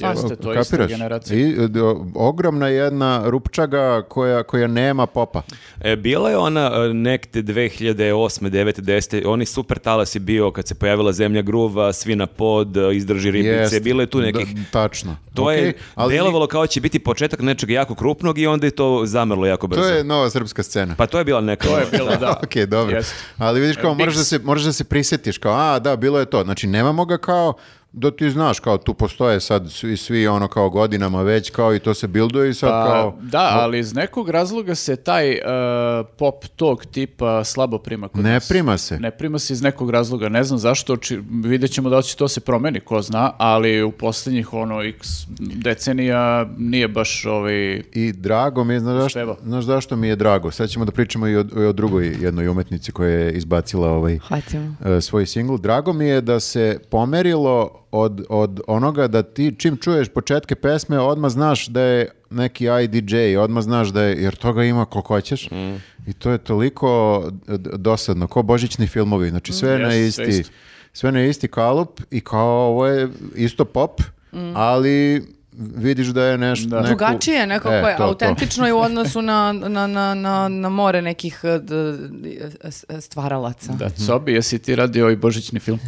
Jeste, to je ista generacija. I, e, ogromna jedna rupčaga koja, koja nema popa. E, bila je ona nekte 2008. 9. 10. Oni super talas je bio kad se pojavila zemlja gruva, svi na pod, e, izdrži ribice. Jeste, Bilo tu da, nekih... Da, tačno. To okay, je ali... delovalo kao da će biti početak nečeg jako krupnog i onda je to zamrlo jako brzo. To je nova srpska scena. Pa to je bila neka. to je bila, da. ok, dobro. Yes. Ali vidiš kao, možeš da, se, možeš da se prisetiš kao, a da, bilo je to. Znači, nemamo ga kao da ti znaš kao tu postoje sad svi, svi ono kao godinama već kao i to se builduje i sad pa, kao... Da, ali iz nekog razloga se taj uh, pop tog tipa slabo prima kod Ne prima se. Ne prima se iz nekog razloga, ne znam zašto, či, vidjet ćemo da će to se promeni, ko zna, ali u poslednjih ono x decenija nije baš ovaj... I drago mi je, znaš, zašto, znaš zašto mi je drago, sad ćemo da pričamo i o, i o drugoj jednoj umetnici koja je izbacila ovaj, uh, svoj singl. Drago mi je da se pomerilo od, od onoga da ti čim čuješ početke pesme odma znaš da je neki IDJ, odma znaš da je, jer toga ima koliko hoćeš mm. i to je toliko dosadno, ko božićni filmovi, znači sve mm. na yes, isti, sve na isti kalup i kao ovo je isto pop, mm. ali vidiš da je nešto... Da. Neku... Drugačije nekako e, je, autentično to. je u odnosu na, na, na, na, na more nekih e, e, stvaralaca. Da, Cobi, jesi ti radio i Božićni film?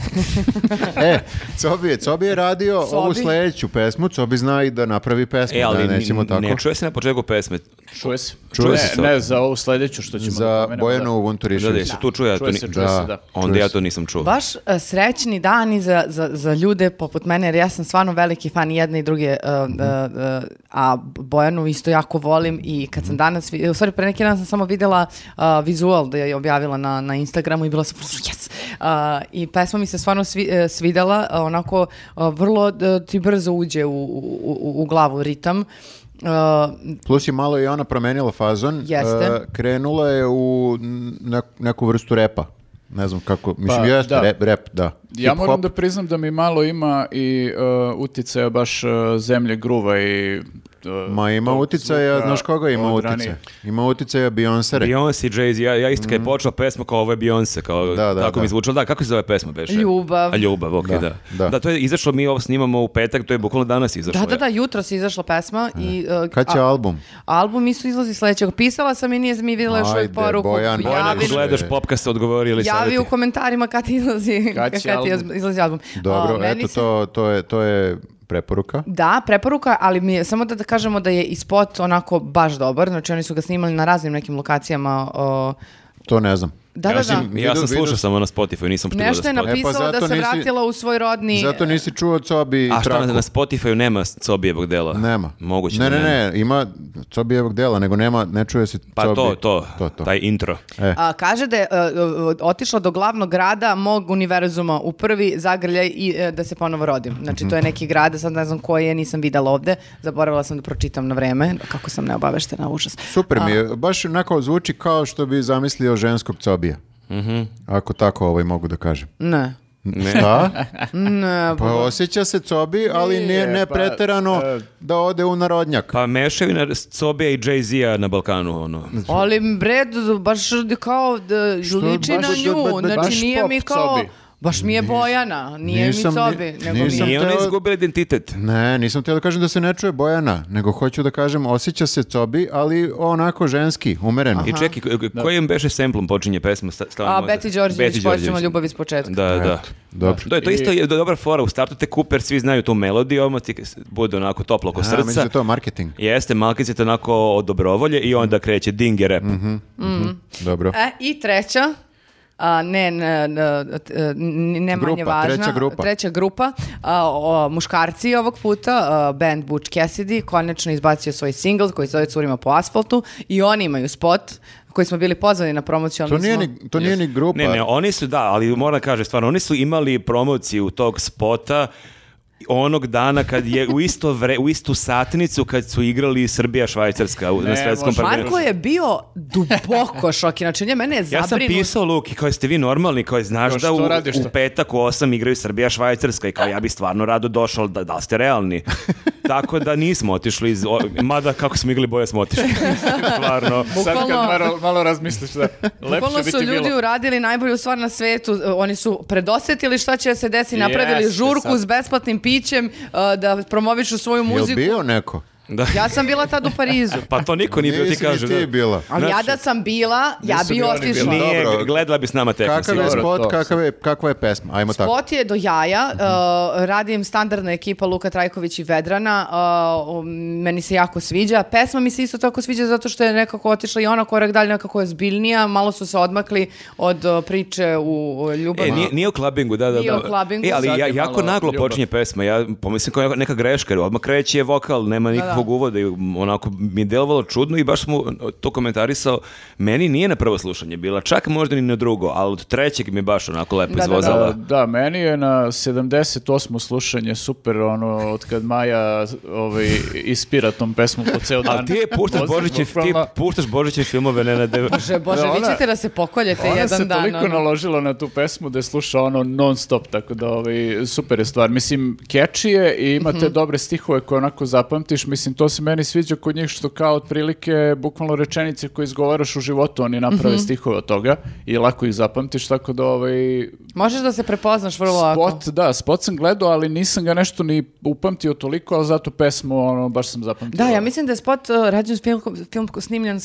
e, Cobi je, Cobi je radio Cobi. ovu sledeću pesmu, Cobi zna i da napravi pesmu, e, da, ali da nećemo tako. Ne, čuje se na početku pesme. Čuje se. Čuje ne, se. Ne, za ovu sledeću što ćemo za da Bojanu da. Vunturišić. Da, da, se tu čuje, čuje, ja čuje da. Se, da. Onda ja to nisam čuo. Baš e, srećni dani za, za, za ljude poput mene, jer ja sam stvarno veliki fan jedne i druge uh, Mm-hmm. E, e, a Bojanu isto jako volim i kad sam mm-hmm. danas, u stvari pre neki dan sam samo videla e, vizual da je objavila na, na Instagramu i bila sam yes! I pesma mi se stvarno svi, svidela, onako vrlo ti brzo uđe u, u, u glavu ritam. Uh, Plus je malo i ona promenila fazon. Jeste. Uh, krenula je u neku vrstu repa ne znam kako, pa, mislim, pa, jeste, da. Rap, rap, da. Ja moram da priznam da mi malo ima i uh, utjecaja baš uh, zemlje gruva i Uh, Ma ima uticaja, znaš koga ima uticaja? Ima uticaja Beyoncé. Beyoncé i Jay-Z, ja, ja isto kad je mhm. počela pesma kao ovo je Beyoncé, kao da, da, tako da. mi zvučalo. Da, kako se zove pesma beše? Ljubav. A, ljubav, okej, okay, da, da, da. da. to je izašlo, mi ovo snimamo u petak, to je bukvalno danas da, izašlo. Da, da, da, jutro se izašla pesma. E. I, uh, Kad će a, album? Album isto izlazi sledećeg. Pisala sam i nije mi videla još uvijek poruku. Bojan, Bojan, javi, gledaš e. popkast, odgovori ili Javi u komentarima kad izlazi, kad, kad izlazi album. Dobro, eto, to, to je, to je preporuka. Da, preporuka, ali mi je, samo da, da kažemo da je i spot onako baš dobar, znači oni su ga snimali na raznim nekim lokacijama. O, to ne znam. Da, ja da, da. Ja sam da. slušao samo na Spotify, nisam htio da Nešto je napisala e, pa da se nisi, vratila u svoj rodni... Zato nisi čuo Cobi A traku. što na Spotify-u nema Cobijevog dela? Nema. Moguće ne, da ne, ne, ne, ima Cobijevog dela, nego nema, ne čuje se Pa cobi. to, to, to, to, taj intro. E. A, kaže da je e, e, otišla do glavnog grada mog univerzuma u prvi zagrljaj i e, da se ponovo rodim. Znači, to je mhm. neki grad, sad ne znam koji je, nisam videla ovde. Zaboravila sam da pročitam na vreme, kako sam neobaveštena, užas. Super mi je, baš onako zvuči kao što bi zamislio ženskog Cobi Mm -hmm. Ako tako ovaj mogu da kažem. Ne. Ne. Šta? ne, pa, pa da. osjeća se cobi, ali ne, ne pa, preterano uh, e. da ode u narodnjak. Pa mešavina cobija i Jay-Z-a na Balkanu. Ono. Ali bre, baš kao da, liči na nju. Ba, da- ba, da- ba, znači nije mi kao... Cobi. Baš mi je Nis- Bojana, nije nisam, mi Cobi, ni- nego nisam mi je. Nije ona izgubila identitet. Ne, nisam htio da kažem da se ne čuje Bojana, nego hoću da kažem osjeća se cobi, ali onako ženski, umereno. I čekaj, k- k- da. beše semplom počinje pesma? Sta- stalno A, možda- Beti Đorđević, počnemo ljubav iz početka. Da, da. Eto, Dobro. Da, to isto je dobra fora. U startu te Cooper, svi znaju tu melodiju, odmah ti bude onako toplo oko A, misliš da srca. je marketing. Jeste, malkice to onako od dobrovolje i onda kreće ding i rap. Mhm, mhm. Mm. Dobro. E, i treća, A, ne, ne, ne manje grupa, važna. Treća grupa. Treća grupa. A, o, muškarci ovog puta, a, band Butch Cassidy, konačno izbacio svoj single koji se zove Curima po asfaltu i oni imaju spot koji smo bili pozvani na promociju. Ali to nije, ni, to nije ni grupa. Ne, ne, oni su, da, ali moram da kažem stvarno, oni su imali promociju tog spota onog dana kad je u isto vre, u istu satnicu kad su igrali Srbija Švajcarska u, na svetskom prvenstvu. Marko je bio duboko šok, Znači on je mene zabrinuo. Ja sam pisao Luki kao jeste vi normalni, kao znaš no, da u, u, petak u 8 igraju Srbija Švajcarska i kao ja bi stvarno rado došao da da ste realni. Tako da nismo otišli iz o, mada kako smo igrali bolje smo otišli. Stvarno. Sad kad malo, malo razmisliš da lepše bi biti su ljudi uradili najbolju stvar na svetu. Oni su predosetili šta će se desiti, napravili žurku sad. s besplatnim pijem pićem, da promovišu svoju muziku. Je bio neko? Da. Ja sam bila tad u Parizu. pa to niko nije bio ti kaže. Nisi ti da. bila. Ali ja znači, da sam bila, ja bi otišla. Nije, Dobro. gledala bi s nama tekstu. Kakav je spot, kakav je, kakva je pesma? Ajmo spot tako. Spot je do jaja. Mhm. Uh radim standardna ekipa Luka Trajković i Vedrana. Uh, um, meni se jako sviđa. Pesma mi se isto tako sviđa zato što je nekako otišla i ona korak dalje nekako je zbiljnija. Malo su se odmakli od uh, priče u ljubavi. E, nije, nije o klabingu, da, da. Nije da. o klabingu. E, ali ja, jako naglo ljubav. počinje pesma. Ja pomislim kao neka greška. Odmah kreće je vokal, nema da, da. nikakve takvog da. uvoda i onako mi je delovalo čudno i baš smo to komentarisao. Meni nije na prvo slušanje bila, čak možda ni na drugo, ali od trećeg mi je baš onako lepo da, izvozala. Da, da, da, meni je na 78. slušanje super, ono, od kad Maja ovaj, ispira tom pesmu po ceo dan. Ali ti je puštaš Božiće, ti puštaš Božiće filmove, ne na dev... Bože, Bože, da, ona, vi ćete da se pokoljete jedan dan. Ona se toliko ono. naložila na tu pesmu da je sluša ono non stop, tako da ovaj, super je stvar. Mislim, catchy je i imate mhm. mm -hmm. dobre stihove koje onako zapamtiš, mislim, Mislim, to se meni sviđa kod njih što kao otprilike bukvalno rečenice koje izgovaraš u životu, oni naprave mm -hmm. stihove od toga i lako ih zapamtiš, tako da ovaj... Možeš da se prepoznaš vrlo spot, lako. Spot, da, spot sam gledao, ali nisam ga nešto ni upamtio toliko, ali zato pesmu, ono, baš sam zapamtio. Da, ja mislim da je spot uh, rađen s film, snimljen uh,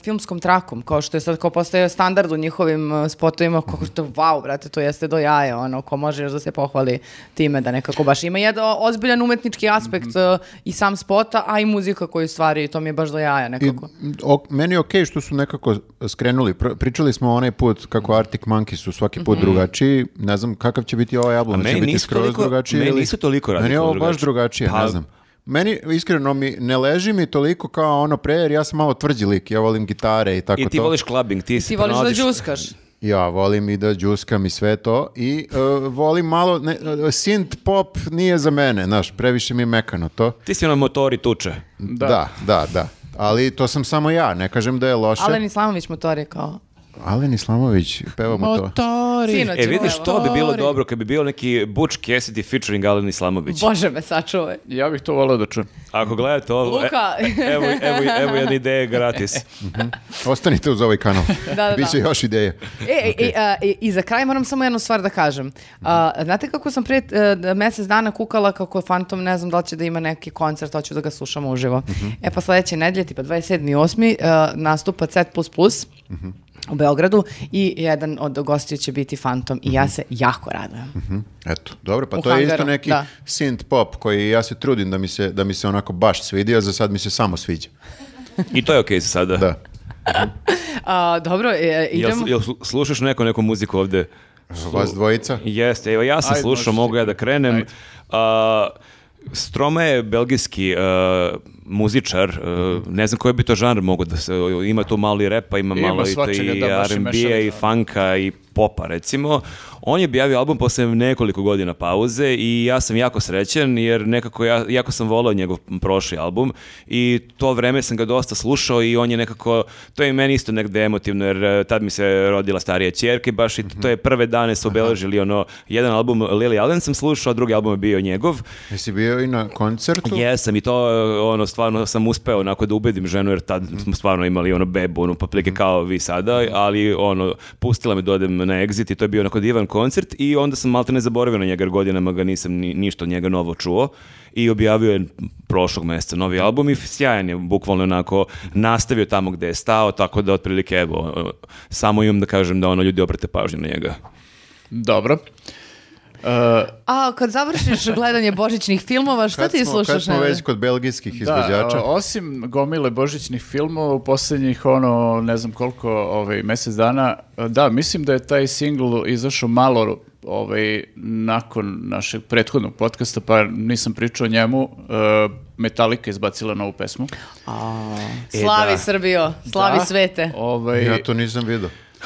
filmskom trakom, kao što je sad kao postoje standard u njihovim uh, spotovima, kako što, wow, brate, to jeste do jaja, ono, ko može još da se pohvali time, da nekako baš ima jedan ozbiljan umetnički aspekt mm -hmm. i sam spot, koncerata, a i muzika koju stvari, to mi je baš do jaja nekako. I, o, meni je okej okay što su nekako skrenuli. Pričali smo onaj put kako Arctic Monkeys su svaki put mm -hmm. drugačiji. Ne znam kakav će biti ovaj album, će biti skroz toliko, drugačiji. Meni nisu toliko Meni je ovo baš drugačije, pa, ne znam. Meni, iskreno, mi ne leži mi toliko kao ono pre, jer ja sam malo tvrđi lik, ja volim gitare i tako to. I ti to. voliš clubbing, ti, I ti voliš da džuskaš. Ja volim i da džuskam i sve to i uh, volim malo, ne, e, synth pop nije za mene, znaš, previše mi je mekano to. Ti si na motori tuče. Da. da, da, da. Ali to sam samo ja, ne kažem da je loše. Alen Islamović motori kao... Alen Islamović, pevamo to. Motori. E, vidiš, to bi bilo dobro kad bi bio neki Butch Cassidy featuring Alen Islamović. Bože me sačuvaj. Ja bih to volio da čujem. Ako gledate ovo, e, Luka. e- evo, evo, evo jedna ideja gratis. Mhm. Ostanite uz ovaj kanal. Da, da, da. Biće još ideje. E, e, e, a, i, I za kraj moram samo jednu stvar da kažem. A, znate kako sam prije e, mesec dana kukala kako je Fantom, ne znam da li će da ima neki koncert, hoću da ga slušamo uživo. Mhm. E pa sledeće nedelje, tipa 27.8. e, nastupa Z++ u Beogradu i jedan od gostiju će biti Phantom i ja mhm. se jako radujem. Mm -hmm. Eto, dobro, pa u to hangaru, je isto neki da. synth pop koji ja se trudim da mi se, da mi se onako baš svidio, za sad mi se samo sviđa. I to je okej okay za sada. Da. A, dobro, e, e idemo. Jel, jel slušaš neko, neku muziku ovde? Vas dvojica? Jeste, evo ja sam Ajde, slušao, mogu ja da krenem. Ajde. A, Stroma je belgijski uh, muzičar, uh, ne znam koji bi to žanr mogo da se, ima tu mali repa, ima, ima malo svačega, i, da, R&B-a i da. funka i popa recimo. On je objavio album posle nekoliko godina pauze i ja sam jako srećen jer nekako ja, jako sam volao njegov prošli album i to vreme sam ga dosta slušao i on je nekako, to je meni isto negde emotivno jer e, tad mi se rodila starija čerka baš i mhm. to je prve dane su obeležili ono, jedan album Lily Allen sam slušao, drugi album je bio njegov. Jesi bio i na koncertu? Jesam i to e, ono, stvarno sam uspeo onako da ubedim ženu, jer tad smo stvarno imali ono bebu, ono paplike mhm. kao vi sada, ali ono, pustila me da odem na exit i to je bio onako divan koncert i onda sam malte ne zaboravio na njega, jer godinama ga nisam ni, ništa od njega novo čuo i objavio je prošlog meseca novi da. album i sjajan je, bukvalno onako nastavio tamo gde je stao, tako da otprilike evo, samo imam da kažem da ono ljudi obrate pažnju na njega. Dobro. A, kad završiš gledanje božićnih filmova, šta ti smo, slušaš? Kad smo već kod belgijskih da, izvođača. Da, osim gomile božićnih filmova u poslednjih ono, ne znam koliko, ovaj, mesec dana, da, mislim da je taj singl izašao malo ovaj, nakon našeg prethodnog podcasta, pa nisam pričao o njemu, uh, Metallica izbacila novu pesmu. A, e, slavi da. Srbijo, slavi da, svete. Ovaj, ja to nisam vidio.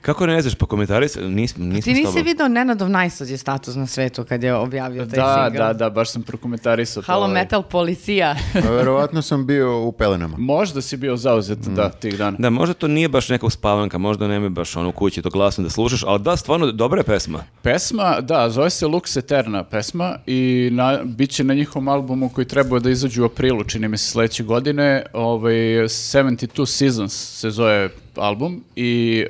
Kako ne znaš, pa komentari nismo, nismo Ti nisi vidio Nenadov najsođi status na svetu kad je objavio taj da, single. Da, da, baš sam prokomentarisao. Halo ovaj. metal policija. Pa verovatno sam bio u pelenama. Možda si bio zauzet, mm. da, tih dana. Da, možda to nije baš neka uspavanka, možda nema baš ono u kući to glasno da slušaš, ali da, stvarno, dobra je pesma. Pesma, da, zove se Lux Eterna pesma i na, bit će na njihovom albumu koji treba da izađu u aprilu, čini mi se, sledeće godine, ovaj, 72 Seasons se zove album i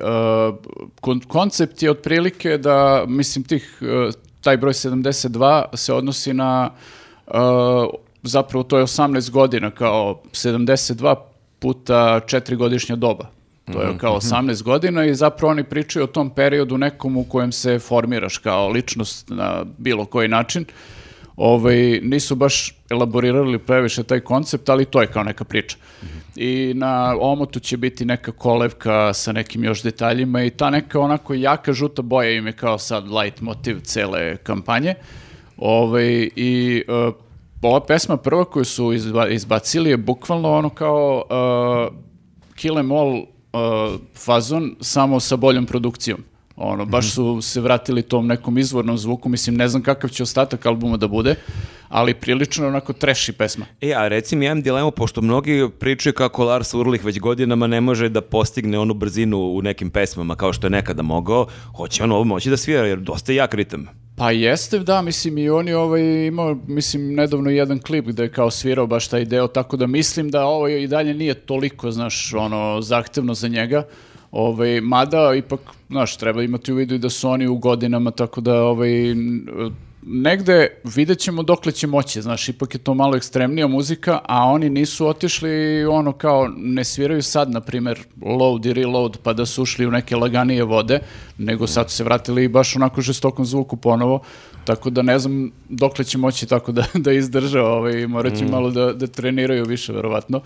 uh, koncept je otprilike da, mislim, tih, uh, taj broj 72 se odnosi na, uh, zapravo to je 18 godina, kao 72 puta četiri doba. To je mhm, kao 18 mhm. godina i zapravo oni pričaju o tom periodu nekom u kojem se formiraš kao ličnost na bilo koji način ovaj, nisu baš elaborirali previše taj koncept, ali to je kao neka priča. Mm -hmm. I na omotu će biti neka kolevka sa nekim još detaljima i ta neka onako jaka žuta boja im je kao sad light motiv cele kampanje. Ovaj, I uh, ova pesma prva koju su izba, izbacili je bukvalno ono kao uh, Kill Em All uh, fazon samo sa boljom produkcijom. Ono, baš su se vratili tom nekom izvornom zvuku, mislim, ne znam kakav će ostatak albuma da bude, ali prilično onako treši pesma. E, a reci mi, ja imam dilemu, pošto mnogi pričaju kako Lars Urlih već godinama ne može da postigne onu brzinu u nekim pesmama kao što je nekada mogao, hoće on ovo moći da svira, jer dosta je jak ritam. Pa jeste, da, mislim i on je ovaj imao, mislim, nedavno jedan klip gde je kao svirao baš taj deo, tako da mislim da ovo i dalje nije toliko, znaš, ono, zahtevno za njega, ovaj, mada ipak Znaš, treba imati u vidu i da su oni u godinama, tako da ovaj, negde vidjet ćemo dokle će moći, znaš, ipak je to malo ekstremnija muzika, a oni nisu otišli ono kao, ne sviraju sad, na primer, load i reload, pa da su ušli u neke laganije vode, nego sad su se vratili baš onako žestokom zvuku ponovo, tako da ne znam dokle će moći tako da, da izdrža, ovaj, morat će mm. malo da, da treniraju više, verovatno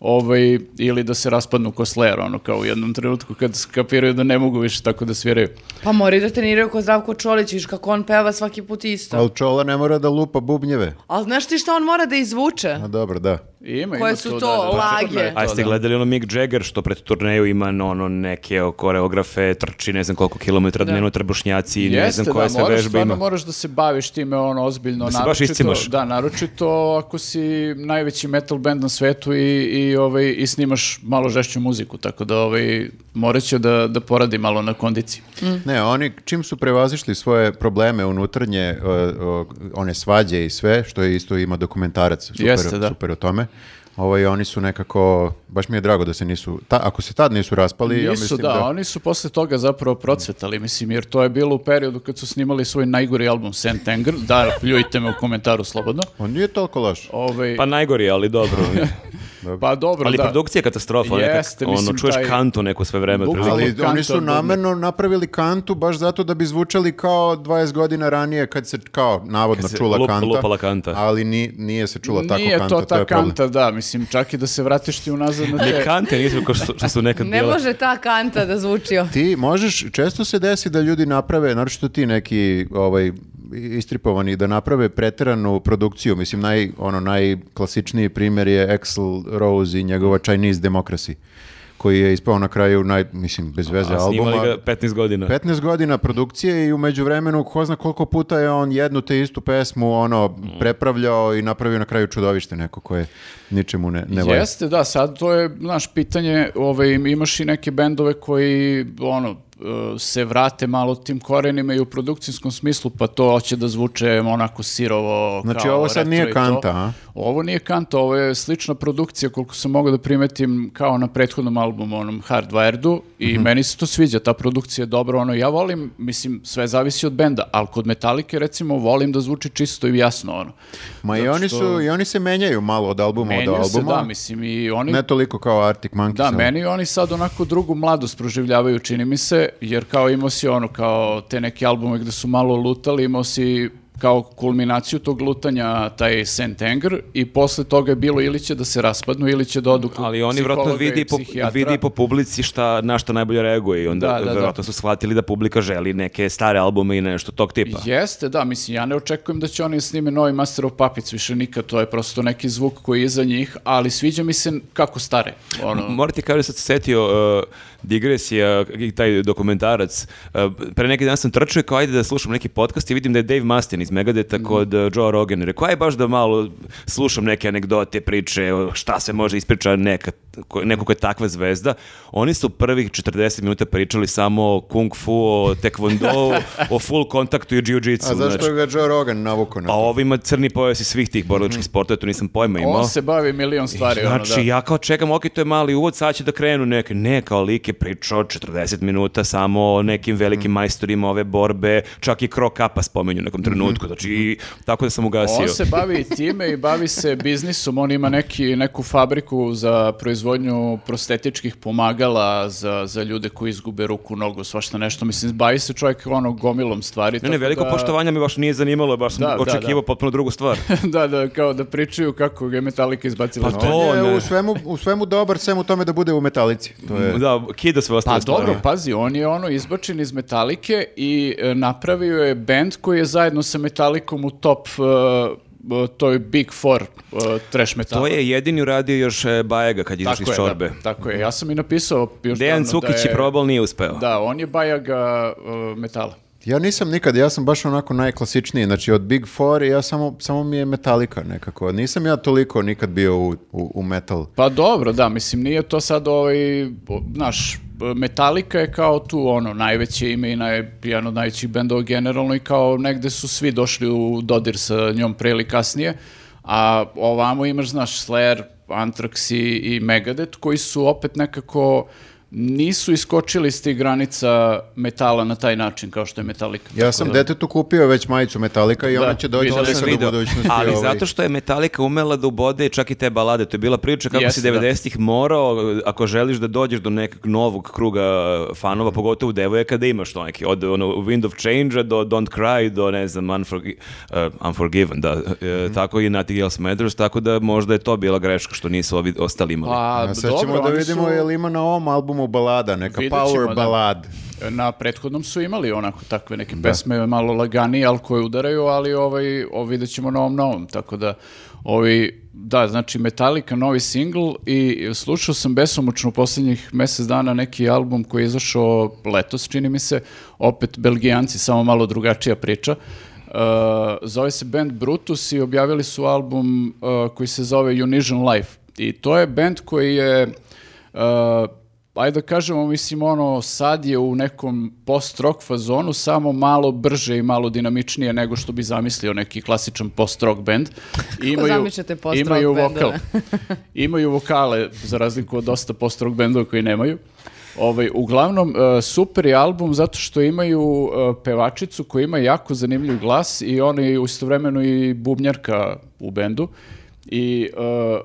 ovaj, ili da se raspadnu ko Slayer, ono, kao u jednom trenutku kad skapiraju da ne mogu više tako da sviraju. Pa moraju da treniraju ko Zdravko Čolić, viš kako on peva svaki put isto. Ali Čola ne mora da lupa bubnjeve. Ali znaš ti šta on mora da izvuče? A dobro, da. Ima, Koje ima su da, to, da, da. lage? A ste da. gledali ono Mick Jagger što pred turneju ima ono neke koreografe, trči ne znam koliko kilometra da. minutra bošnjaci i ne znam koje da, sve moraš, vežbe ima. moraš da se baviš time ono ozbiljno. Da se baš iscimaš. Da, naročito ako si najveći metal band na svetu i, i i, ovaj, i snimaš malo žešću muziku, tako da ovaj, morat će da, da poradi malo na kondiciji. Mm. Ne, oni čim su prevazišli svoje probleme unutarnje, o, e, o, one svađe i sve, što je isto ima dokumentarac super, Jeste, da. super o tome, Ovaj, oni su nekako, baš mi je drago da se nisu, ta, ako se tad nisu raspali, nisu, ja mislim da, da... oni su posle toga zapravo procvetali, mislim, jer to je bilo u periodu kad su snimali svoj najgori album Saint Anger, da, pljujte me u komentaru slobodno. On pa nije toliko laš. Ovaj... Pa najgori, ali dobro. Pa dobro, ali da. produkcija je katastrofa, Jeste, nekak, ono, čuješ taj... kantu neko sve vreme. Ali oni su namerno napravili kantu baš zato da bi zvučali kao 20 godina ranije kad se kao navodno se čula lup, kanta, kanta, ali ni, nije se čula nije tako kanta. Nije to ta to je kanta, problem. da, mislim, čak i da se vratiš ti unazad na te... Ne kante nisu kao što, što su nekad Ne može ta kanta da zvuči. ti možeš, često se desi da ljudi naprave, naročito ti neki ovaj, istripovani da naprave preteranu produkciju. Mislim, naj, ono, najklasičniji primjer je Axl Rose i njegova Chinese Democracy koji je ispao na kraju naj, mislim, bez veze A, albuma. A ga 15 godina. 15 godina produkcije i umeđu vremenu, ko zna koliko puta je on jednu te istu pesmu ono, mm. prepravljao i napravio na kraju čudovište neko koje ničemu ne, ne Jeste, da, sad to je, znaš, pitanje, ovaj, imaš i neke bendove koji, ono, Eh, se vrate malo tim korenima i u produkcijskom smislu, pa to hoće da zvuče onako sirovo. Znači kao ovo sad nije kanta, a? Ovo nije kanta, ovo je slična produkcija, koliko sam mogao da primetim, kao na prethodnom albumu, onom Hardwiredu, i mm -hmm. meni se to sviđa, ta produkcija je dobra, ono, ja volim, mislim, sve zavisi od benda, ali kod Metalike, recimo, volim da zvuči čisto i jasno, ono. Ma Zato i oni što... su, i oni se menjaju malo od albuma Menjaju od albuma. se, da, mislim, i oni... Ne toliko kao Arctic Monkeys. Da, ali. meni oni sad onako drugu mladost proživljavaju, čini mi se, jer kao imao si ono, kao te neke albume gde su malo lutali, imao si kao kulminaciju tog lutanja taj St. Anger i posle toga je bilo ili će da se raspadnu ili će da odu Ali oni vjerojatno vidi, po, vidi po publici šta, na što najbolje reaguje i onda da, da, da. vjerojatno da. su shvatili da publika želi neke stare albume i nešto tog tipa. Jeste, da, mislim, ja ne očekujem da će oni snime novi Master of Puppets više nikad, to je prosto neki zvuk koji je iza njih, ali sviđa mi se kako stare. Ono... Morate kao da sad se setio, uh, digresija i taj dokumentarac. E, pre neki dan sam trčao i kao ajde da slušam neki podcast i vidim da je Dave Mastin iz Megadeta mhm. kod e, Joe Rogan. Rekao aj baš da malo slušam neke anegdote, priče, šta se može ispričati neka neko ko je takva zvezda, oni su prvih 40 minuta pričali samo o kung fu, o taekwondo, o full kontaktu i jiu-jitsu. A zašto znači. ga Joe Rogan navukao na pa to? A ovo ima crni pojas svih tih borilačkih mm. sporta, to nisam pojma imao. On se bavi milion stvari. I, znači, ono, da. ja kao čekam, ok, to je mali uvod, sad će da krenu neke. Ne, kao lik je pričao 40 minuta samo o nekim velikim mm. majstorima ove borbe, čak i krokapa spomenju u nekom mhm. trenutku. Znači, i, mhm. tako da sam ugasio. On se bavi time i bavi se biznisom, on ima neki, neku fabriku za proizvod proizvodnju prostetičkih pomagala za, za ljude koji izgube ruku, nogu, svašta nešto. Mislim, bavi se čovjek ono gomilom stvari. Ne, ne, veliko da... poštovanje mi baš nije zanimalo, baš sam da, da, očekivao da, potpuno drugu stvar. da, da, kao da pričaju kako je Metallica izbacila. Pa to je ovaj. u svemu, u svemu dobar, svemu tome da bude u Metalici. To je... Da, kida sve ostale Pa stvari. dobro, pazi, on je ono izbačen iz Metalike i e, napravio je band koji je zajedno sa Metalikom u top uh, toj Big Four uh, trash metala. To je jedini uradio još e, Bajaga kad izaš iz čorbe. Da, tako je, ja sam i napisao još Dejan da Cukić da je, i probal nije uspeo. Da, on je Bajaga uh, metala. Ja nisam nikad, ja sam baš onako najklasičniji, znači od Big Four ja samo, samo mi je Metallica nekako. Nisam ja toliko nikad bio u, u, u metal. Pa dobro, da, mislim nije to sad ovaj, naš, Metallica je kao tu ono najveće ime i naj, jedan od najvećih bendova generalno i kao negde su svi došli u dodir sa njom pre ili kasnije, a ovamo imaš, znaš, Slayer, Anthrax i, i Megadeth koji su opet nekako nisu iskočili iz tih granica metala na taj način kao što je Metallica. Ja sam da... detetu kupio već majicu Metallica i da, ona će doći da do video. Ali ovaj. zato što je Metallica umela da ubode čak i te balade. To je bila priča kako yes, si 90-ih da. morao, ako želiš da dođeš do nekog novog kruga fanova, pogotovo u devojaka, da imaš to neki. Od ono, Wind of Change do Don't Cry do, ne znam, Unforg uh, eh, Unforgiven, da. Mm e, tako i Nothing Else Matters, tako da možda je to bila greška što nisu ovi ostali imali. Pa, A, sad dobro, ćemo da vidimo su... je li ima na ovom albumu albumu balada, neka Vidjet power ćemo, da. balad. na prethodnom su imali onako takve neke da. pesme, malo laganije, ali koje udaraju, ali ovaj, ovaj vidjet ćemo na novom, tako da ovi, da, znači Metallica, novi singl i slušao sam besomučno u posljednjih mjesec dana neki album koji je izašao letos, čini mi se, opet Belgijanci, samo malo drugačija priča. Uh, zove se band Brutus i objavili su album uh, koji se zove Unision Life. I to je band koji je uh, ajde da kažemo, mislim, ono, sad je u nekom post-rock fazonu, samo malo brže i malo dinamičnije nego što bi zamislio neki klasičan post-rock band. Imaju, post imaju vokal. imaju vokale, za razliku od dosta post-rock bendova koji nemaju. Ovaj, uglavnom, e, super je album zato što imaju e, pevačicu koja ima jako zanimljiv glas i ona je istovremeno i bubnjarka u bendu. I uh,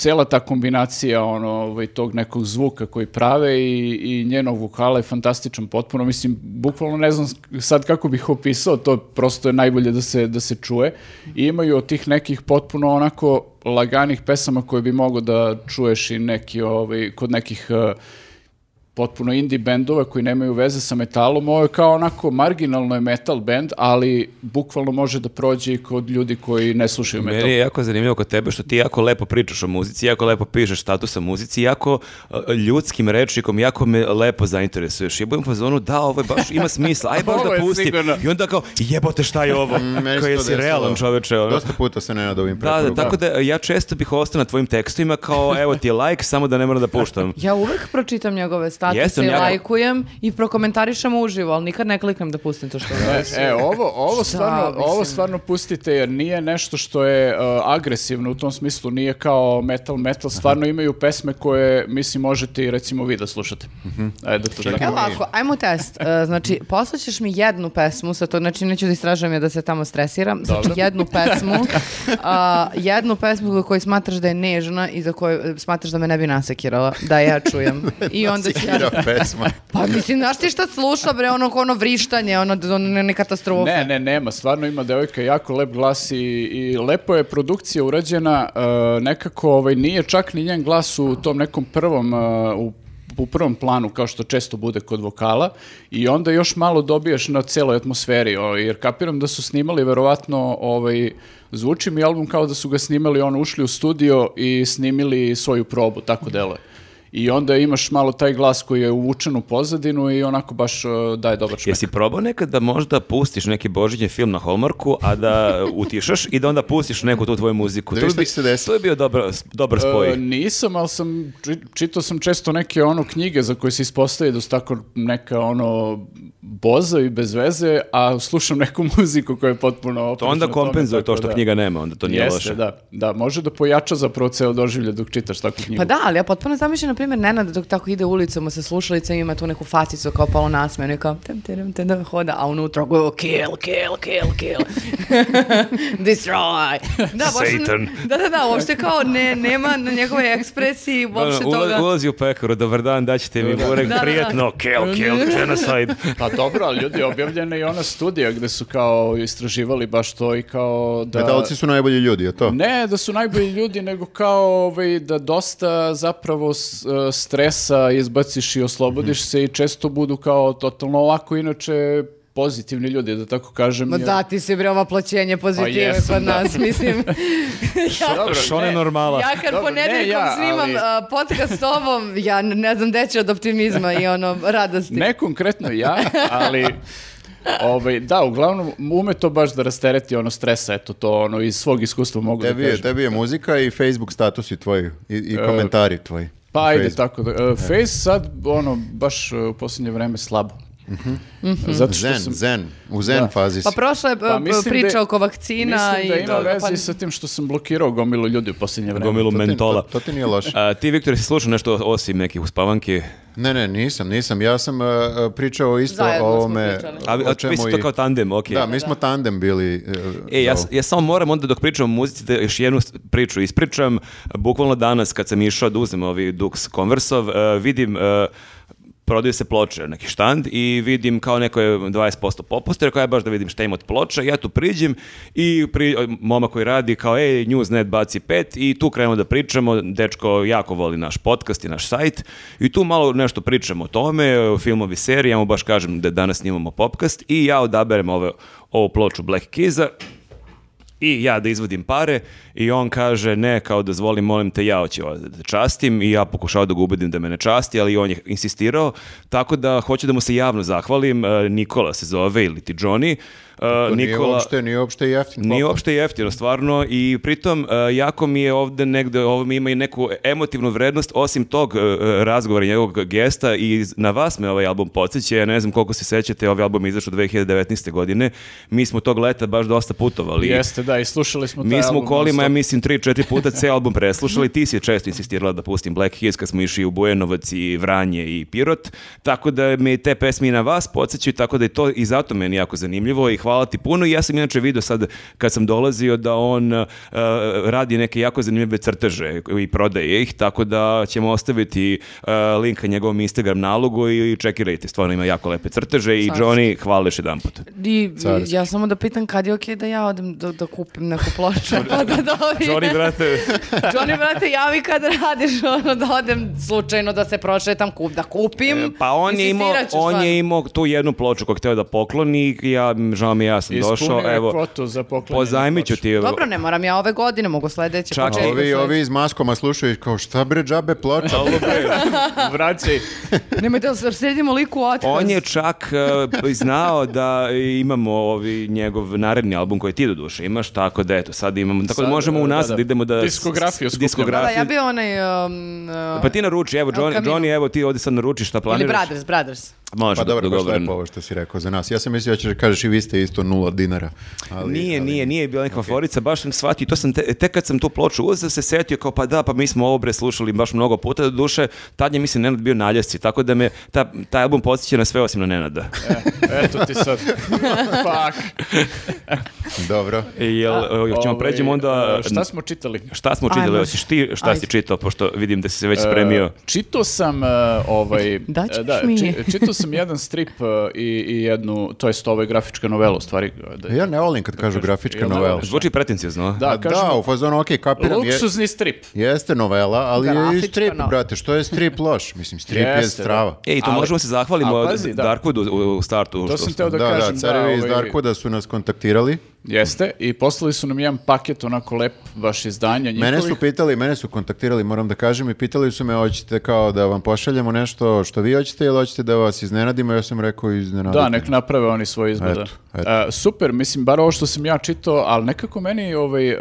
cela ta kombinacija ono, ovaj, tog nekog zvuka koji prave i, i njenog vokala je fantastičan potpuno. Mislim, bukvalno ne znam sad kako bih opisao, to prosto je najbolje da se, da se čuje. I imaju od tih nekih potpuno onako laganih pesama koje bi mogo da čuješ i neki, ovaj, kod nekih uh, potpuno indie bendova koji nemaju veze sa metalom, ovo je kao onako marginalno je metal band, ali bukvalno može da prođe i kod ljudi koji ne slušaju metal. Meni je jako zanimljivo kod tebe što ti jako lepo pričaš o muzici, jako lepo pišeš status o muzici, jako e, ljudskim rečnikom, jako me lepo zainteresuješ. Ja budem fazonu, da, ovo je baš, ima smisla, aj baš da pustim. I onda kao, jebote šta je ovo? Mm, koji si realan čoveče. Ono. Dosta puta se ne ovim preporuka. Da, da, tako da ja često bih ostao na tvojim tekstovima kao, evo ti like, samo da ne moram da puštam. Ja uvek pročitam njegove statuse Jeste, i ja... lajkujem i prokomentarišem uživo, ali nikad ne kliknem da pustim to što e, e, ovo, ovo, stvarno, ovo stvarno pustite jer nije nešto što je uh, agresivno u tom smislu, nije kao metal metal, stvarno Aha. imaju pesme koje mislim možete i recimo vi da slušate. Uh mhm. -huh. Ajde, da to Evo ovako, ajmo test. Uh, znači, poslaćeš mi jednu pesmu, sa to, znači neću da istražujem ja da se tamo stresiram, znači jednu pesmu, uh, jednu pesmu koju smatraš da je nežna i za koju smatraš da me ne bi nasekirala, da ja čujem. I onda ću bira pesma. Pa mislim, znaš ti šta sluša, bre, ono, ono vrištanje, ono, ono ne katastrofa. Ne, ne, nema, stvarno ima devojka jako lep glas i, i lepo je produkcija urađena, uh, nekako ovaj, nije čak ni njen glas u tom nekom prvom, uh, u u prvom planu kao što često bude kod vokala i onda još malo dobiješ na celoj atmosferi jer kapiram da su snimali verovatno ovaj zvuči mi album kao da su ga snimali ono ušli u studio i snimili svoju probu tako deluje I onda imaš malo taj glas koji je uvučen u pozadinu i onako baš e, daje dobar šmek. Jesi probao nekad da možda pustiš neki božićni film na Hallmarku, a da utišaš i da onda pustiš neku tu tvoju muziku? Da to, bi, se to je bio dobar, dobar e, spoj. E, nisam, ali sam, čitao sam često neke ono knjige za koje se ispostaje da su tako neka ono boza i bez veze, a slušam neku muziku koja je potpuno oprična. To onda kompenzuje to što da. knjiga nema, onda to nije Jeste, loše. da. Da, može da pojača zapravo ceo doživlje dok čitaš takvu knjigu. Pa da, ali ja potpuno zamišljam da primjer, Nenad dok tako ide ulicom sa slušalicom ima tu neku facicu kao polo nasmenu i kao tem tem, tem da hoda, a unutra go kill, kill, kill, kill. Destroy. Da, Satan. da, da, da, uopšte kao ne, nema na njegovoj ekspresiji da, da, uopšte Ula, toga. Ulazi u pekaru, dobar dan, daćete mi da, burek, da, prijetno, kill, kill, genocide. Pa dobro, ali ljudi, objavljena je ona studija gde su kao istraživali baš to i kao da... Metalci su najbolji ljudi, je to? Ne, da su najbolji ljudi, nego kao ovaj, da dosta zapravo s, E, stresa izbaciš i oslobodiš mm -hmm. se i često budu kao totalno ovako, inače pozitivni ljudi, da tako kažem. Ma da, ti se bre ova plaćenje pozitive pa kod da. nas, mislim. ja, Dobro, što ne normala. Ja kad Dobro, ne, ja, snimam ali... E, podcast ovom, ja ne znam gde ću od optimizma i ono, radosti. Ne konkretno ja, ali... Ovaj, da, uglavnom, ume to baš da rastereti ono stresa, eto to ono, iz svog iskustva mogu tebi da kažem. Je, tebi je muzika i Facebook statusi tvoji i, i e, komentari tvoji. Pa ajde, Facebook. tako da, e, da. Face sad, ono, baš e, u posljednje vreme slabo. Mhm. Mm Zato što zen, sam, zen, u zen da. fazi pa si. Pa prošla je pa, e, da priča de, oko vakcina i Mislim da ima veze pa... sa tim što sam blokirao gomilu ljudi u posljednje vreme. Gomilu mentola. To, to, ti nije loše. A, ti, Viktor, si slušao nešto osim nekih uspavanki? Ne, ne, nisam, nisam. Ja sam uh, pričao isto Zajedno o ovome. A, a vi to kao tandem, ok. Da, mi da, smo da. tandem bili. Uh, e, ja, ja samo moram onda dok pričam o muzici da još jednu priču ispričam. Bukvalno danas kad sam išao da uzem ovi Dux Conversov, uh, vidim prodaju se ploče, neki štand i vidim kao neko je 20% popusta, rekao ja baš da vidim šta ima od ploča, ja tu priđem i pri, moma koji radi kao ej, Newsnet baci pet i tu krenemo da pričamo, dečko jako voli naš podcast i naš sajt i tu malo nešto pričamo o tome, o filmovi serije, ja mu baš kažem da danas snimamo popkast i ja odaberem ove, ovu ploču Black Kiza, i ja da izvodim pare i on kaže ne, kao dozvoli, molim te, ja hoću da te častim i ja pokušao da ga ubedim da me ne časti, ali on je insistirao, tako da hoću da mu se javno zahvalim, e, Nikola se zove ili ti Johnny, Uh, to Nikola, nije uopšte, nije uopšte jeftin. Nije uopšte jeftino, stvarno. I pritom, uh, jako mi je ovde negde, ovo mi ima i neku emotivnu vrednost, osim tog uh, razgovora, i njegovog gesta i na vas me ovaj album podsjeća. Ja ne znam koliko se sećate, ovaj album je izašao 2019. godine. Mi smo tog leta baš dosta putovali. Jeste, da, i slušali smo taj Mi smo album kolima, ja mislim, 3-4 puta ceo album preslušali. Ti si često insistirala da pustim Black Hills kad smo išli u Bujanovac i Vranje i Pirot. Tako da me te pesme na vas podsjećaju, tako da je to i zato meni jako zanimljivo i hvala hvala ti puno i ja sam inače video sad kad sam dolazio da on uh, radi neke jako zanimljive crteže i prodaje ih, tako da ćemo ostaviti uh, link na njegovom Instagram nalogu i čekirajte, stvarno ima jako lepe crteže i Carski. Johnny, hvala još jedan put. I, ja samo da pitam kad je okej okay da ja odem da, da kupim neku ploču pa da dobijem. Johnny, brate. Johnny, brate, javi kad radiš ono da odem slučajno da se prošetam, kup, da kupim. E, pa on je, imao, on je imao tu jednu ploču koju hteo da pokloni i ja žao i ja sam došao, evo, Foto za poklon. Pozajmiću ti. Dobro, ne moram ja ove godine, mogu sledeće. Čak početi. ovi, ovi iz maskoma slušaju kao šta bre džabe ploča. Vraćaj. Nemojte da sredimo liku otkaz. On je čak uh, znao da imamo ovi njegov naredni album koji ti do duše imaš, tako da eto, sad imamo, tako da sad, da možemo da, unazad, da, da. idemo da... Diskografiju skupljamo. Diskografiju. Da, da ja bih onaj... Um, pa uh, pa ti naruči, evo, Johnny, Johnny, evo ti ovde sad naruči šta planiraš. Ili Brothers, Brothers. Može, pa dobro, baš lepo ovo što si rekao za nas. Ja sam mislio da ćeš kažeš i vi ste iz isto nula dinara. Ali, nije, ali... nije, nije bila neka okay. favorica, baš sam shvatio, to sam te, tek kad sam tu ploču uzeo se setio kao pa da, pa mi smo obre slušali baš mnogo puta, do duše, tad je mislim Nenad bio na ljasci, tako da me ta, taj album podsjeća na sve osim na Nenada. e, eto ti sad, fuck. Dobro. Jel, a, ćemo pređemo onda... Šta smo čitali? Šta smo čitali, hoćeš ti šta Ajde. si čitao, pošto vidim da si se već e, spremio. Uh, čitao sam uh, ovaj... Da, e, da, mi. Či, čitao sam jedan strip uh, i, i jednu, to jest ovo je grafička novela novela, stvari. Da, ja ne volim kad da kažu grafička da? novela. Zvuči pretencijezno. Da, da, kažemo, da, u fazonu, ok, kapiram. Luksuzni strip. Jeste novela, ali je i strip, novela. brate. Što je strip loš? Mislim, strip Jeste, je da. strava. Da. Ej, to ali, možemo se zahvalimo pazi, da. Darkwoodu u, u startu. To što sam teo da, da kažem. Da, carevi ovaj... iz Darkwooda su nas kontaktirali. Jeste, i poslali su nam jedan paket onako lep vaš izdanja njihovih. Mene su pitali, mene su kontaktirali, moram da kažem, i pitali su me hoćete kao da vam pošaljemo nešto što vi hoćete ili hoćete da vas iznenadimo, ja sam rekao iznenadimo. Da, nek naprave oni svoj izbor. Eto, eto. Uh, super, mislim, bar ovo što sam ja čitao, ali nekako meni ovaj, uh,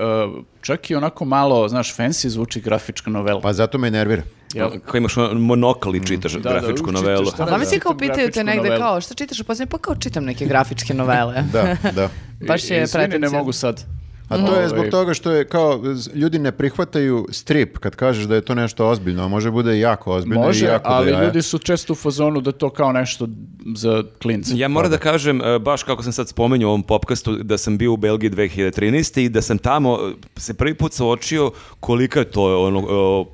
čak i onako malo, znaš, fancy zvuči grafička novela. Pa zato me nervira. Ja. Kao imaš monokal i mm. čitaš mm. grafičku da, da, novelu. Da, da, da. kao pitaju te negde novelu. kao šta čitaš u posljednje, pa kao čitam neke grafičke novele. da, da. Baš je I, i ne mogu sad. A to je zbog ovaj. toga što je kao ljudi ne prihvataju strip kad kažeš da je to nešto ozbiljno, a može bude jako ozbiljno može, i jako da ali da ljudi su često u fazonu da to kao nešto za klince. Ja moram da kažem, e, baš kako sam sad spomenuo u ovom podkastu da sam bio u Belgiji 2013. i da sam tamo e, se prvi put suočio kolika je to ono, e,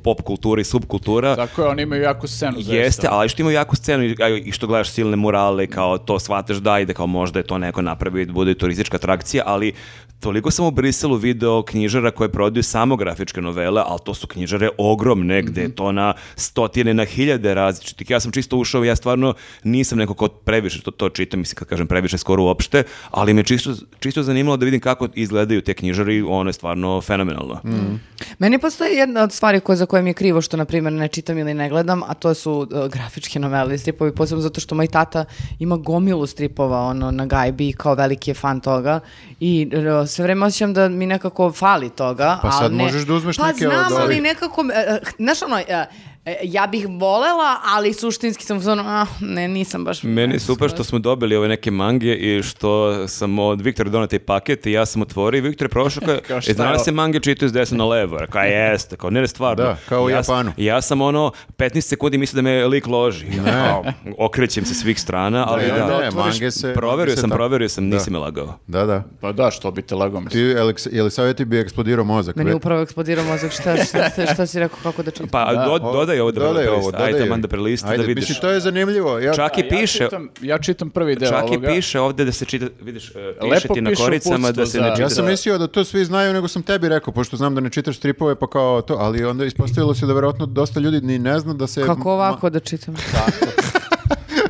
pop kultura i subkultura. Tako je, oni imaju jako scenu. Zaista. Jeste, ali što imaju jako scenu i što gledaš silne murale, kao to shvataš da ide, kao možda je to neko napravio i da bude turistička atrakcija, ali toliko sam obr Briselu video knjižara koje prodaju samo grafičke novele, ali to su knjižare ogromne, gde je mhm. to na stotine, na hiljade različitih. Ja sam čisto ušao, ja stvarno nisam neko ko previše to, to čitam, mislim kad kažem previše skoro uopšte, ali me čisto, čisto zanimalo da vidim kako izgledaju te knjižare i ono je stvarno fenomenalno. Mhm. Mm. Meni postoji jedna od stvari koja, za koje mi je krivo što, na primjer, ne čitam ili ne gledam, a to su uh, grafičke novele i stripovi, posebno zato što moj tata ima gomilu stripova ono, na gajbi kao veliki je fan toga i sve vreme osjećam da mi nekako fali toga. Pa sad ne... možeš da uzmeš pa, neke znam, od ovih. Pa znam, ali nekako, eh, eh, znaš ono, eh, E, ja bih volela, ali suštinski sam zvono, ah, ne, nisam baš... Meni je super što smo dobili ove neke mange i što sam od Viktora donao taj paket i ja sam otvorio i Viktor je prošao kao, e, znaš se mange čitaju s desna na levo, kao jeste, kao ne, ne, stvarno. Da, kao u ja, Japanu. Ja sam ono, 15 sekundi mislio da me lik loži. Ne. okrećem se svih strana, da, ali da, da, da, ne, mange se, proverio sam, proverio sam, nisi da. me lagao. Da, da. Pa da, što bi te lagao Ti, Alex, je li savjeti bi eksplodirao mozak? Meni upravo eksplodirao mozak, šta, šta, šta, šta si rekao, kako da čitam? Pa, da, do, dodaj dodaj ovo da dodaj ovo, dodaj. Ajde, taman da prelisti Ajde, da vidiš. Mislim, to je zanimljivo. Ja, Čak i ja piše... Čitam, ja čitam prvi deo Čak ovoga. i piše ovde da se čita, vidiš, e, piše Lepo ti na koricama da se za... ne čita. Da. Ja sam mislio da to svi znaju, nego sam tebi rekao, pošto znam da ne čitaš stripove, pa kao to, ali onda ispostavilo se da verovatno dosta ljudi ni ne zna da se... Kako ovako da čitam?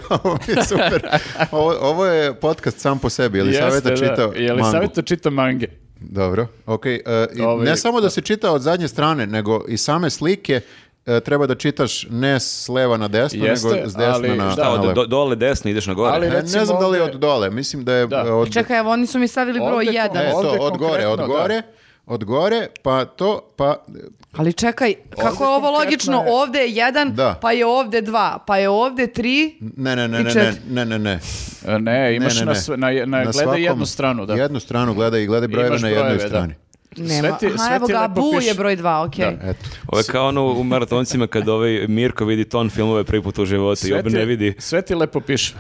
Tako. ovo je super. Ovo, ovo, je podcast sam po sebi, ili Saveta savjeta čita Jeli savjeta čita mange. Dobro, ok. E, ovaj, uh, ne samo da, da. se čita od zadnje strane, nego i same slike E, treba da čitaš ne s leva na desno, Jeste, nego s desna ali, na, da, na do, dole desno ideš na gore. Ali e, ne, ne znam da li je od dole, mislim da je... Da. Od... E, čekaj, evo, oni su mi stavili broj 1. Ne, to, od gore, od da. gore. Da od gore, pa to, pa... Ali čekaj, kako je ovo logično? Je... Ovde je jedan, da. pa je ovde dva, pa je ovde tri ne, ne, ne, i četiri. Ne, ne, ne, ne. Ne, imaš ne, ne, ne. na, na, na, na gleda svakom, jednu stranu. Da. Jednu stranu gleda i gledaj brojeve na jednoj da. strani. Da. Nema. Sveti, Aha, sve evo ga, lepo Bu piše. je broj dva, okej. Da, eto. Ovo je kao ono u maratoncima kad ovaj Mirko vidi ton filmove prvi put u životu i Sve ne vidi. Sveti ti lepo piše.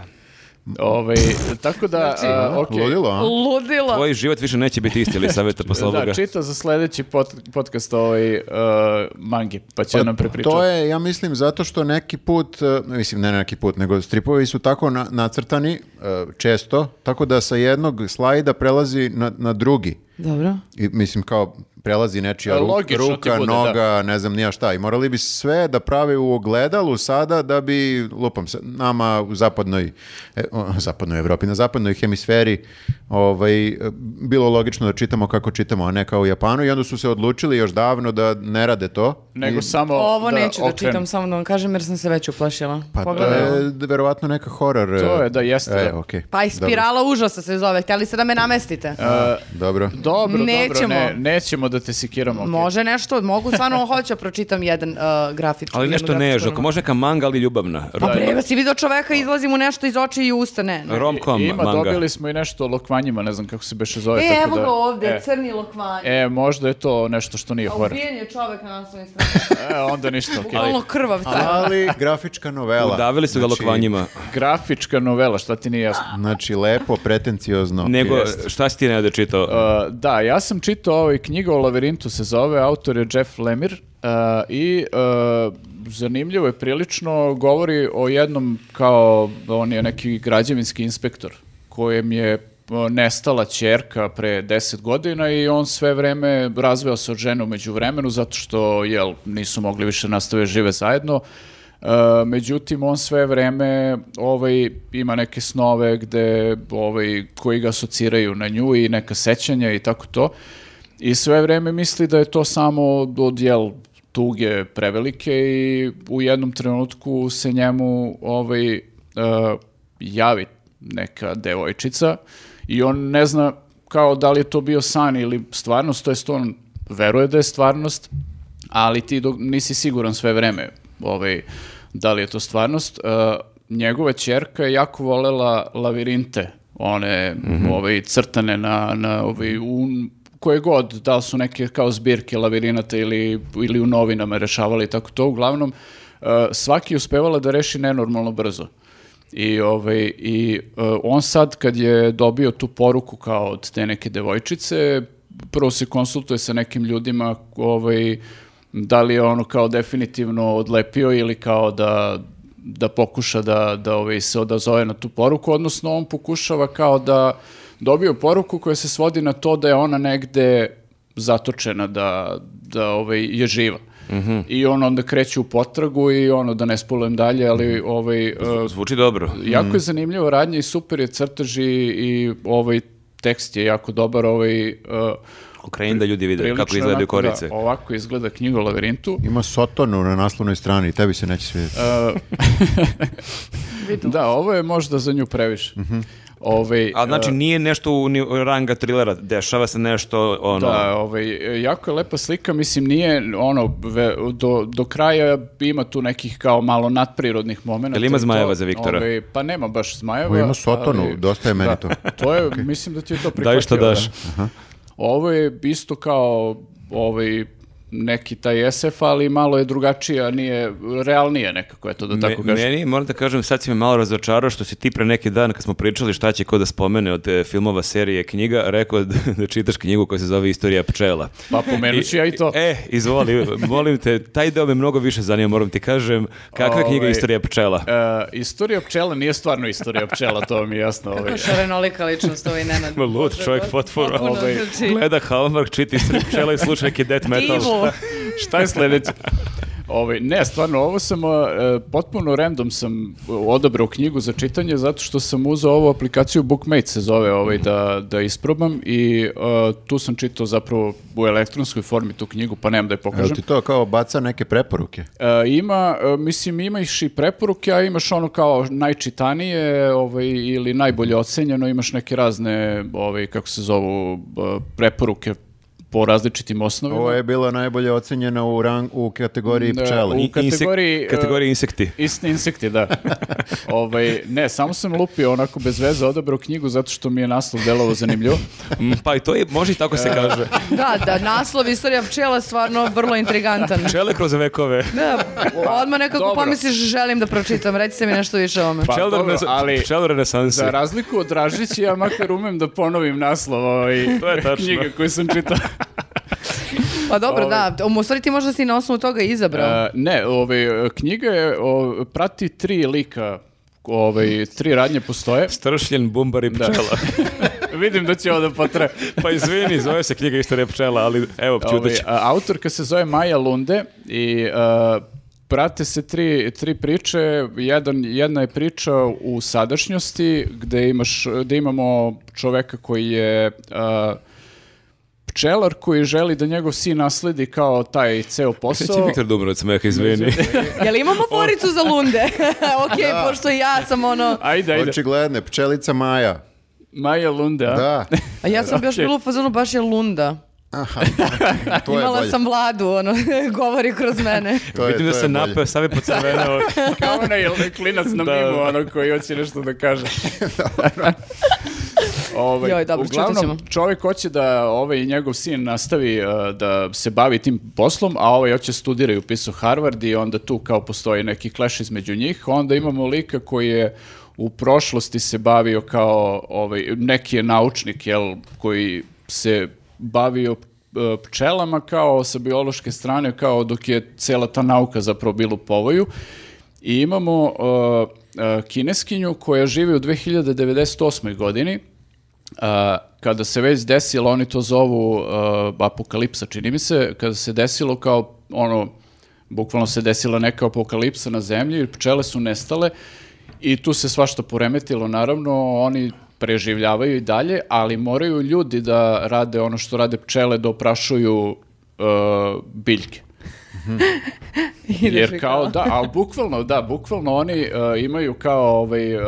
Ove, ovaj, tako da, znači, a, okay. Ludilo, Ludilo. Tvoj život više neće biti isti, ali savjeta posle da, ovoga. Da, čita za sledeći pod, podcast ovaj, uh, mangi, pa će pa, nam prepričati. To je, ja mislim, zato što neki put, uh, mislim, ne neki put, nego stripovi su tako na, nacrtani uh, često, tako da sa jednog slajda prelazi na, na drugi. Dobro. I, mislim, kao prelazi nečija e, ruk, Logično, ruka, bude, da. noga, da. ne znam nija šta. I morali bi sve da prave u ogledalu sada da bi, lupam se, nama u zapadnoj, e, zapadnoj Evropi, na zapadnoj hemisferi ovaj, bilo logično da čitamo kako čitamo, a ne kao u Japanu i onda su se odlučili još davno da ne rade to. Nego I, samo Ovo da neću da okrenu. čitam, samo da vam kažem jer sam se već uplašila. Pa to je verovatno neka horor. To je, da e, jeste. E, okay. Pa i spirala Dobro. užasa se zove, htjeli ste da me namestite. E, dobro. Dobro, nećemo. dobro, ne, nećemo da da te sikiramo. Okay. Može nešto, mogu stvarno hoću da pročitam jedan uh, grafit. Ali nešto nežo, ako može neka manga ali ljubavna. Pa breba, si vidio čoveka, izlazi mu nešto iz očiju i usta, ne. ne. Romkom manga. Ima, dobili smo i nešto o lokvanjima, ne znam kako se beše zove. E, tako evo ga da- ovde, e, crni lokvanji. E, možda je to nešto što nije horor. Ubijen je čovek na naslovnoj strani. e, onda ništa. Okay. Ali, krvav ali grafička novela. Udavili su ga znači, lokvanjima. Grafička novela, šta ti nije jasno? Znači, lepo, pretenciozno. Nego, šta si ti ne da čitao? Uh, da, ja sam čitao ovaj knjiga o lavirintu se zove, autor je Jeff Lemire uh, i uh, zanimljivo je prilično govori o jednom kao, on je neki građevinski inspektor kojem je e, nestala čerka pre 10 godina i on sve vreme razveo se od žene umeđu vremenu zato što jel, nisu mogli više nastave da žive zajedno. Uh, međutim, on sve vreme ovaj, ima neke snove gde, ovaj, koji ga asociraju na nju i neka sećanja i tako to. I sve vreme misli da je to samo od, jel, tuge prevelike i u jednom trenutku se njemu ovaj, uh, javi neka devojčica i on ne zna kao da li je to bio san ili stvarnost, to jest on veruje da je stvarnost, ali ti dok, nisi siguran sve vreme ovaj, da li je to stvarnost. Uh, njegova čerka je jako volela lavirinte, one mm -hmm. ovaj, crtane na, na ovaj, un, koje god, da su neke kao zbirke lavirinata ili, ili u novinama rešavali tako to, uglavnom uh, svaki uspevala da reši nenormalno brzo. I, ovaj, i uh, on sad kad je dobio tu poruku kao od te neke devojčice, prvo se konsultuje sa nekim ljudima ovaj, da li je ono kao definitivno odlepio ili kao da, da pokuša da, da ovaj, se odazove na tu poruku, odnosno on pokušava kao da dobio poruku koja se svodi na to da je ona negde zatočena, da, da ovaj, je živa. Mm -hmm. I on onda kreće u potragu i ono, da ne spolujem dalje, ali mhm. ovaj... Eh, zvuči dobro. Jako mm -hmm. je mhm. zanimljivo radnje i super je crtež i, ovaj tekst je jako dobar, ovaj... Uh, eh, Okreni da ljudi vide kako izgledaju da, korice. Da, ovako izgleda knjiga o lavirintu. Ima Sotonu na naslovnoj strani, tebi se neće svidjeti. Eh, da, ovo je možda za nju previše. Mm -hmm. Ove, ovaj, A znači e, nije nešto u ranga trilera, dešava se nešto ono... Da, ovaj, jako je lepa slika, mislim nije ono, do, do kraja ima tu nekih kao malo nadprirodnih momenta. Jel ima zmajeva to, za Viktora? Ove, ovaj, pa nema baš zmajeva. O, ima Sotonu, ali, dosta je meni da, to. to je, okay. mislim da ti je to prihvatio. Daj što da. daš. Da. Ovo je isto kao ovaj, neki taj SF, ali malo je drugačije, a nije, realnije nekako, eto da tako Me, kažem. Meni, moram da kažem, sad si me malo razočarao što si ti pre neki dan kad smo pričali šta će ko da spomene od e, filmova, serije, knjiga, rekao da, da čitaš knjigu koja se zove Istorija pčela. Pa pomenut ću ja i to. E, izvoli, molim te, taj deo me mnogo više zanima, moram ti kažem, kakva ovaj, je knjiga Istorija pčela? Uh, istorija pčela nije stvarno Istorija pčela, to mi je jasno. Ovaj. Kako šarenolika ličnost ovaj Nenad. Lud čovjek potpuno. Ovaj, gleda Hallmark, čiti Istorija pčela i sluša neki death metal. Divo, Šta je sledeće? Ovaj, ne, stvarno, ovo sam, uh, potpuno random sam odabrao knjigu za čitanje zato što sam uzeo ovu aplikaciju Bookmate se zove ovaj, da, da isprobam i uh, tu sam čitao zapravo u elektronskoj formi tu knjigu, pa nemam da je pokažem. Jel ti to kao baca neke preporuke? Uh, ima, e, mislim, imaš i preporuke, a imaš ono kao najčitanije ovaj, ili najbolje ocenjeno, imaš neke razne, ovaj, kako se zovu, preporuke po različitim osnovima. Ovo je bilo najbolje ocenjeno u, rang, u kategoriji da, pčele. U kategoriji, Insek, kategoriji insekti. Isti insekti, da. ovaj, ne, samo sam lupio onako bez veze odabrao knjigu zato što mi je naslov delovo zanimljivo. Mm, pa i to je, može i tako se e, kaže. da, da, naslov istorija pčela stvarno vrlo intrigantan. Pčele kroz vekove. da, odmah nekako dobro. pomisliš želim da pročitam, recite mi nešto više o tome. Pa, pčel dobro, ali za razliku od Dražića ja makar umem da ponovim naslov ovaj, to je knjiga koju sam čitao. Pa dobro, ove, da, ovaj. u stvari ti možda si na osnovu toga izabrao. E, ne, ove, knjiga je, o, prati tri lika, ove, tri radnje postoje. Stršljen, bumbar i da. pčela. Vidim da će ovo da potre. pa izvini, zove se knjiga Istorija pčela, ali evo, čudeći. Autorka se zove Maja Lunde i a, e, prate se tri, tri priče. Jedan, jedna je priča u sadašnjosti gde, imaš, gde imamo čoveka koji je... A, e, pčelar koji želi da njegov sin nasledi kao taj ceo posao. Kada Viktor Dubrovac meha, izvini. Jel imamo poricu za lunde? ok, da. pošto ja sam ono... Ajde, ajde. Očigledne, pčelica Maja. Maja Lunda. Da. A ja sam okay. još bilo u fazonu baš je Lunda. Aha, to je Imala bolje. sam vladu, ono, govori kroz mene. to je, Vidim da to da se napeo, stavi po crveno. Kao onaj klinac na da. mimo, da. ono, koji hoće nešto da kaže. Dobro. Ovaj, uglavnom, čovjek hoće da ovaj, njegov sin nastavi uh, da se bavi tim poslom, a ovaj hoće studira i upisao Harvard i onda tu kao postoji neki kleš između njih. Onda imamo lika koji je u prošlosti se bavio kao ovaj, neki je naučnik jel, koji se bavio e, pčelama kao sa biološke strane, kao dok je cela ta nauka zapravo bila u povoju. I imamo uh, uh, kineskinju koja živi u 2098. godini, Uh, kada se već desilo, oni to zovu uh, apokalipsa, čini mi se, kada se desilo kao ono, bukvalno se desila neka apokalipsa na zemlji pčele su nestale i tu se svašta poremetilo, naravno, oni preživljavaju i dalje, ali moraju ljudi da rade ono što rade pčele, da oprašuju uh, biljke. Jer kao, da, ali bukvalno, da, bukvalno oni uh, imaju kao ovaj, uh, e,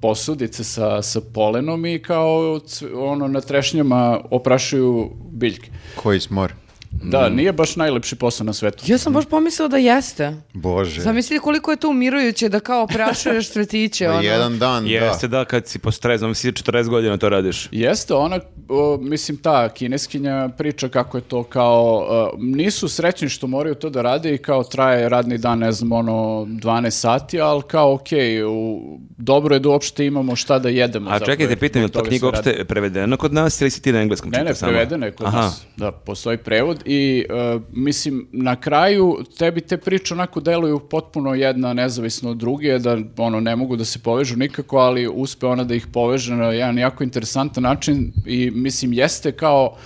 posudice sa, sa polenom i kao ono na trešnjama oprašuju biljke. Koji smor? Da, mm. nije baš najlepši posao na svetu. Ja sam baš mhm. pomislila da jeste. Bože. Zamisli koliko je to umirujuće da kao prašuješ cvetiće. ono. Jedan dan, da. Jeste da, kad si po stresu, misli 40 godina to radiš. Jeste, ona, o, mislim, ta kineskinja priča kako je to kao, o, e, nisu srećni što moraju to da rade i kao traje radni dan, ne znam, ono, 12 sati, ali kao, okej, u- dobro je da uopšte imamo šta da jedemo. A čekajte, da pitam, je li ta knjiga se uopšte prevedena kod nas ili si ti na engleskom Ne, ne, čitao samo? prevedena je kod Aha. nas. Da, postoji prevod i uh, mislim na kraju tebi te priče onako deluju potpuno jedna nezavisno od druge da ono ne mogu da se povežu nikako ali uspe ona da ih poveže na jedan jako interesantan način i mislim jeste kao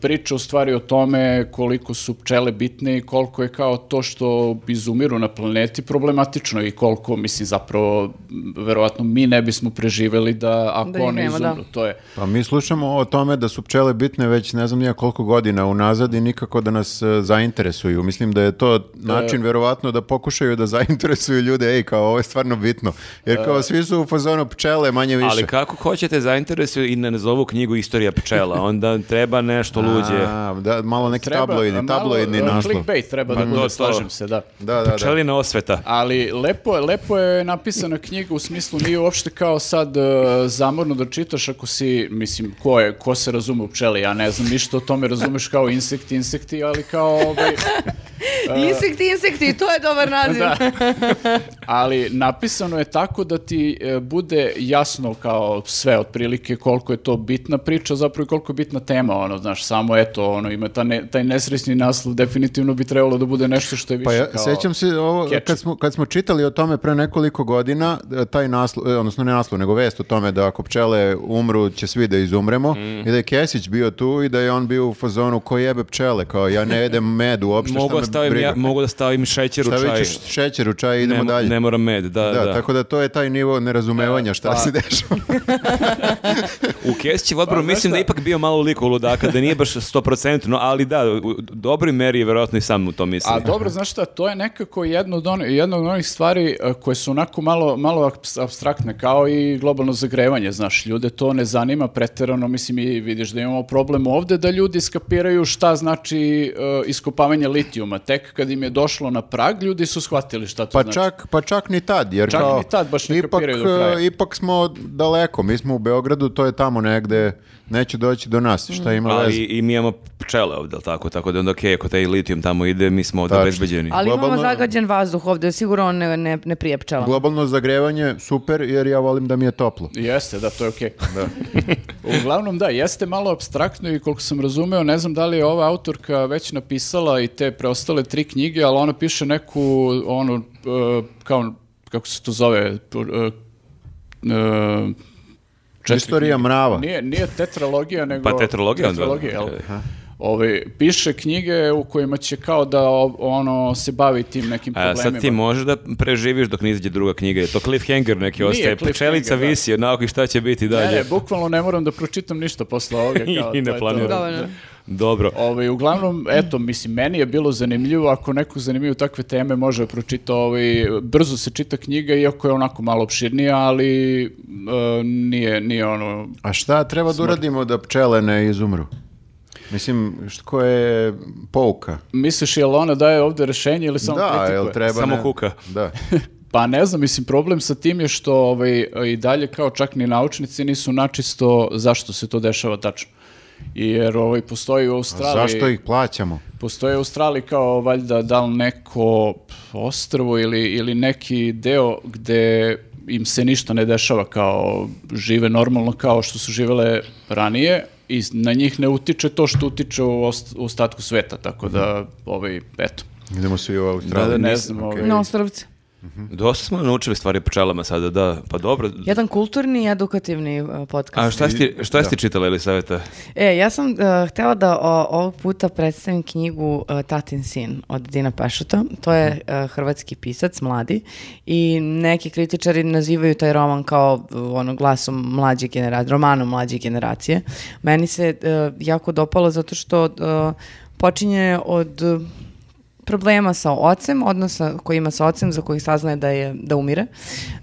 priča u stvari o tome koliko su pčele bitne i koliko je kao to što izumiru na planeti problematično i koliko, mislim, zapravo, verovatno mi ne bismo preživeli da ako da one da. izumru, da. to je... Pa mi slušamo o tome da su pčele bitne već ne znam nija koliko godina unazad i nikako da nas e, zainteresuju. Mislim da je to način e... verovatno da pokušaju da zainteresuju ljude, ej, kao ovo je stvarno bitno. Jer kao e... svi su u fazonu pčele manje više. Ali kako hoćete zainteresuju i na nazovu knjigu Istorija pčela, onda treba treba nešto luđe. da, malo neki treba, tabloidni, malo, tabloidni uh, naslov. Clickbait treba da mm. bude, da, slažem se, da. Da, da, da. Pčelina osveta. Ali lepo je, lepo je napisana knjiga, u smislu nije uopšte kao sad uh, zamorno da čitaš ako si, mislim, ko je, ko se razume u pčeli, ja ne znam ništa o tome, razumeš kao insekti, insekti, ali kao ovaj... Uh, e, insekti, insekti, to je dobar naziv. da. Ali napisano je tako da ti e, bude jasno kao sve otprilike koliko je to bitna priča, zapravo i koliko je bitna tema. Ono ono, znaš, samo eto, ono, ima ta ne, taj nesrećni naslov, definitivno bi trebalo da bude nešto što je pa više pa ja, kao Sećam se, ovo, kad, smo, kad smo čitali o tome pre nekoliko godina, e, taj naslov, e, odnosno ne naslov, nego vest o tome da ako pčele umru, će svi da izumremo, mm. i da je Kesić bio tu i da je on bio u fazonu ko jebe pčele, kao ja ne jedem med uopšte, mogu šta da me stavim, briga. Ja, mogu da stavim šećer u čaj. Stavit ćeš šećer u čaj i idemo ne, dalje. Ne moram med, da, da, da, Tako da to je taj nivo nerazumevanja šta da, pa. se dešava. U Kesićev odboru pa, mislim da ipak bio malo liku ludaka, da nije baš stoprocentno, ali da, u dobroj meri je vjerojatno i sam u tom mislim. A dobro, znaš šta, to je nekako jedno od, on, jedno od onih stvari e, koje su onako malo, malo abstraktne, kao i globalno zagrevanje, znaš, ljude to ne zanima preterano, mislim i vidiš da imamo problem ovde da ljudi skapiraju šta znači uh, iskopavanje litijuma. Tek kad im je došlo na prag, ljudi su shvatili šta to pa znači. Čak, pa čak ni tad, jer čak kao, ni tad baš ne ipak, do kraja. E, ipak smo daleko, mi smo u Beogradu, to je tamo tamo negde, neće doći do nas, šta ima Ali veze? i mi imamo pčele ovde, jel tako? Tako da onda okej, ako taj litijum tamo ide, mi smo ovdje Tačno. Ali imamo Globalno- zagađen vazduh ovde, sigurno ne, ne, ne prije pčela. Globalno zagrevanje, super, jer ja volim da mi je toplo. Jeste, da, to je okej. da. Uglavnom, da, jeste malo abstraktno i koliko sam razumeo, ne znam da li je ova autorka već napisala i te preostale tri knjige, ali ona piše neku, ono, e, kao, kako se to zove, uh, Četiri Istorija knjige. mrava. Nije, nije tetralogija, nego... Pa tetralogija, tetralogija onda. Jel? Ove, piše knjige u kojima će kao da ono se bavi tim nekim problemima. A sad ti možeš da preživiš dok ne izađe druga knjiga, je to cliffhanger neki ostaje, pčelica da. visi, da. onako i šta će biti dalje. Ne, ne, bukvalno ne moram da pročitam ništa posle ovoga. Kao, I ne planiram. Dobro. Ovaj, uglavnom, eto, mislim, meni je bilo zanimljivo, ako neko zanimljivo takve teme može pročitati ovaj, brzo se čita knjiga, iako je onako malo opširnija, ali uh, nije, nije ono... A šta treba da smrt. da uradimo da pčele ne izumru? Mislim, koja je pouka? Misliš, je li ona daje ovde rešenje ili samo da, jel treba Samo ne... kuka. Da. Pa ne znam, mislim, problem sa tim je što ovaj, i dalje kao čak ni naučnici nisu načisto zašto se to dešava tačno jer ovaj, postoji u Australiji... A zašto ih plaćamo? Postoji u Australiji kao valjda da li neko ostrvo ili, ili neki deo gde im se ništa ne dešava kao žive normalno kao što su živele ranije i na njih ne utiče to što utiče u ostatku sveta, tako da, mhm. ovaj, eto. Idemo svi u Australiju. Da, da, ne znam. Okay. Ovaj... Na ostrovce. Mm-hmm. Dosta smo naučili stvari po čelama sada, da, pa dobro. Jedan kulturni i edukativni e, podcast. A šta si, šta da. si čitala, saveta? E, ja sam uh, htjela da o, ovog puta predstavim knjigu uh, Tatin sin od Dina Pašuta. To je uh, hrvatski pisac, mladi, i neki kritičari nazivaju taj roman kao ono, glasom mlađe generacije, romanom mlađe generacije. Meni se jako dopalo zato što počinje od problema sa ocem, odnosa koji ima sa ocem za kojih saznaje da, je, da umire,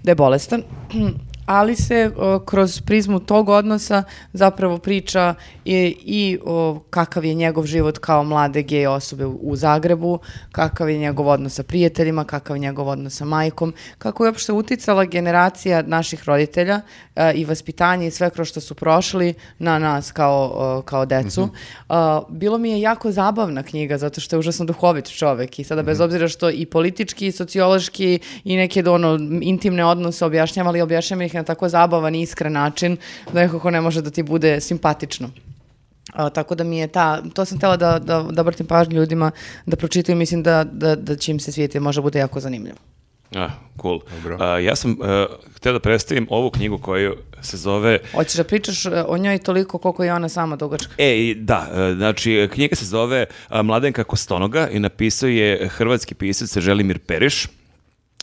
da je bolestan ali se o, kroz prizmu tog odnosa zapravo priča i, i o, kakav je njegov život kao mlade gej osobe u, u Zagrebu, kakav je njegov odnos sa prijateljima, kakav je njegov odnos sa majkom, kako je uopšte uticala generacija naših roditelja a, e, i vaspitanje i sve kroz što su prošli na nas kao, o, kao decu. Mm -hmm. a, bilo mi je jako zabavna knjiga zato što je užasno duhovit čovek i sada mm -hmm. bez mhm. obzira što i politički i sociološki i neke ono, intimne odnose objašnjavali, objašnjavali ih na tako zabavan i iskren način da nekako ne može da ti bude simpatično. A, tako da mi je ta, to sam htela da, da, da obratim pažnju ljudima da pročitaju, mislim da, da, da će im se svijeti, može bude jako zanimljivo. Ah, cool. A, ja sam a, e, htio da predstavim ovu knjigu koju se zove... Hoćeš da pričaš e, o njoj toliko koliko je ona sama dugačka? E, da. E, znači, knjiga se zove Mladenka Kostonoga i napisao je hrvatski pisac Želimir Periš.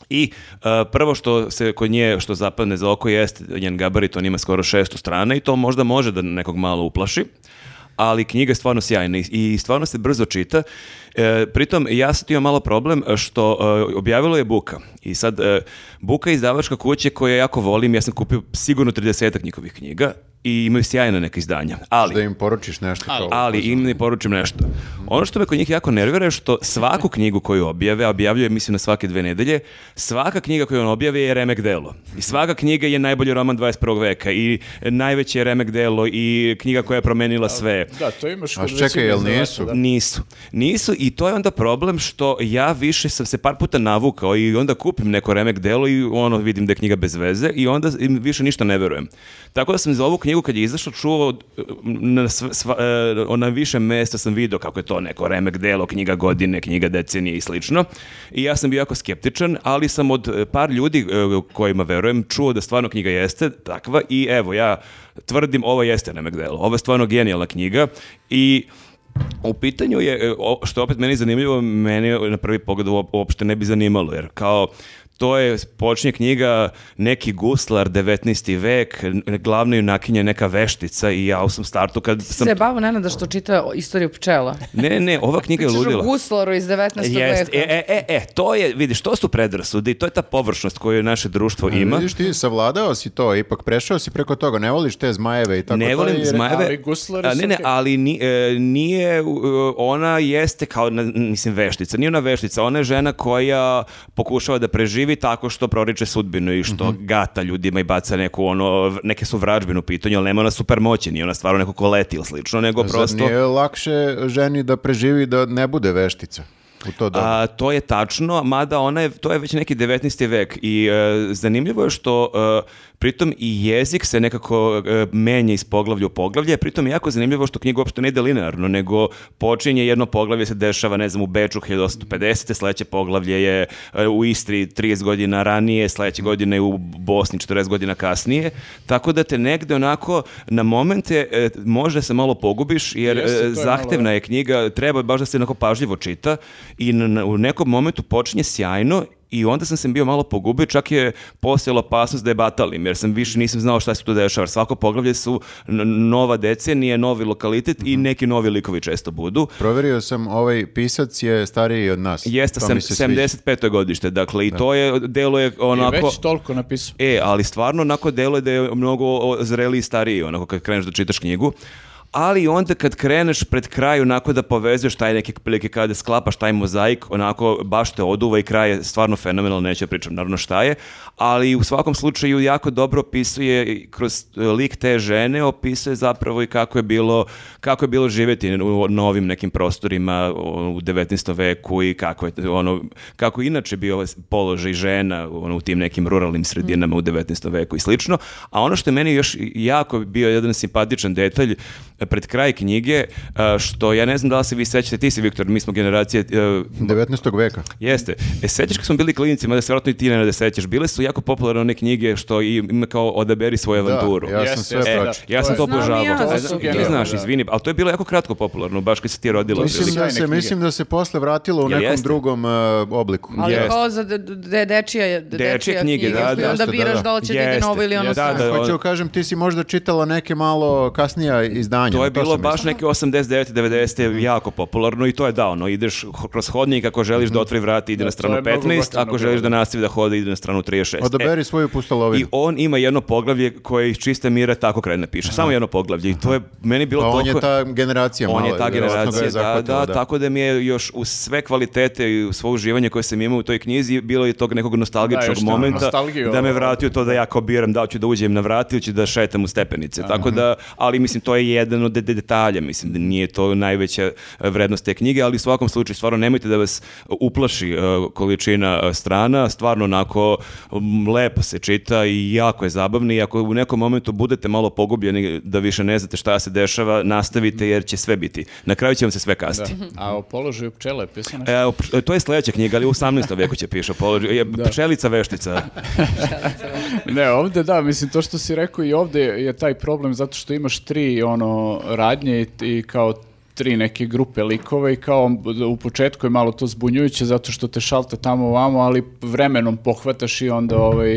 I uh, prvo što se kod nje što zapadne za oko jeste njen gabarit, on ima skoro 600 strana i to možda može da nekog malo uplaši, ali knjiga je stvarno sjajna i, i stvarno se brzo čita. E, pritom, ja sam imao malo problem e, što e, objavilo je Buka. I sad, e, Buka je izdavačka kuća koju ja jako volim. Ja sam kupio sigurno 30 njihovih knjiga i imaju sjajna neka izdanja. Ali, da im poručiš nešto. Ali, kao, ali im ne poručim nešto. Ono što me kod njih jako nervira je što svaku knjigu koju objave, a objavljuje mislim na svake dve nedelje, svaka knjiga koju on objave je remek delo. I svaka knjiga je najbolji roman 21. veka i najveće remek delo i knjiga koja je promenila sve. Da, to imaš kod A čekaj, jel nisu? Da. Nisu. Nisu i i to je onda problem što ja više sam se par puta navukao i onda kupim neko remek delo i ono vidim da je knjiga bez veze i onda više ništa ne verujem. Tako da sam za ovu knjigu kad je izašla čuo e, na, sva, sva, e, na više mesta sam video kako je to neko remek delo, knjiga godine, knjiga decenije i slično. I ja sam bio jako skeptičan, ali sam od e, par ljudi kojima verujem čuo da stvarno knjiga jeste takva i evo ja tvrdim ovo jeste remek delo. Ovo je stvarno genijalna knjiga i U pitanju je, e, što opet meni zanimljivo, meni na prvi pogled uopšte ne bi zanimalo, jer kao to je, počinje knjiga neki guslar 19. vek, glavna junakinja neka veštica i ja u sam startu kad sam... Se bavo da što čita istoriju pčela. Ne, ne, ova knjiga je ludila. Pričaš o guslaru iz 19. Jest, veka. E, e, e, e, to je, vidiš, to su predrasude i to je ta površnost koju naše društvo ima. Ne, vidiš, ti savladao si to, ipak prešao si preko toga, ne voliš te zmajeve i tako ne to. Ne volim zmajeve. Ali guslari a, Ne, ne, ali ni, e, nije, ona jeste kao, mislim, veštica, nije ona veštica, ona je žena koja pokušava da preživi živi tako što proriče sudbinu i što mm -hmm. gata ljudima i baca neku ono, neke su vražbinu pitanje, ali nema ona super moći, nije ona stvarno neko ko leti ili slično, nego prosto... Zad nije lakše ženi da preživi da ne bude veštica? u to doba. A, to je tačno, mada ona je, to je već neki 19. vek i e, zanimljivo je što e, pritom i jezik se nekako e, menja iz poglavlja u poglavlje, pritom je jako zanimljivo što knjiga uopšte ne ide linearno, nego počinje jedno poglavlje se dešava, ne znam, u Beču 1850. Sledeće poglavlje je e, u Istri 30 godina ranije, sledeće godine u Bosni 40 godina kasnije, tako da te negde onako na momente e, može se malo pogubiš, jer e, Jeste, je zahtevna malo... je knjiga, treba baš da se onako pažljivo čita i na, u nekom momentu počinje sjajno i onda sam se bio malo pogubio, čak je postojala opasnost da je batalim, jer sam više nisam znao šta se tu dešava. Svako poglavlje su nova decenija, novi lokalitet mm -hmm. i mhm. neki novi likovi često budu. Proverio sam, ovaj pisac je stariji od nas. Jeste, sam, 75. Sviđa. godište, dakle, i da. to je, delo je onako... I već toliko napisao. E, ali stvarno onako deluje da je mnogo zreliji i stariji, onako kad kreneš da čitaš knjigu ali onda kad kreneš pred kraj onako da povezuješ taj neke prilike kada sklapaš taj mozaik, onako baš te oduva i kraj je stvarno fenomenalno, neće pričam naravno šta je, ali u svakom slučaju jako dobro opisuje kroz e, lik te žene, opisuje zapravo i kako je bilo, kako je bilo živjeti u novim nekim prostorima u 19. veku i kako je ono, kako inače bio položaj žena ono, u tim nekim ruralnim sredinama u 19. veku i slično, a ono što je meni još jako bio jedan simpatičan detalj, pred kraj knjige, e, što ja ne znam da li se vi sećate, ti si Viktor, mi smo generacije... 19. E, veka. Jeste. E, sećaš kad smo bili klinici, da se vjerojatno i ti ne da sećaš, bile su jako popularne one knjige što ima kao odaberi svoju da, avanturu. Da, ja sam sve da. e, Ja sam to obožavao. Ja. Ti znaš, izvini, ali to je bilo jako kratko popularno, baš kad se ti rodila. Mislim da, se, mislim da se posle vratilo u nekom drugom e, obliku. Ali kao za dečija, dečija knjige, da, da. onda biraš da li će biti novo ili ono Da, da, Hoću kažem, ti si možda čitala neke malo kasnija izdanja To je bilo baš neke 89. 90. jako popularno i to je da, ono, ideš kroz hodnik, ako želiš da mhm. otvori vrati, ide da, na stranu 15, ako želiš da nastavi da hodi, ide na stranu 36. Odaberi pa e, svoju pustolovinu. I on ima jedno poglavlje koje iz čiste mira tako krene da piše. Samo jedno poglavlje i to je meni bilo pa on je ta generacija On je ta generacija, da, da, da, tako da mi je još u sve kvalitete i u svo uživanje koje sam imao u toj knjizi, bilo je tog nekog nostalgičnog momenta da me vratio to da ja kao biram da li ću da uđem na vrati ili ću da šetam u stepenice. Tako da, ali mislim, to je jedan izvedeno de, de detalja, mislim da nije to najveća e, vrednost te knjige, ali u svakom slučaju stvarno nemojte da vas uplaši e, količina e, strana, stvarno onako lepo se čita i jako je zabavno i ako u nekom momentu budete malo pogubljeni da više ne znate šta se dešava, nastavite jer će sve biti. Na kraju će vam se sve kasti. Da. A o položaju pčele je pisano e, to je sledeća knjiga, ali u 18. veku će piše o položaju. Da. Pčelica veštica. ne, ovde da, mislim to što si rekao i ovde je taj problem zato što imaš tri ono radnje i, i kao tri neke grupe likova i kao u početku je malo to zbunjujuće zato što te šalta tamo vamo, ali vremenom pohvataš i onda ovaj,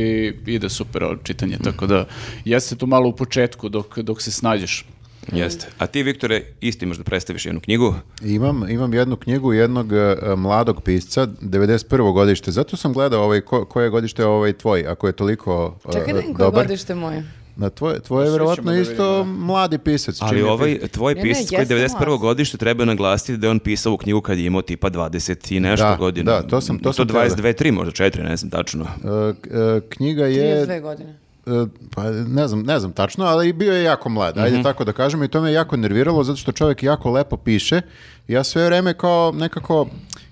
ide super čitanje, mm. tako da jeste to malo u početku dok, dok se snađeš. Jeste. A ti, Viktore, isti da predstaviš jednu knjigu? Imam, imam jednu knjigu jednog uh, mladog pisca, 91. godište. Zato sam gledao ovaj, ko, koje godište je ovaj tvoj, ako je toliko uh, Čekaj, dobar. Čekaj, koje godište moje? Na tvoje, tvoje je da, verovatno da isto da. mladi pisac. Ali ovaj tvoj pisac ne, koji je 91. Mlad. godište treba naglasiti da je on pisao u knjigu kad je imao tipa 20 i nešto da, godina. Da, to sam to, to sam 22, 3 da- možda 4, ne znam tačno. Uh, knjiga je 32 godine e, pa ne znam, ne znam tačno, ali bio je jako mlad, ajde mm -hmm. tako da kažemo i to me jako nerviralo zato što čovjek jako lepo piše. Ja sve vrijeme kao nekako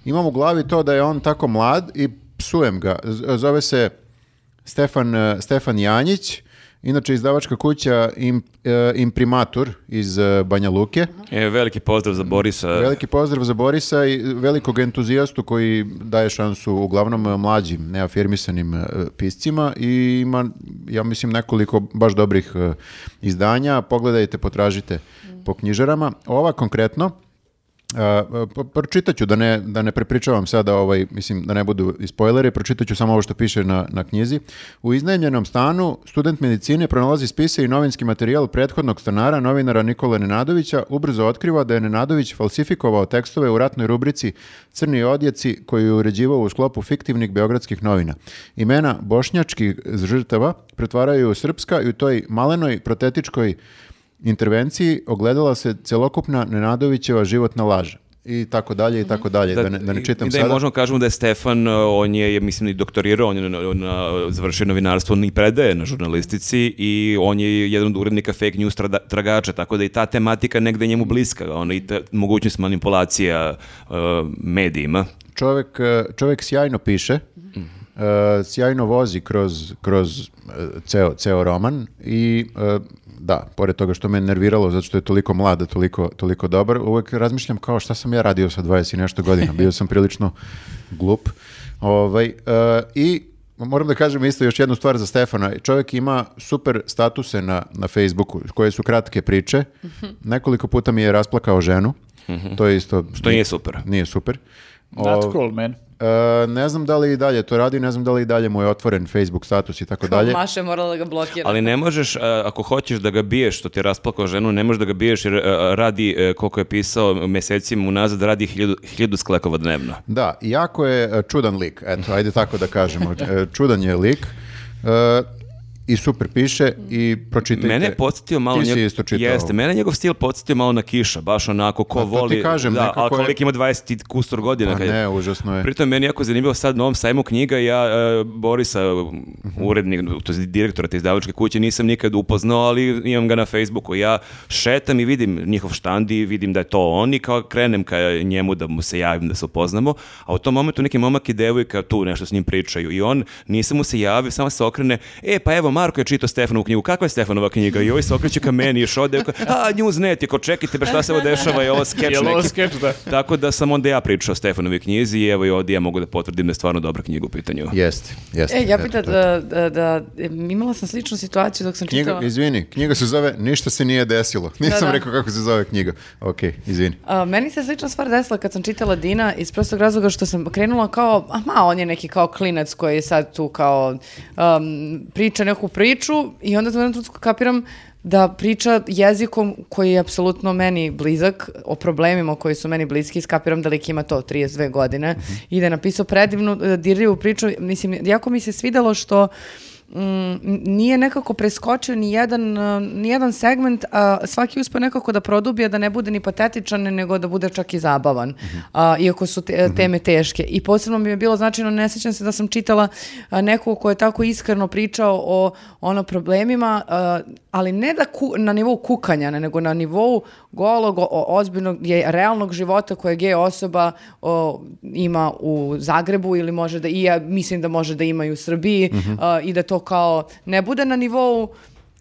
imam u glavi to da je on tako mlad i psujem ga. Zove se Stefan, Stefan Janjić Inače, izdavačka kuća Imp, e, Imprimatur iz e, Banja Luke. E, veliki pozdrav za Borisa. Veliki pozdrav za Borisa i velikog entuzijastu koji daje šansu uglavnom e, mlađim, neafirmisanim piscima i ima, ja mislim, nekoliko baš dobrih izdanja. Pogledajte, potražite po knjižarama. Ova konkretno, Uh, pročitat da ne, da ne prepričavam sada, ovaj, mislim, da ne budu i spoileri, pročitaću samo ovo što piše na, na knjizi. U iznajemljenom stanu student medicine pronalazi spise i novinski materijal prethodnog stanara, novinara Nikola Nenadovića, ubrzo otkriva da je Nenadović falsifikovao tekstove u ratnoj rubrici Crni odjeci koju je uređivao u sklopu fiktivnih beogradskih novina. Imena bošnjačkih žrtava pretvaraju u srpska i u toj malenoj protetičkoj intervenciji ogledala se celokupna Nenadovićeva životna laža i tako dalje i tako mhm. dalje da, da, ne, da ne čitam da sada. Da možemo kažemo da je Stefan e, on je mislim i doktorirao on je na, na, završio novinarstvo i predaje na žurnalistici i on je jedan od urednika fake news tragača tako da i ta tematika negde njemu bliska on i ta, mogućnost manipulacija uh, medijima. Čovek e, čovek sjajno piše. Uh, sjajno vozi kroz, kroz uh, ceo, ceo roman i da, pored toga što me nerviralo zato što je toliko mlada, toliko, toliko dobar, uvek razmišljam kao šta sam ja radio sa 20 i nešto godina. Bio sam prilično glup. Ovaj, uh, I moram da kažem isto još jednu stvar za Stefana. Čovjek ima super statuse na, na Facebooku koje su kratke priče. Nekoliko puta mi je rasplakao ženu. Mhm. To je isto... Što nije super. Nije super. That's cool, man. Uh, ne znam da li i dalje to radi, ne znam da li i dalje mu je otvoren Facebook status i tako dalje. Maša je morala da ga blokira. Ali ne možeš, uh, ako hoćeš da ga biješ, što ti je rasplakao ženu, ne možeš da ga biješ jer uh, radi, koliko je pisao mesecima unazad, radi hiljadu, hiljadu sklekova dnevno. Da, jako je čudan lik, eto, ajde tako da kažemo. čudan je lik i super piše i pročitajte. Mene je podsjetio malo... Ti si isto čitao. Jeste, mene njegov stil podsjetio malo na Kiša, baš onako ko pa, voli... ti kažem, da, nekako ali kolik je... ima 20 kustor godina. Pa kad ne, užasno je. Pritom meni jako zanimljivo sad na ovom sajmu knjiga ja uh, Borisa, e, mhm. urednik, to je direktora te izdavačke kuće, nisam nikad upoznao, ali imam ga na Facebooku. Ja šetam i vidim njihov štand i vidim da je to on i kao krenem ka njemu da mu se javim, da se upoznamo, a u tom momentu neki momak i devojka tu nešto s njim pričaju i on, nisam mu se javio, samo se okrene, e pa evo, Marko je čitao Stefanovu knjigu, kakva je Stefanova knjiga? I ovaj se okreće ka meni, još ode, a news net, ko čekajte, be šta se ovo dešava, je ovo skeč je neki. Skeč, da. Tako da sam onda ja pričao o Stefanovi knjizi i evo i ovdje ja mogu da potvrdim da je stvarno dobra knjiga u pitanju. Jeste, jeste. E, ja pitan da, da, da, imala sam sličnu situaciju dok sam knjiga, čitala. Izvini, knjiga se zove Ništa se nije desilo. Da, Nisam da, da. rekao kako se zove knjiga. Ok, izvini. A, meni se slična stvar desila kad sam čitala Dina iz prostog razloga što sam krenula kao, a ma, on je neki kao klinac koji je sad tu kao um, priča neku neku priču i onda u jednom trenutku kapiram da priča jezikom koji je apsolutno meni blizak, o problemima koji su meni bliski, skapiram da lik ima to 32 godine mm -hmm. i da je napisao predivnu, e, dirljivu priču. Mislim, jako mi se svidelo što uh, m, mm, nije nekako preskočio ni jedan, uh, ni jedan segment, a svaki uspio nekako da produbije, da ne bude ni patetičan, nego da bude čak i zabavan, a, mhm. uh, iako su te, mhm. teme teške. I posebno mi je bilo značajno, ne sećam se da sam čitala uh, nekog ko je tako iskreno pričao o ono problemima, a, ali ne da ku, na nivou kukanja, nego na nivou golog, o, ozbiljnog, je, realnog života koje gej osoba o, ima u Zagrebu ili može da, i ja mislim da može da ima i u Srbiji mm -hmm. a, i da to kao ne bude na nivou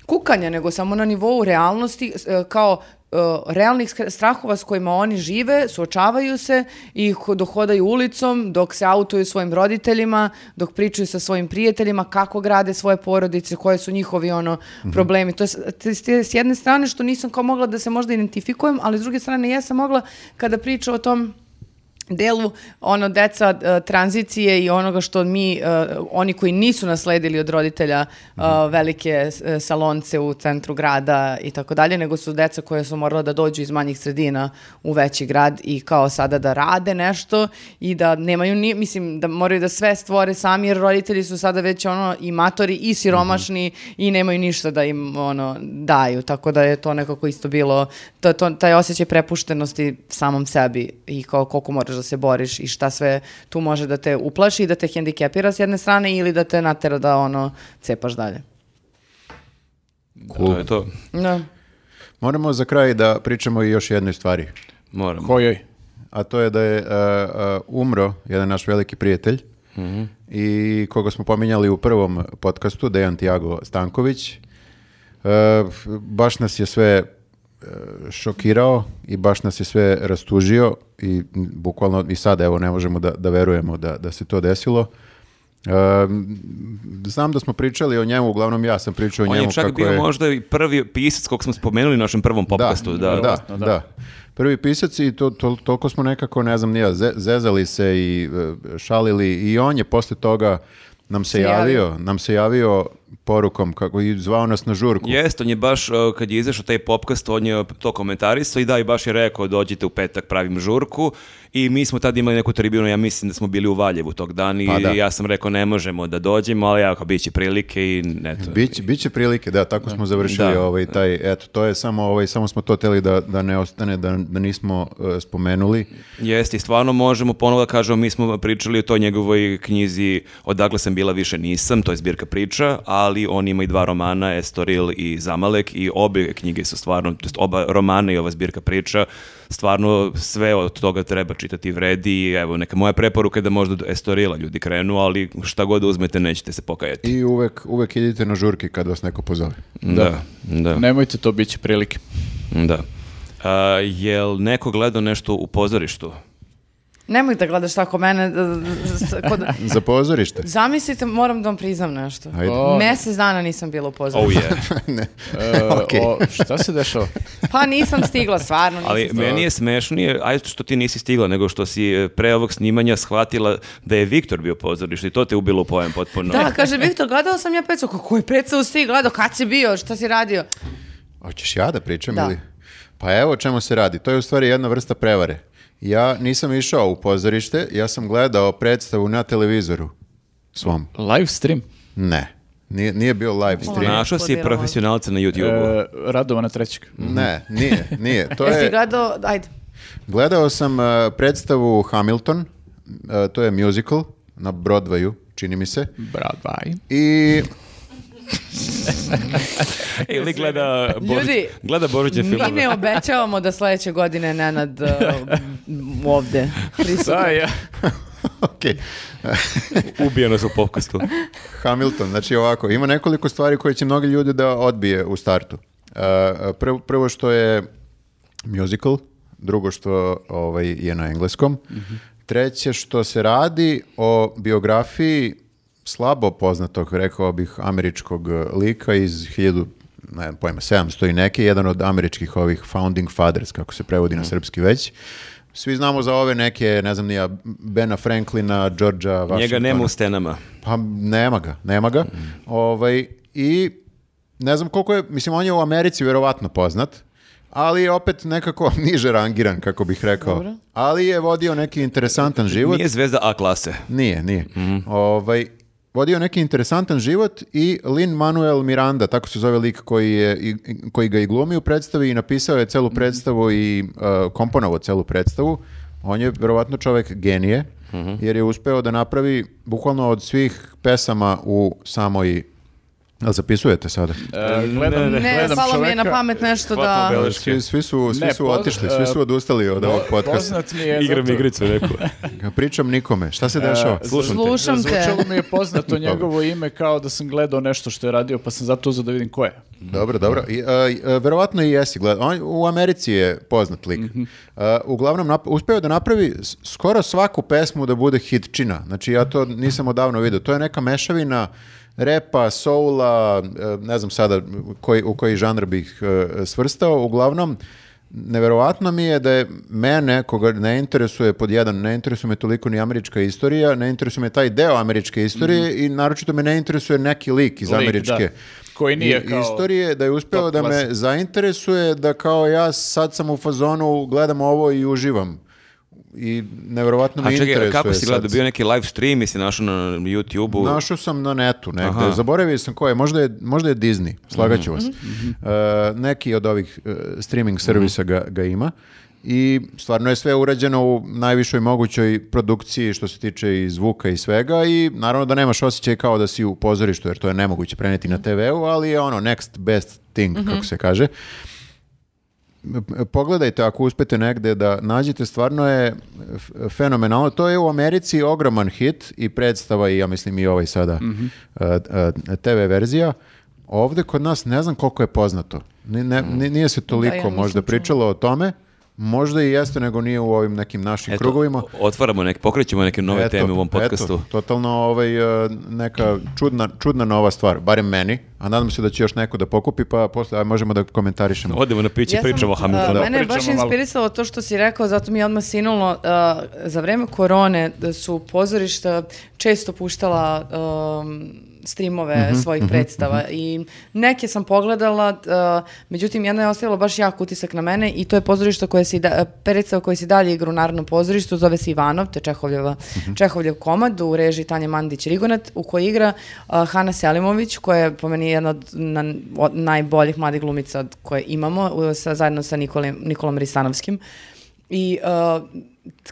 kukanja, nego samo na nivou realnosti, e, kao E, realnih strahova s kojima oni žive, suočavaju se i dohodaju ulicom dok se autuju svojim roditeljima, dok pričaju sa svojim prijateljima kako grade svoje porodice, koje su njihovi ono mm -hmm. problemi. To je s jedne strane što nisam kao mogla da se možda identifikujem, ali s druge strane ja sam mogla kada pričam o tom delu ono deca uh, tranzicije i onoga što mi uh, oni koji nisu nasledili od roditelja uh, velike salonce u centru grada i tako dalje nego su deca koja su morala da dođu iz manjih sredina u veći grad i kao sada da rade nešto i da nemaju ni mislim da moraju da sve stvore sami jer roditelji su sada već ono i matori i mhm. siromašni -huh. i nemaju ništa da im ono daju tako da je to nekako isto bilo to, to taj osjećaj prepuštenosti samom sebi i kao koliko moraš da se boriš i šta sve tu može da te uplaši i da te hendikepira s jedne strane ili da te natera da ono cepaš dalje. Da, cool. Da, to je to. Da. Moramo za kraj da pričamo i još jednoj stvari. Moramo. Kojoj? A to je da je uh, umro jedan naš veliki prijatelj mm -hmm. i koga smo pominjali u prvom podcastu, Dejan Tiago Stanković. Uh, baš nas je sve šokirao i baš nas je sve rastužio i bukvalno i sad evo ne možemo da, da verujemo da, da se to desilo. Um, znam da smo pričali o njemu, uglavnom ja sam pričao o njemu. On je čak kako bio je... možda i prvi pisac kog smo spomenuli u našem prvom da, podcastu. Da, da, da, da. da. Prvi pisac i to, to, toliko smo nekako, ne znam, nija, zezali se i e, šalili i on je posle toga nam se javio, nam se javio porukom kako i zvao nas na žurku. Jeste, on je baš kad je izašao taj podcast, on je to komentarisao i da i baš je rekao dođite u petak pravim žurku i mi smo tad imali neku tribinu, ja mislim da smo bili u Valjevu tog dana pa i pa da. ja sam rekao ne možemo da dođemo, ali ako bit će prilike i eto. Biće, biće prilike, da, tako da. smo završili da. ovaj taj, eto, to je samo, ovaj, samo smo to teli da, da ne ostane, da, da nismo uh, spomenuli. Jeste, stvarno možemo ponovo da kažemo, mi smo pričali o toj njegovoj knjizi Odakle sam bila više nisam, to je zbirka priča, ali on ima i dva romana, Estoril i Zamalek i obe knjige su stvarno, to oba romana i ova zbirka priča stvarno sve od toga treba čitati vredi. Evo, neka moja preporuka je da možda Estorila ljudi krenu, ali šta god uzmete nećete se pokajati. I uvek, uvek idite na žurke kad vas neko pozove. Da, da. da. Nemojte to, biti prilike. Da. A, jel neko gledao nešto u pozorištu? Nemoj da gledaš tako mene. Da, kod... Za pozorište? Zamislite, moram da vam priznam nešto. Ajde. Mesec dana nisam bila u pozorištu. Oh yeah. ne. E, okay. o, šta se dešava? Pa nisam stigla, stvarno nisam Ali stigla. meni je smešnije, ajde što ti nisi stigla, nego što si e, pre ovog snimanja shvatila da je Viktor bio pozorište i to te ubilo u pojem potpuno. Da, kaže Viktor, gledao sam ja pecu. Kako je pecu si gledao? Kad si bio? Šta si radio? Hoćeš ja da pričam da. ili? Pa evo o čemu se radi. To je u stvari jedna vrsta prevare. Ja nisam išao u pozorište, ja sam gledao predstavu na televizoru svom. Live stream? Ne. Nije, nije bio live stream. Našao si profesionalca na e, YouTube-u. E, Radovana Trećik. Mhm. Ne, nije, nije. To je... Jesi gledao, ajde. Gledao sam uh, predstavu Hamilton, uh, to je musical na Broadwayu, čini mi se. Broadway. I Ili gleda pa Boruć, Ljudi, gleda Boruće filmove. Mi ne obećavamo da sledeće godine Nenad uh, ovde Da, ja. Okej. Ubio nas u popkastu. Hamilton, znači ovako, ima nekoliko stvari koje će mnogi ljudi da odbije u startu. Uh, prvo, prvo što je musical, drugo što ovaj, je na engleskom, mm -hmm. treće što se radi o biografiji slabo poznatog, rekao bih, američkog e, lika iz 1000 ne znam pojma, 700 i neke, jedan od američkih ovih founding fathers, kako se prevodi mm. na mhm. srpski već. Svi znamo za ove neke, ne znam nija, Bena Franklina, Georgia Washingtona. Njega nema u stenama. Pa nema ga, nema ga. Mm. Ovaj, I ne znam koliko je, mislim, on je u Americi verovatno poznat, ali opet nekako niže rangiran, kako bih rekao. Dobro. Ali je vodio neki interesantan život. Nije zvezda A klase. Nije, nije. Mm. Ovaj, vodio neki interesantan život i Lin Manuel Miranda, tako se zove lik koji, je, koji ga i glumi u predstavi i napisao je celu mhm. predstavu i uh, e, komponovao celu predstavu. On je verovatno čovek genije, mhm. jer je uspeo da napravi bukvalno od svih pesama u samoj A zapisujete sada? E, gledam, ne, ne, ne gledam palo mi je na pamet nešto da... Svi, svi, su, svi ne, su otišli, svi e, su odustali od ovog podcasta. Je Igram zato... igricu neku. Pričam nikome, šta se e, dešava? E, slušam, slušam te. Zvučalo mi je poznato njegovo ime kao da sam gledao nešto što je radio, pa sam zato uzeo da vidim ko je. Mhm. Dobro, dobro. I, a, e, verovatno i jesi gledao. On, u Americi je poznat lik. Mm -hmm. a, uglavnom, nap, uspeo da napravi skoro svaku pesmu da bude hit čina. Znači, ja to nisam odavno vidio. To je neka mešavina repa, soula, eh, ne znam sada koji, u koji žanr bih eh, svrstao, uglavnom Neverovatno mi je da je mene, koga ne interesuje pod jedan, ne interesuje me toliko ni američka istorija, ne interesuje me taj deo američke istorije mm. i naročito me ne interesuje neki lik iz lik, američke da. Koji nije kao istorije, da je uspeo da me zainteresuje, da kao ja sad sam u fazonu, gledam ovo i uživam i neverovatno me interesuje. A čekaj, kako si gledao, bio neki live stream i si našao na YouTube-u? Našao sam na netu negde, Aha. zaboravio sam ko je, možda je, možda je Disney, slagaću mhm. vas. Mm -hmm. uh, neki od ovih uh, streaming servisa mm -hmm. ga, ga ima i stvarno je sve urađeno u najvišoj mogućoj produkciji što se tiče i zvuka i svega i naravno da nemaš osjećaj kao da si u pozorištu jer to je nemoguće preneti na mhm. TV-u, ali je ono next best thing, mm -hmm. kako se kaže pogledajte ako uspete negde da nađete, stvarno je fenomenalno. To je u Americi ogroman hit i predstava i ja mislim i ovaj sada mm -hmm. TV verzija. Ovde kod nas ne znam koliko je poznato. Ne, mhm. ne, nije se toliko da, ja možda pričalo o tome. Možda i jeste, nego nije u ovim nekim našim eto, krugovima. Otvaramo neke, pokrećemo neke nove eto, teme u ovom podcastu. Eto, totalno ovaj, e, neka čudna, čudna nova stvar, barem meni, a nadam se da će još neko da pokupi, pa posle možemo da komentarišemo. Odemo na piće, ja pričamo o e, Hamiltonu. Da, mene je da, baš inspirisalo to što si rekao, zato mi je odmah sinulo, uh, za vreme korone da su pozorišta često puštala um, streamove mm -hmm, svojih mm -hmm, predstava mm -hmm. i neke sam pogledala, uh, međutim jedna je ostavila baš jak utisak na mene i to je pozorište koje se da, predstava koje se dalje igra u Narodnom pozorištu, zove se Ivanov, to je Čehovljeva, mm -hmm. Čehovljev komad u režiji Tanja Mandić-Rigonat u kojoj igra uh, Hana Selimović koja je po meni jedna od, na, od najboljih mladih glumica koje imamo u, sa, zajedno sa Nikolem, Nikolom Ristanovskim i uh,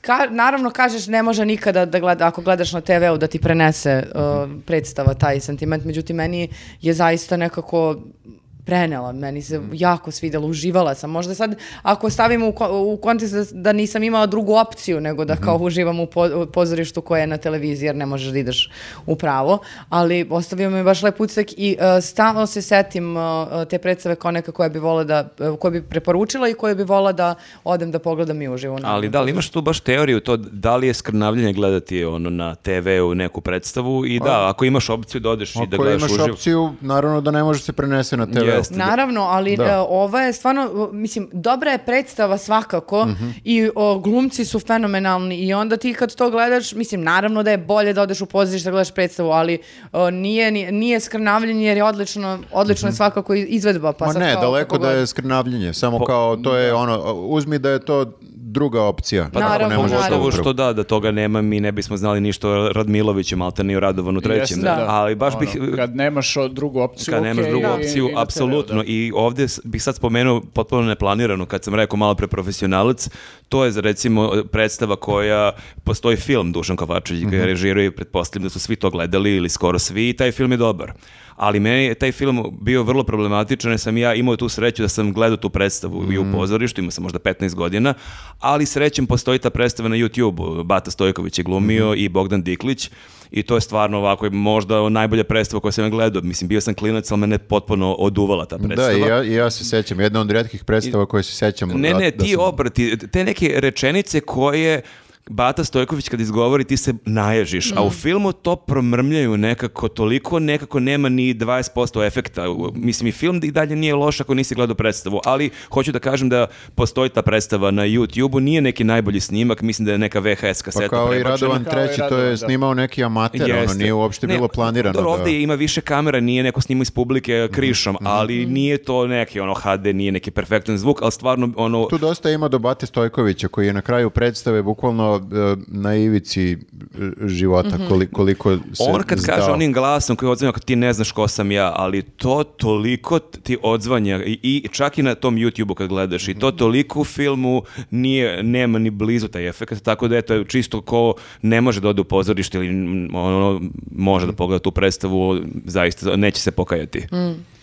ka, naravno kažeš ne može nikada da gleda, ako gledaš na TV-u da ti prenese uh, mhm. predstava taj sentiment, međutim meni je zaista nekako prenela, meni se mm. jako svidelo, uživala sam. Možda sad, ako stavimo u, u kontekst da, da nisam imala drugu opciju nego da mhm. kao uživam u, po, u pozorištu koje je na televiziji jer ne možeš da ideš upravo, ali ostavio mi baš lep utisak i uh, stalno se setim uh, te predstave kao neka koja bi vola da, uh, e, koja bi preporučila i koja bi vola da odem da pogledam i uživo. Ali da li imaš tu baš teoriju to da li je skrnavljenje gledati ono na TV-u neku predstavu i da, pa- ako imaš opciju da odeš i da gledaš uživo. Ako imaš opciju, naravno da ne može se prenese na TV. Jeste. Da. Naravno, ali da. E, ova je stvarno, mislim, dobra je predstava svakako mm -hmm. i o, glumci su fenomenalni i onda ti kad to gledaš, mislim, naravno da je bolje da odeš u pozorište da gledaš predstavu, ali o, nije, nije, nije skrnavljenje jer je odlično, odlično mm -hmm. je mhm. svakako izvedba. Pa Ma sad ne, kao, daleko da je skrnavljenje, samo po, kao to je da. ono, uzmi da je to druga opcija. Pa da, naravno, ne može pogotovo što da, da toga nema, mi ne bismo znali ništa o Radmiloviću, Malte ni o Radovanu trećem. Yes, da. Ali baš ono, bih... Kad nemaš drugu opciju, Kad okay, nemaš drugu opciju, i, apsolutno. Da, da. I ovde bih sad spomenuo potpuno neplanirano, kad sam rekao malo pre profesionalac, to je recimo e, predstava koja postoji film Dušan Kovačević, mm -hmm. ga je režirao i pretpostavljam da su svi to gledali ili skoro svi i taj film je dobar ali meni je taj film bio vrlo problematičan, jer sam ja imao tu sreću da sam gledao tu predstavu mm. i u mm. pozorištu, imao sam možda 15 godina, ali srećem postoji ta predstava na YouTube-u, Bata Stojković je glumio mm. i Bogdan Diklić, i to je stvarno ovako možda najbolja predstava koju sam ja gledao. Mislim, bio sam klinac, ali mene potpuno oduvala ta predstava. Da, i ja, ja se sećam, jedna od redkih predstava koje se sećam. Ne, ne, da, da ti sam... obrati, te neke rečenice koje Bata Stojković kad izgovori ti se naježiš, mm. a u mm. filmu to promrmljaju nekako toliko, nekako nema ni 20% efekta. Mislim i film i dalje nije loš ako nisi gledao predstavu, ali hoću da kažem da postoji ta predstava na YouTubeu, nije neki najbolji snimak, mislim da je neka VHS kaseta Pa kao prebačena. i Radovan treći, to je da. snimao neki amater, Jeste. ono nije uopšte ne, bilo planirano. Dobro, ovdje da... ima više kamera, nije neko snima iz publike mhm, krišom, mm -hmm. ali nije to neki ono HD, nije neki perfektan zvuk, ali stvarno ono... Tu dosta ima do Bate Stojkovića koji je na kraju predstave bukvalno ono e, na ivici e, života mhm. koliko, koliko se On kad zdao. kaže onim glasom koji odzvanja ti ne znaš ko sam ja, ali to toliko ti odzvanja i, i čak i na tom YouTubeu kad gledaš i to mhm. toliko u filmu nije, nema ni blizu taj efekt, tako da je to čisto ko ne može da ode u pozorište ili ono, može da mhm. pogleda tu predstavu, zaista neće se pokajati. Mm.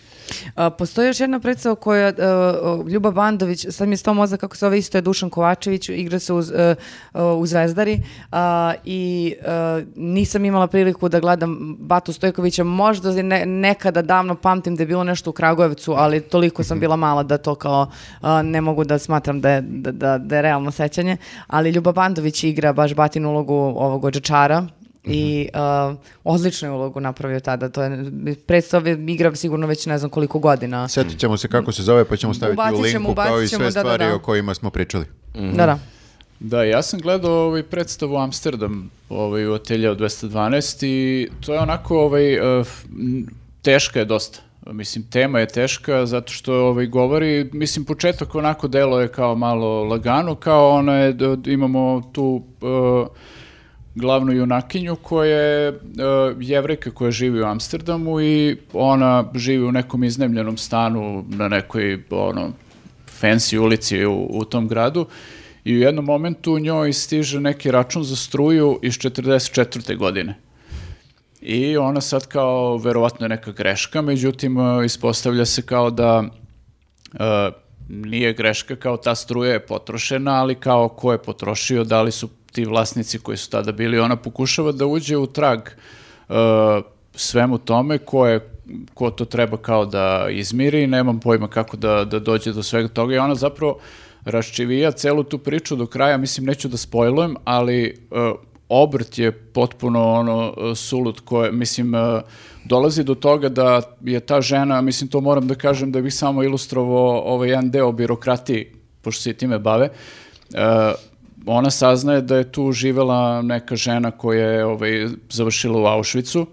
A, postoji još jedna predstava koja uh, e, Ljuba Bandović, sad mi je sto moza kako se ove isto je Dušan Kovačević, igra se uz, uh, u Zvezdari uh, i nisam imala priliku da gledam Batu Stojkovića, možda ne, nekada davno pamtim da je bilo nešto u Kragujevcu, ali toliko sam bila mala da to kao ne mogu da smatram da je, da, da, da je realno sećanje, ali Ljuba Bandović igra baš Batin ulogu ovog ođačara, I uh, odličnu je ulogu napravio tada. To je predstave igram sigurno već ne znam koliko godina. Sjetit ćemo se kako se zove pa ćemo staviti ubacit ćemo, u linku kao i sve da, da, stvari da, da. o kojima smo pričali. Mm Da, da. Da, ja sam gledao ovaj predstavu Amsterdam ovaj, u Ateljeu 212 i to je onako ovaj, eh, teška je dosta. Mislim, tema je teška zato što ovaj, govori, mislim, početak onako delo je kao malo lagano, kao ono je, da, imamo tu... Uh, glavnu junakinju koja je uh, e, jevrejka koja živi u Amsterdamu i ona živi u nekom iznemljenom stanu na nekoj ono, fancy ulici u, u tom gradu i u jednom momentu njoj stiže neki račun za struju iz 44. godine. I ona sad kao, verovatno je neka greška, međutim, e, ispostavlja se kao da uh, nije greška, kao ta struja je potrošena, ali kao ko je potrošio, da li su ti vlasnici koji su tada bili, ona pokušava da uđe u trag uh, svemu tome ko je ko to treba kao da izmiri, nemam pojma kako da, da dođe do svega toga i ona zapravo raščivija celu tu priču do kraja, mislim neću da spojlujem, ali uh, obrt je potpuno ono uh, sulud koje, mislim, uh, dolazi do toga da je ta žena, mislim to moram da kažem da bih samo ilustrovao ovaj jedan deo birokratiji, pošto se i time bave, uh, ona saznaje da je tu živela neka žena koja je ovaj, završila u Auschwitzu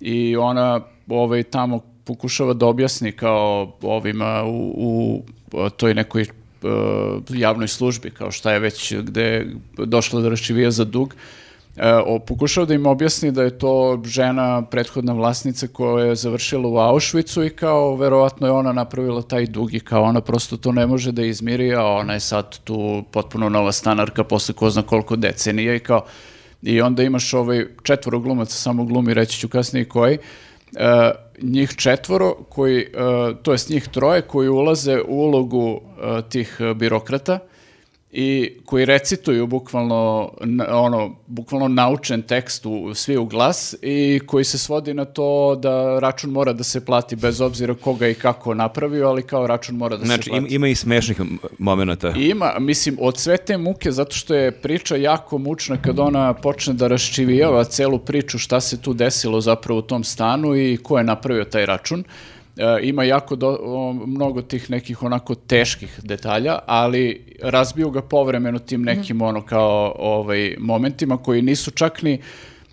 i ona ovaj, tamo pokušava da objasni kao ovima u, u toj nekoj uh, javnoj službi, kao šta je već gde došla da raščivija za dug, E, o, pokušao da im objasni da je to žena, prethodna vlasnica koja je završila u Auschwitzu i kao verovatno je ona napravila taj dug i kao ona prosto to ne može da izmiri, a ona je sad tu potpuno nova stanarka posle ko zna koliko decenija i kao i onda imaš ovaj četvoro glumaca, samo glumi, reći ću kasnije koji, Uh, njih četvoro koji, uh, to jest njih troje koji ulaze u ulogu uh, tih birokrata i koji recituju bukvalno ono bukvalno naučen tekst u, svi u glas i koji se svodi na to da račun mora da se plati bez obzira koga i kako napravio, ali kao račun mora da znači, se plati. Znači ima i smešnih momenata. Ima, mislim od sve te muke zato što je priča jako mučna kad ona počne da raščivijava celu priču šta se tu desilo zapravo u tom stanu i ko je napravio taj račun. E, ima jako do, mnogo tih nekih onako teških detalja, ali razbio ga povremeno tim mhm. nekim ono kao ovaj, momentima koji nisu čak ni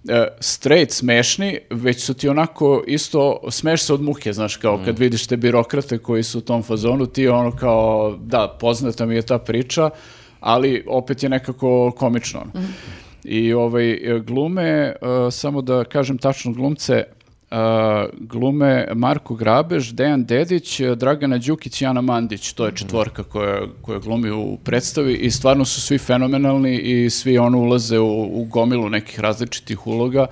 e, straight smešni, već su ti onako isto, smeš se od muke, znaš, kao kad mhm. vidiš te birokrate koji su u tom fazonu, ti ono kao, da, poznata mi je ta priča, ali opet je nekako komično. Mhm. I ovaj, glume, e, samo da kažem tačno glumce, Uh, glume Marko Grabež, Dejan Dedić, Dragana Đukić i Ana Mandić. To je mhm. četvorka koja, koja glumi u predstavi i stvarno su svi fenomenalni i svi ono ulaze u, u gomilu nekih različitih uloga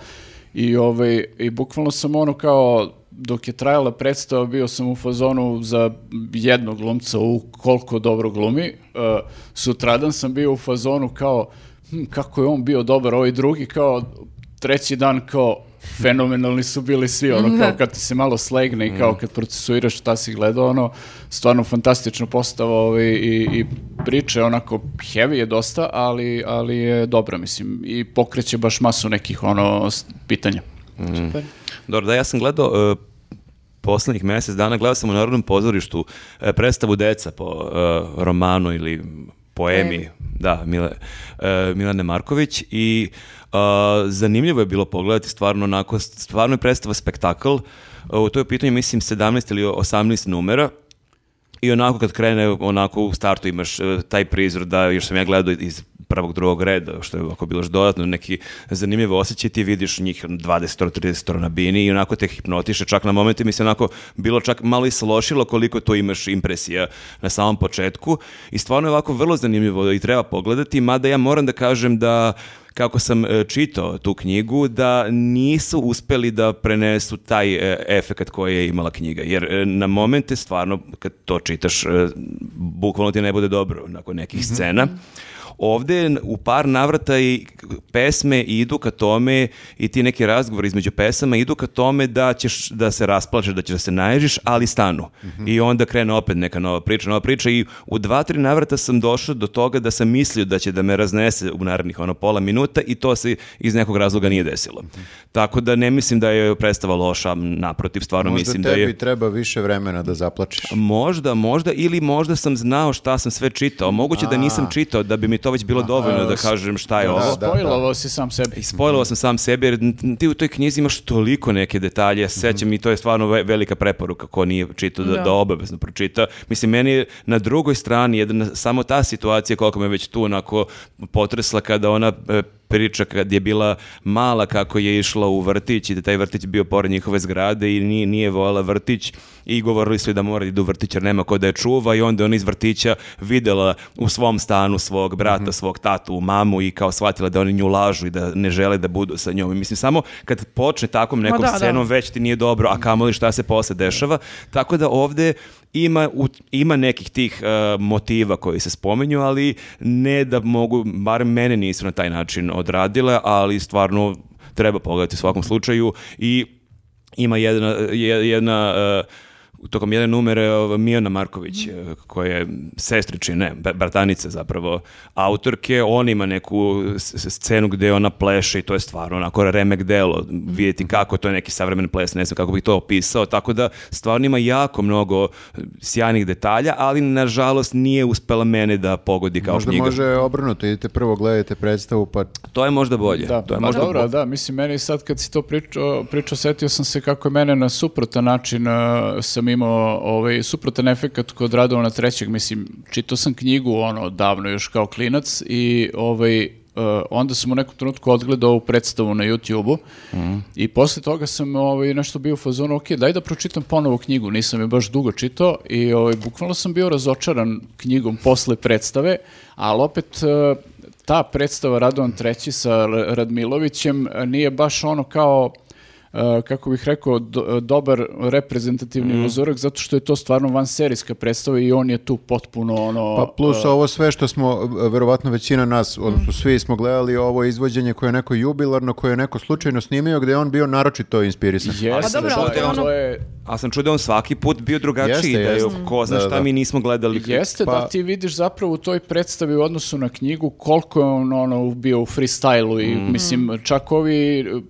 i, ovaj, i bukvalno sam ono kao dok je trajala predstava bio sam u fazonu za jednog glumca u koliko dobro glumi. Uh, sutradan sam bio u fazonu kao hm, kako je on bio dobar, ovaj drugi kao treći dan kao fenomenalni su bili svi, ono, da. kao kad ti se malo slegne i mm. kao kad procesuiraš šta si gledao, ono, stvarno fantastično postava ovaj, i, i priče, onako, heavy je dosta, ali, ali je dobra, mislim, i pokreće baš masu nekih, ono, pitanja. Mm. Dobro, da, ja sam gledao uh, poslednjih mesec dana, gledao sam u Narodnom pozorištu uh, predstavu deca po uh, romanu ili poemi, e. da, Mile, uh, Milane Marković i uh, zanimljivo je bilo pogledati stvarno onako, stvarno je predstava spektakl, uh, to je u pitanju mislim 17 ili 18 numera i onako kad krene, onako u startu imaš uh, taj prizor da još sam ja gledao iz prvog, drugog reda, što je ako bilo još dodatno neki zanimljivo osjećaj, ti vidiš njih 20 30 na bini i onako te hipnotiše, čak na momente mi se onako bilo čak malo i slošilo koliko to imaš impresija na samom početku i stvarno je ovako vrlo zanimljivo i treba pogledati, mada ja moram da kažem da kako sam e, čitao tu knjigu, da nisu uspeli da prenesu taj e, efekat koji je imala knjiga. Jer e, na momente stvarno, kad to čitaš, bukvalno ti ne bude dobro nakon nekih mhm. scena. Mm -hmm. Ovde u par navrata i pesme idu ka tome i ti neki razgovori između pesama idu ka tome da ćeš da se rasplačeš, da ćeš da se naježiš, ali stanu. Mm -hmm. I onda krene opet neka nova priča, nova priča i u dva, tri navrata sam došao do toga da sam mislio da će da me raznese u narednih ono pola minuta i to se iz nekog razloga nije desilo. Mm -hmm. Tako da ne mislim da je predstava loša, naprotiv, stvarno možda mislim da je... Možda tebi treba više vremena da zaplačeš. Možda, možda, ili možda sam znao šta sam sve čitao. Moguće A. da nisam čitao da bi mi to već bilo dovoljno da kažem šta je da, ovo. Da, da, Spojlovao si sam sebi. I spojlovao sam sam sebi jer ti u toj knjizi imaš toliko neke detalje, sećam mm i to je stvarno velika preporuka ko nije čitao da, da. da obavezno pročita. Mislim, meni na drugoj strani jedna, samo ta situacija koliko me već tu onako potresla kada ona e, priča kad je bila mala kako je išla u vrtić i da taj vrtić bio pored njihove zgrade i nije, nije voljela vrtić i govorili su da mora da idu u vrtić jer nema ko da je čuva i onda je ona iz vrtića videla u svom stanu svog brata, mm -hmm. svog tatu, mamu i kao shvatila da oni nju lažu i da ne žele da budu sa njom. I mislim, samo kad počne takvom nekom da, da. scenom da. već ti nije dobro, a kamoli šta se posle dešava. Tako da ovde ima, u, ima nekih tih uh, motiva koji se spomenju, ali ne da mogu, bar mene nisu na taj način odradile, ali stvarno treba pogledati u svakom slučaju i ima jedna, jedna uh, tokom jedan umere Mijana Marković, mhm. e, koja je sestričin, ne, bratanica zapravo, autorke, on ima neku scenu gde ona pleše i to je stvarno onako remek delo, vidjeti mhm. kako to je neki savremen ples, ne znam kako bih to opisao, tako da stvarno ima jako mnogo e, sjajnih detalja, ali nažalost nije uspela mene da pogodi kao možda knjiga. Možda može obrnuto, idete prvo gledajte predstavu pa... To je možda bolje. Da, to je možda pa dobro, bolje. da, mislim, meni sad kad si to pričao, pričao, setio sam se kako je mene na suprotan način uh, e, sam imao ovaj, suprotan efekt kod Radovana trećeg, mislim, čitao sam knjigu ono davno još kao klinac i ovaj, Uh, onda sam u nekom trenutku odgledao ovu predstavu na YouTube-u mm. i posle toga sam ovaj, nešto bio u fazonu, ok, daj da pročitam ponovo knjigu, nisam je baš dugo čitao i ovaj, bukvalno sam bio razočaran knjigom posle predstave, ali opet uh, ta predstava Radovan Treći sa Radmilovićem eh, nije baš ono kao Eh, kako bih rekao, do, eh, dobar reprezentativni mm. uzorak, zato što je to stvarno van serijska predstava i on je tu potpuno ono... Pa plus uh, ovo sve što smo, verovatno većina nas, odnosno mhm. svi smo gledali ovo izvođenje koje je neko jubilarno, koje je neko slučajno snimio, gde je on bio naročito inspirisan. Yes, pa dobro, da, ono... to je ali sam čuo da on svaki put bio drugačiji, jeste, da je jeste. ko zna da, šta da. mi nismo gledali. Jeste da pa... da ti vidiš zapravo u toj predstavi u odnosu na knjigu koliko je on ono, bio u freestylu i mm. mislim čak ovi eh,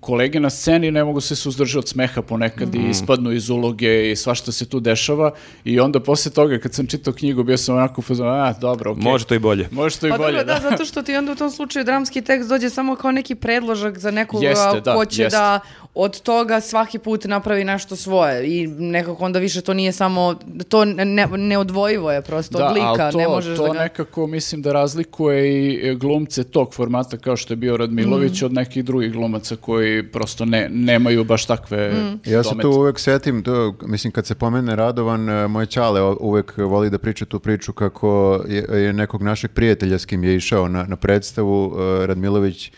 kolege na sceni ne mogu se suzdržati od smeha ponekad mm. i mhm. ispadnu iz uloge i svašta se tu dešava i onda posle toga kad sam čitao knjigu bio sam onako fazon, a dobro, okej. Okay. Može to i bolje. Može to i pa bolje, dobro, da, da. zato što ti onda u tom slučaju dramski tekst dođe samo kao neki predložak za neku jeste, da, hoće da jeste. da od toga svaki put napravi nešto svoje i nekako onda više to nije samo, to ne, neodvojivo je prosto da, od lika, to, ne možeš da to da ga... nekako mislim da razlikuje i glumce tog formata kao što je bio Radmilović mm. od nekih drugih glumaca koji prosto ne, nemaju baš takve mm. Ja se tu uvek setim, to, mislim kad se pomene Radovan, e, moje čale uvek voli da priča tu priču kako je, je nekog našeg prijatelja s kim je išao na, na predstavu, e, Radmilović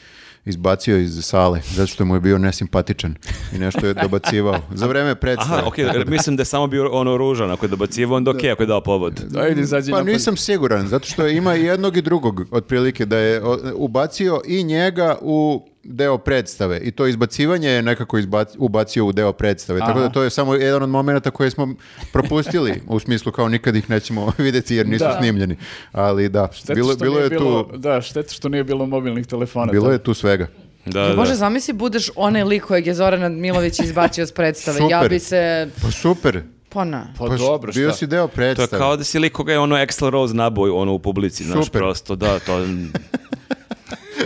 izbacio iz sale, zato što mu je bio nesimpatičan i nešto je dobacivao. Za vreme predstave. Aha, okej, okay, mislim da je samo bio ono ružan, ako je dobacivao, onda okej, okay, ako je dao povod. Da, ajde, izađi pa nisam siguran, zato što ima i jednog i drugog, otprilike, da je ubacio i njega u deo predstave i to izbacivanje je nekako izbac, ubacio u deo predstave. Aha. Tako da to je samo jedan od momenata koje smo propustili u smislu kao nikad ih nećemo videti jer nisu da. snimljeni. Ali da, štetu bilo, bilo je bilo, tu... Da, šteta što nije bilo mobilnih telefona. Bilo je tu svega. Da, e, da. Bože, zamisli budeš onaj lik kojeg je Zoran Milović izbacio s predstave. super. Ja bi se... Pa super. Pa na. Pa, pa dobro, šta? Bio si deo predstave. To je kao da si lik koga je ono Axl Rose naboj ono u publici, Super. znaš, prosto, da, to...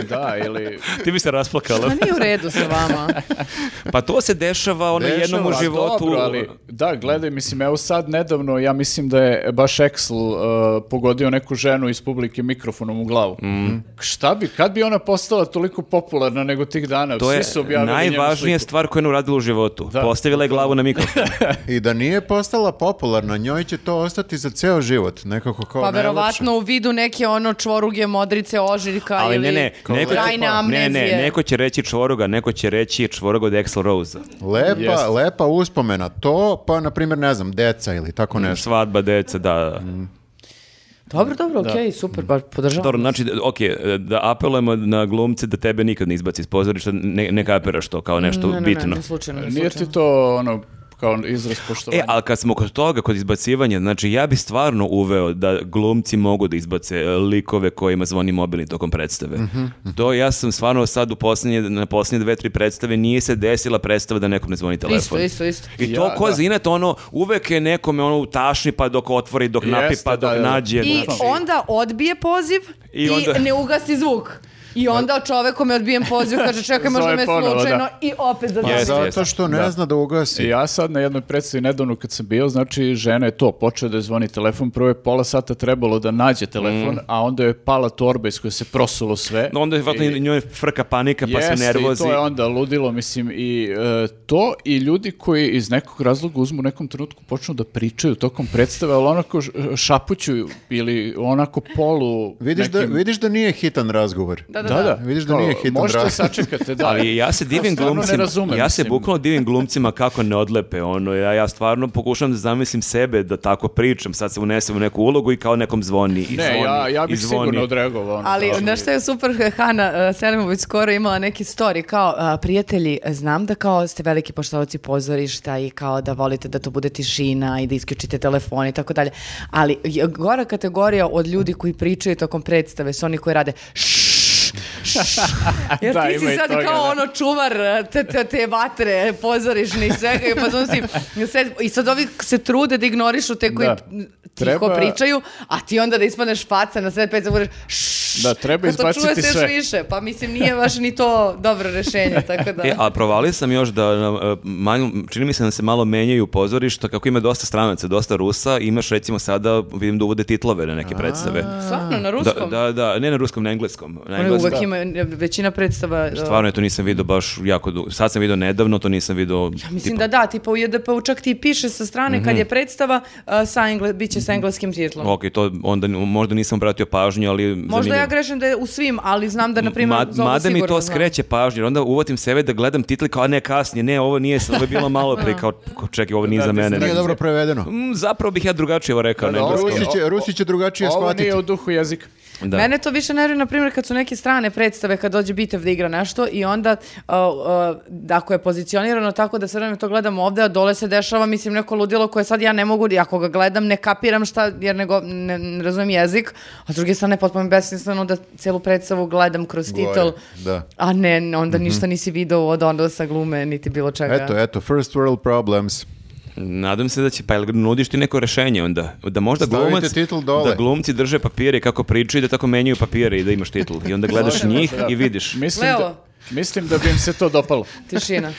da, ili... Ti bi se rasplakala. Šta nije u redu sa vama? pa to se dešava ono dešava, jednom u životu. Dobro, ali, da, gledaj, mislim, evo sad nedavno, ja mislim da je baš Excel uh, pogodio neku ženu iz publike mikrofonom u glavu. Mhm. Mm. Šta bi, kad bi ona postala toliko popularna nego tih dana? To Svi je najvažnija stvar koju je uradila u životu. Da. Postavila je glavu na mikrofon. I da nije postala popularna, njoj će to ostati za ceo život. Nekako kao pa verovatno u vidu neke ono čvoruge, modrice, ožiljka ali ili... ne, ne, ne, neko će, ne, ne, neko će reći čvoroga, neko će reći čvorog od Axl Rose. Lepa, yes. lepa uspomena. To, pa, na primjer, ne znam, deca ili tako mm, nešto. Svadba deca, da. Mm. Dobro, dobro, da. okej, okay, super, baš podržavam. Dobro, znači, okej, okay, e, da apelujemo na glumce da tebe nikad ne izbaci iz pozorišta, ne, ne kapiraš to kao nešto ne, ne, bitno. Ne, ne, slučajno, ne, slučajno. Nije ti to, ono, kao izraz poštovanja. E, ali kad smo kod toga, kod izbacivanja, znači ja bi stvarno uveo da glumci mogu da izbace e, likove kojima zvoni mobilni tokom predstave. Mm -hmm. To ja sam stvarno sad u posljednje, na posljednje dve, tri predstave nije se desila predstava da nekom ne zvoni telefon. Isto, isto, isto. I to ja, ko da. zinat, ono, uvek je nekome ono u tašni pa dok otvori, dok napi, pa dok da, da. nađe. I znači. onda odbije poziv i, onda... ne ugasi zvuk. I onda čovek kome odbijem poziv kaže čekaj možda me da. slučajno da. i opet za pa, Zato što ne da. zna da ugasi. I Ja sad na jednoj predstavi nedavno kad sam bio, znači žena je to, počeo da zvoni telefon, prvo je pola sata trebalo da nađe telefon, mm. a onda je pala torba iz koje se prosulo sve. No onda je vatno I... njoj frka panika pa se nervozi. i to je onda ludilo, mislim, i e, to i ljudi koji iz nekog razloga uzmu u nekom trenutku počnu da pričaju tokom predstave, ali onako šapuću ili onako polu... Vidiš, da- nekim... da, vidiš da nije hitan razgovor. Da, da, Da da, da, da. Vidiš da nije hitan Možete drag. sačekate, da. Ali ja se divim glumcima. razumem, ja se bukvalno divim glumcima kako ne odlepe. Ono, ja, ja stvarno pokušavam da zamislim sebe da tako pričam. Sad se unesem u neku ulogu i kao nekom zvoni. I ne, zvoni, ja, ja bih sigurno odreagovao. Ono, ali na što je super, Hana eh, Selimović skoro imala neki story kao a, eh, prijatelji, eh, znam da kao ste veliki poštovaci pozorišta i kao da volite da to bude tišina i da isključite telefon i tako dalje. Ali gora kategorija od ljudi koji pričaju tokom predstave su oni koji rade š Jer da, ti si sad toga, kao da. ono čuvar e, te, te, te vatre pozorišne i svega i pa si, i sad ovi se trude da ignorišu te koji da. Treba... tiho pričaju, a ti onda da ispadneš faca na sve pet zavuraš da, da, treba izbaciti sve. više, pa mislim nije baš ni to dobro rešenje, tako da. E, a provalio sam još da, e, čini mi se da se malo menjaju pozorišta, kako ima dosta stranaca, dosta Rusa, imaš recimo sada, vidim da uvode titlove na neke predstave. Stvarno, na da, ruskom? Da, da, da, ne na ruskom, na engleskom. Na engleskom, uvek da. ima, većina predstava... Stvarno, je to nisam video baš jako dugo. Sad sam video nedavno, to nisam video... Ja mislim tipa... da da, tipa u JDP-u čak ti piše sa strane mm -hmm. kad je predstava, uh, sa engle, bit će sa engleskim titlom. Ok, to onda možda nisam obratio pažnju, ali... Možda ja grešim da je u svim, ali znam da, na primer Ma, Mada mi to znam. skreće pažnju, onda uvotim sebe da gledam titli kao, a ne, kasnije, ne, ovo nije, ovo je bilo malo pre, kao, čekaj, ovo nije da, za mene. Nije dobro prevedeno. Zapravo bih ja drugačije ovo rekao. Da, da, Rusi će drugačije shvatiti. Ovo nije u duhu jezika. Da. Mene to više nervira, na primjer, kad su neke strane predstave, kad dođe Bitev da igra nešto i onda, uh, uh, ako je pozicionirano tako da sve to gledamo ovde, a dole se dešava, mislim, neko ludilo koje sad ja ne mogu, ako ga gledam, ne kapiram šta, jer nego, ne, ne razumijem jezik, a s druge strane, potpuno besmisleno da celu predstavu gledam kroz Gore, titol, da. a ne, onda mm -hmm. ništa nisi video od onda sa glume, niti bilo čega. Eto, eto, first world problems. Nadam se da će, pa jel nudiš ti neko rešenje onda? Da možda glumac, da glumci drže papire kako pričaju da tako menjaju papire i da imaš titul. I onda gledaš njih i vidiš. Mislim da, Mislim da bi im se to dopalo. Tišina.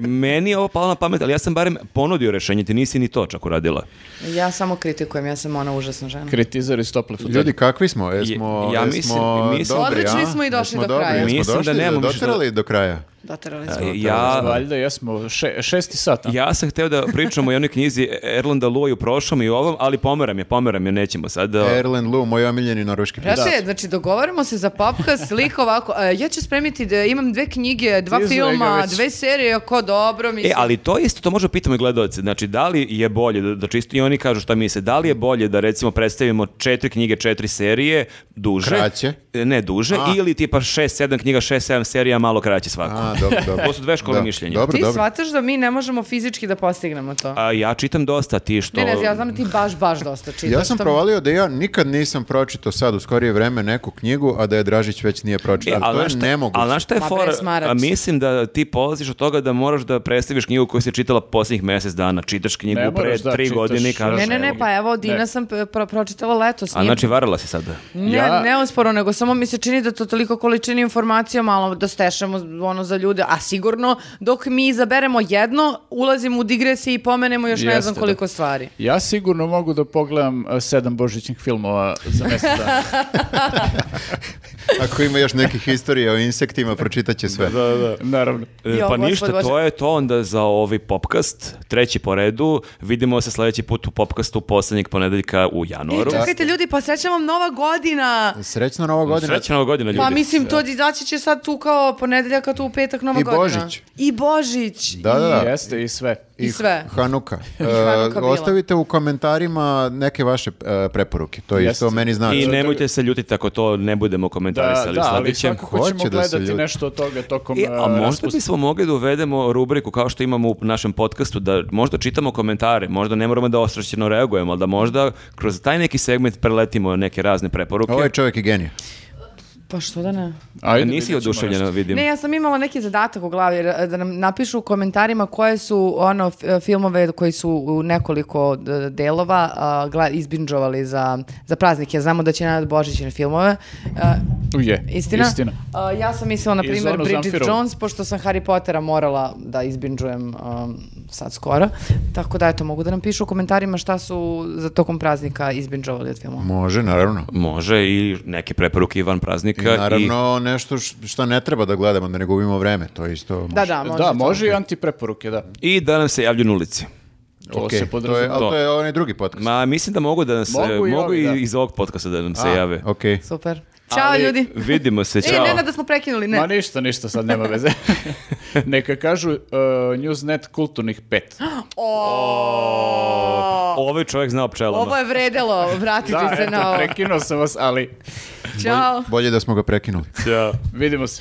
Meni je ovo palo na pamet, ali ja sam barem ponudio rešenje, ti nisi ni to čak uradila. Ja samo kritikujem, ja sam ona užasna žena. Kritizori stople fotelje. Ljudi, kakvi smo? Jesmo, ja, ja mislim, jesmo mislim, dobri, Odlični smo i došli do kraja. mislim da došli, da nemamo do, da- do kraja. Doterali smo. Ja, valjda jesmo, še, šesti sat. Ja sam hteo da pričamo o onoj knjizi Erlanda Lua i u prošlom i u ovom, ali pomeram je, pomeram je, nećemo sad. Da- Erland Lu, moj omiljeni norveški pisac. znači dogovaramo se za papka slik ovako. E, ja ću spremiti da imam dve knjige, dva Ti filma, dve serije, ako dobro e, mislim. E, ali to isto, to možemo pitamo i gledalce. Znači, da li je bolje, da, da čisto i oni kažu šta misle, da li je bolje da recimo predstavimo četiri knjige, četiri serije, duže. Kraće. Ne, duže, A. ili tipa šest, sedam knjiga, šest, sedam serija, malo kraće svako. A, dobro, dobro. To su dve škole da. mišljenja. Dobro, ti dobro. shvataš da mi ne možemo fizički da postignemo to. A, ja čitam dosta, ti što... Ne, ne, ja znam da ti baš, baš dosta čitaš. ja sam provalio da ja nikad nisam pročitao sad u skorije vreme neku knjigu, a da je Dražić već nije pročitao. E, ali to je šta, nemoguće. Ali znaš šta je for... A, mislim da ti polaziš od toga da moraš da predstaviš knjigu koju si čitala posljednjih mesec dana. Čitaš knjigu ne pre da tri čitaš, godine i kažeš... Ne, ne, ne, pa evo, Dina ne. sam pro pročitala letos. A znači varala si sad? Ne, ja... neosporo, nego samo mi se čini da to toliko količini informacija malo da stešemo ono za ljudi ljude, a sigurno dok mi izaberemo jedno, ulazim u digresije i pomenemo još Jeste, ne znam koliko da. stvari. Ja sigurno mogu da pogledam e, sedam božićnih filmova za mesec dana. Ako ima još nekih istorija o insektima, pročitat će sve. Da, da, naravno. E, pa ništa, to je to onda za ovaj popkast, treći po redu. Vidimo se sledeći put u popkastu poslednjeg ponedeljka u januaru. I e, čekajte da. ljudi, pa srećna vam nova godina. Srećna nova godina. Srećna nova godina, pa ljudi. Pa mislim, da. to izaći će sad tu kao ponedeljaka, tu u petak nova godina. I godina. Božić. I Božić. Da, da, da. I jeste, i sve. I, I sve. Hanuka. I e, Hanuka bila. Ostavite u komentarima neke vaše e, preporuke. To je isto meni znači. I nemojte se ljutiti ako to ne budemo komentarima Da, da, ali da, ali svakako ćemo da gledati ljudi... nešto od toga tokom e, A e, možda raspust... bismo mogli da uvedemo rubriku kao što imamo u našem podcastu, da možda čitamo komentare, možda ne moramo da ostrašćeno reagujemo, ali da možda kroz taj neki segment preletimo neke razne preporuke. Ovo ovaj je čovjek je genije. Pa što da ne? Ajde, nisi oduševljena, vidim. Ne, ja sam imala neki zadatak u glavi, da nam napišu u komentarima koje su ono filmove koji su u nekoliko delova uh, izbinđovali za, za Ja Znamo da će Nenad Božić na filmove. Uh, je, uh, istina. istina. Uh, ja sam mislila, na primjer, Bridget Zamfiru. Jones, pošto sam Harry Pottera morala da izbinđujem um, sad skoro. Tako da, eto, mogu da nam pišu u komentarima šta su za tokom praznika izbinđovali od filmova. Može, naravno. Može i neke preporuke Ivan praznika umetnika. I naravno i... nešto što ne treba da gledamo, da ne gubimo vreme, to isto može. Da, da, može. Da, može i antipreporuke, da. I da nam se javlju na ulici. To se to je, to je onaj drugi podcast. Ma, mislim da mogu da nam se, mogu i, mogu i da. iz ovog podcasta da nam se A, jave. Okay. Super. Ćao Ali, ljudi. Vidimo se, čao. E, ne, da smo prekinuli, ne. Ma ništa, ništa, sad nema veze. Neka kažu uh, Newsnet kulturnih pet. O! Ovo ovaj je čovjek znao pčelama. Ovo je vredelo, vratit ću da, se na ovo. Da, eto, prekinuo sam vas, ali... Ćao. Bolje, bolje da smo ga prekinuli. Ćao. Vidimo se.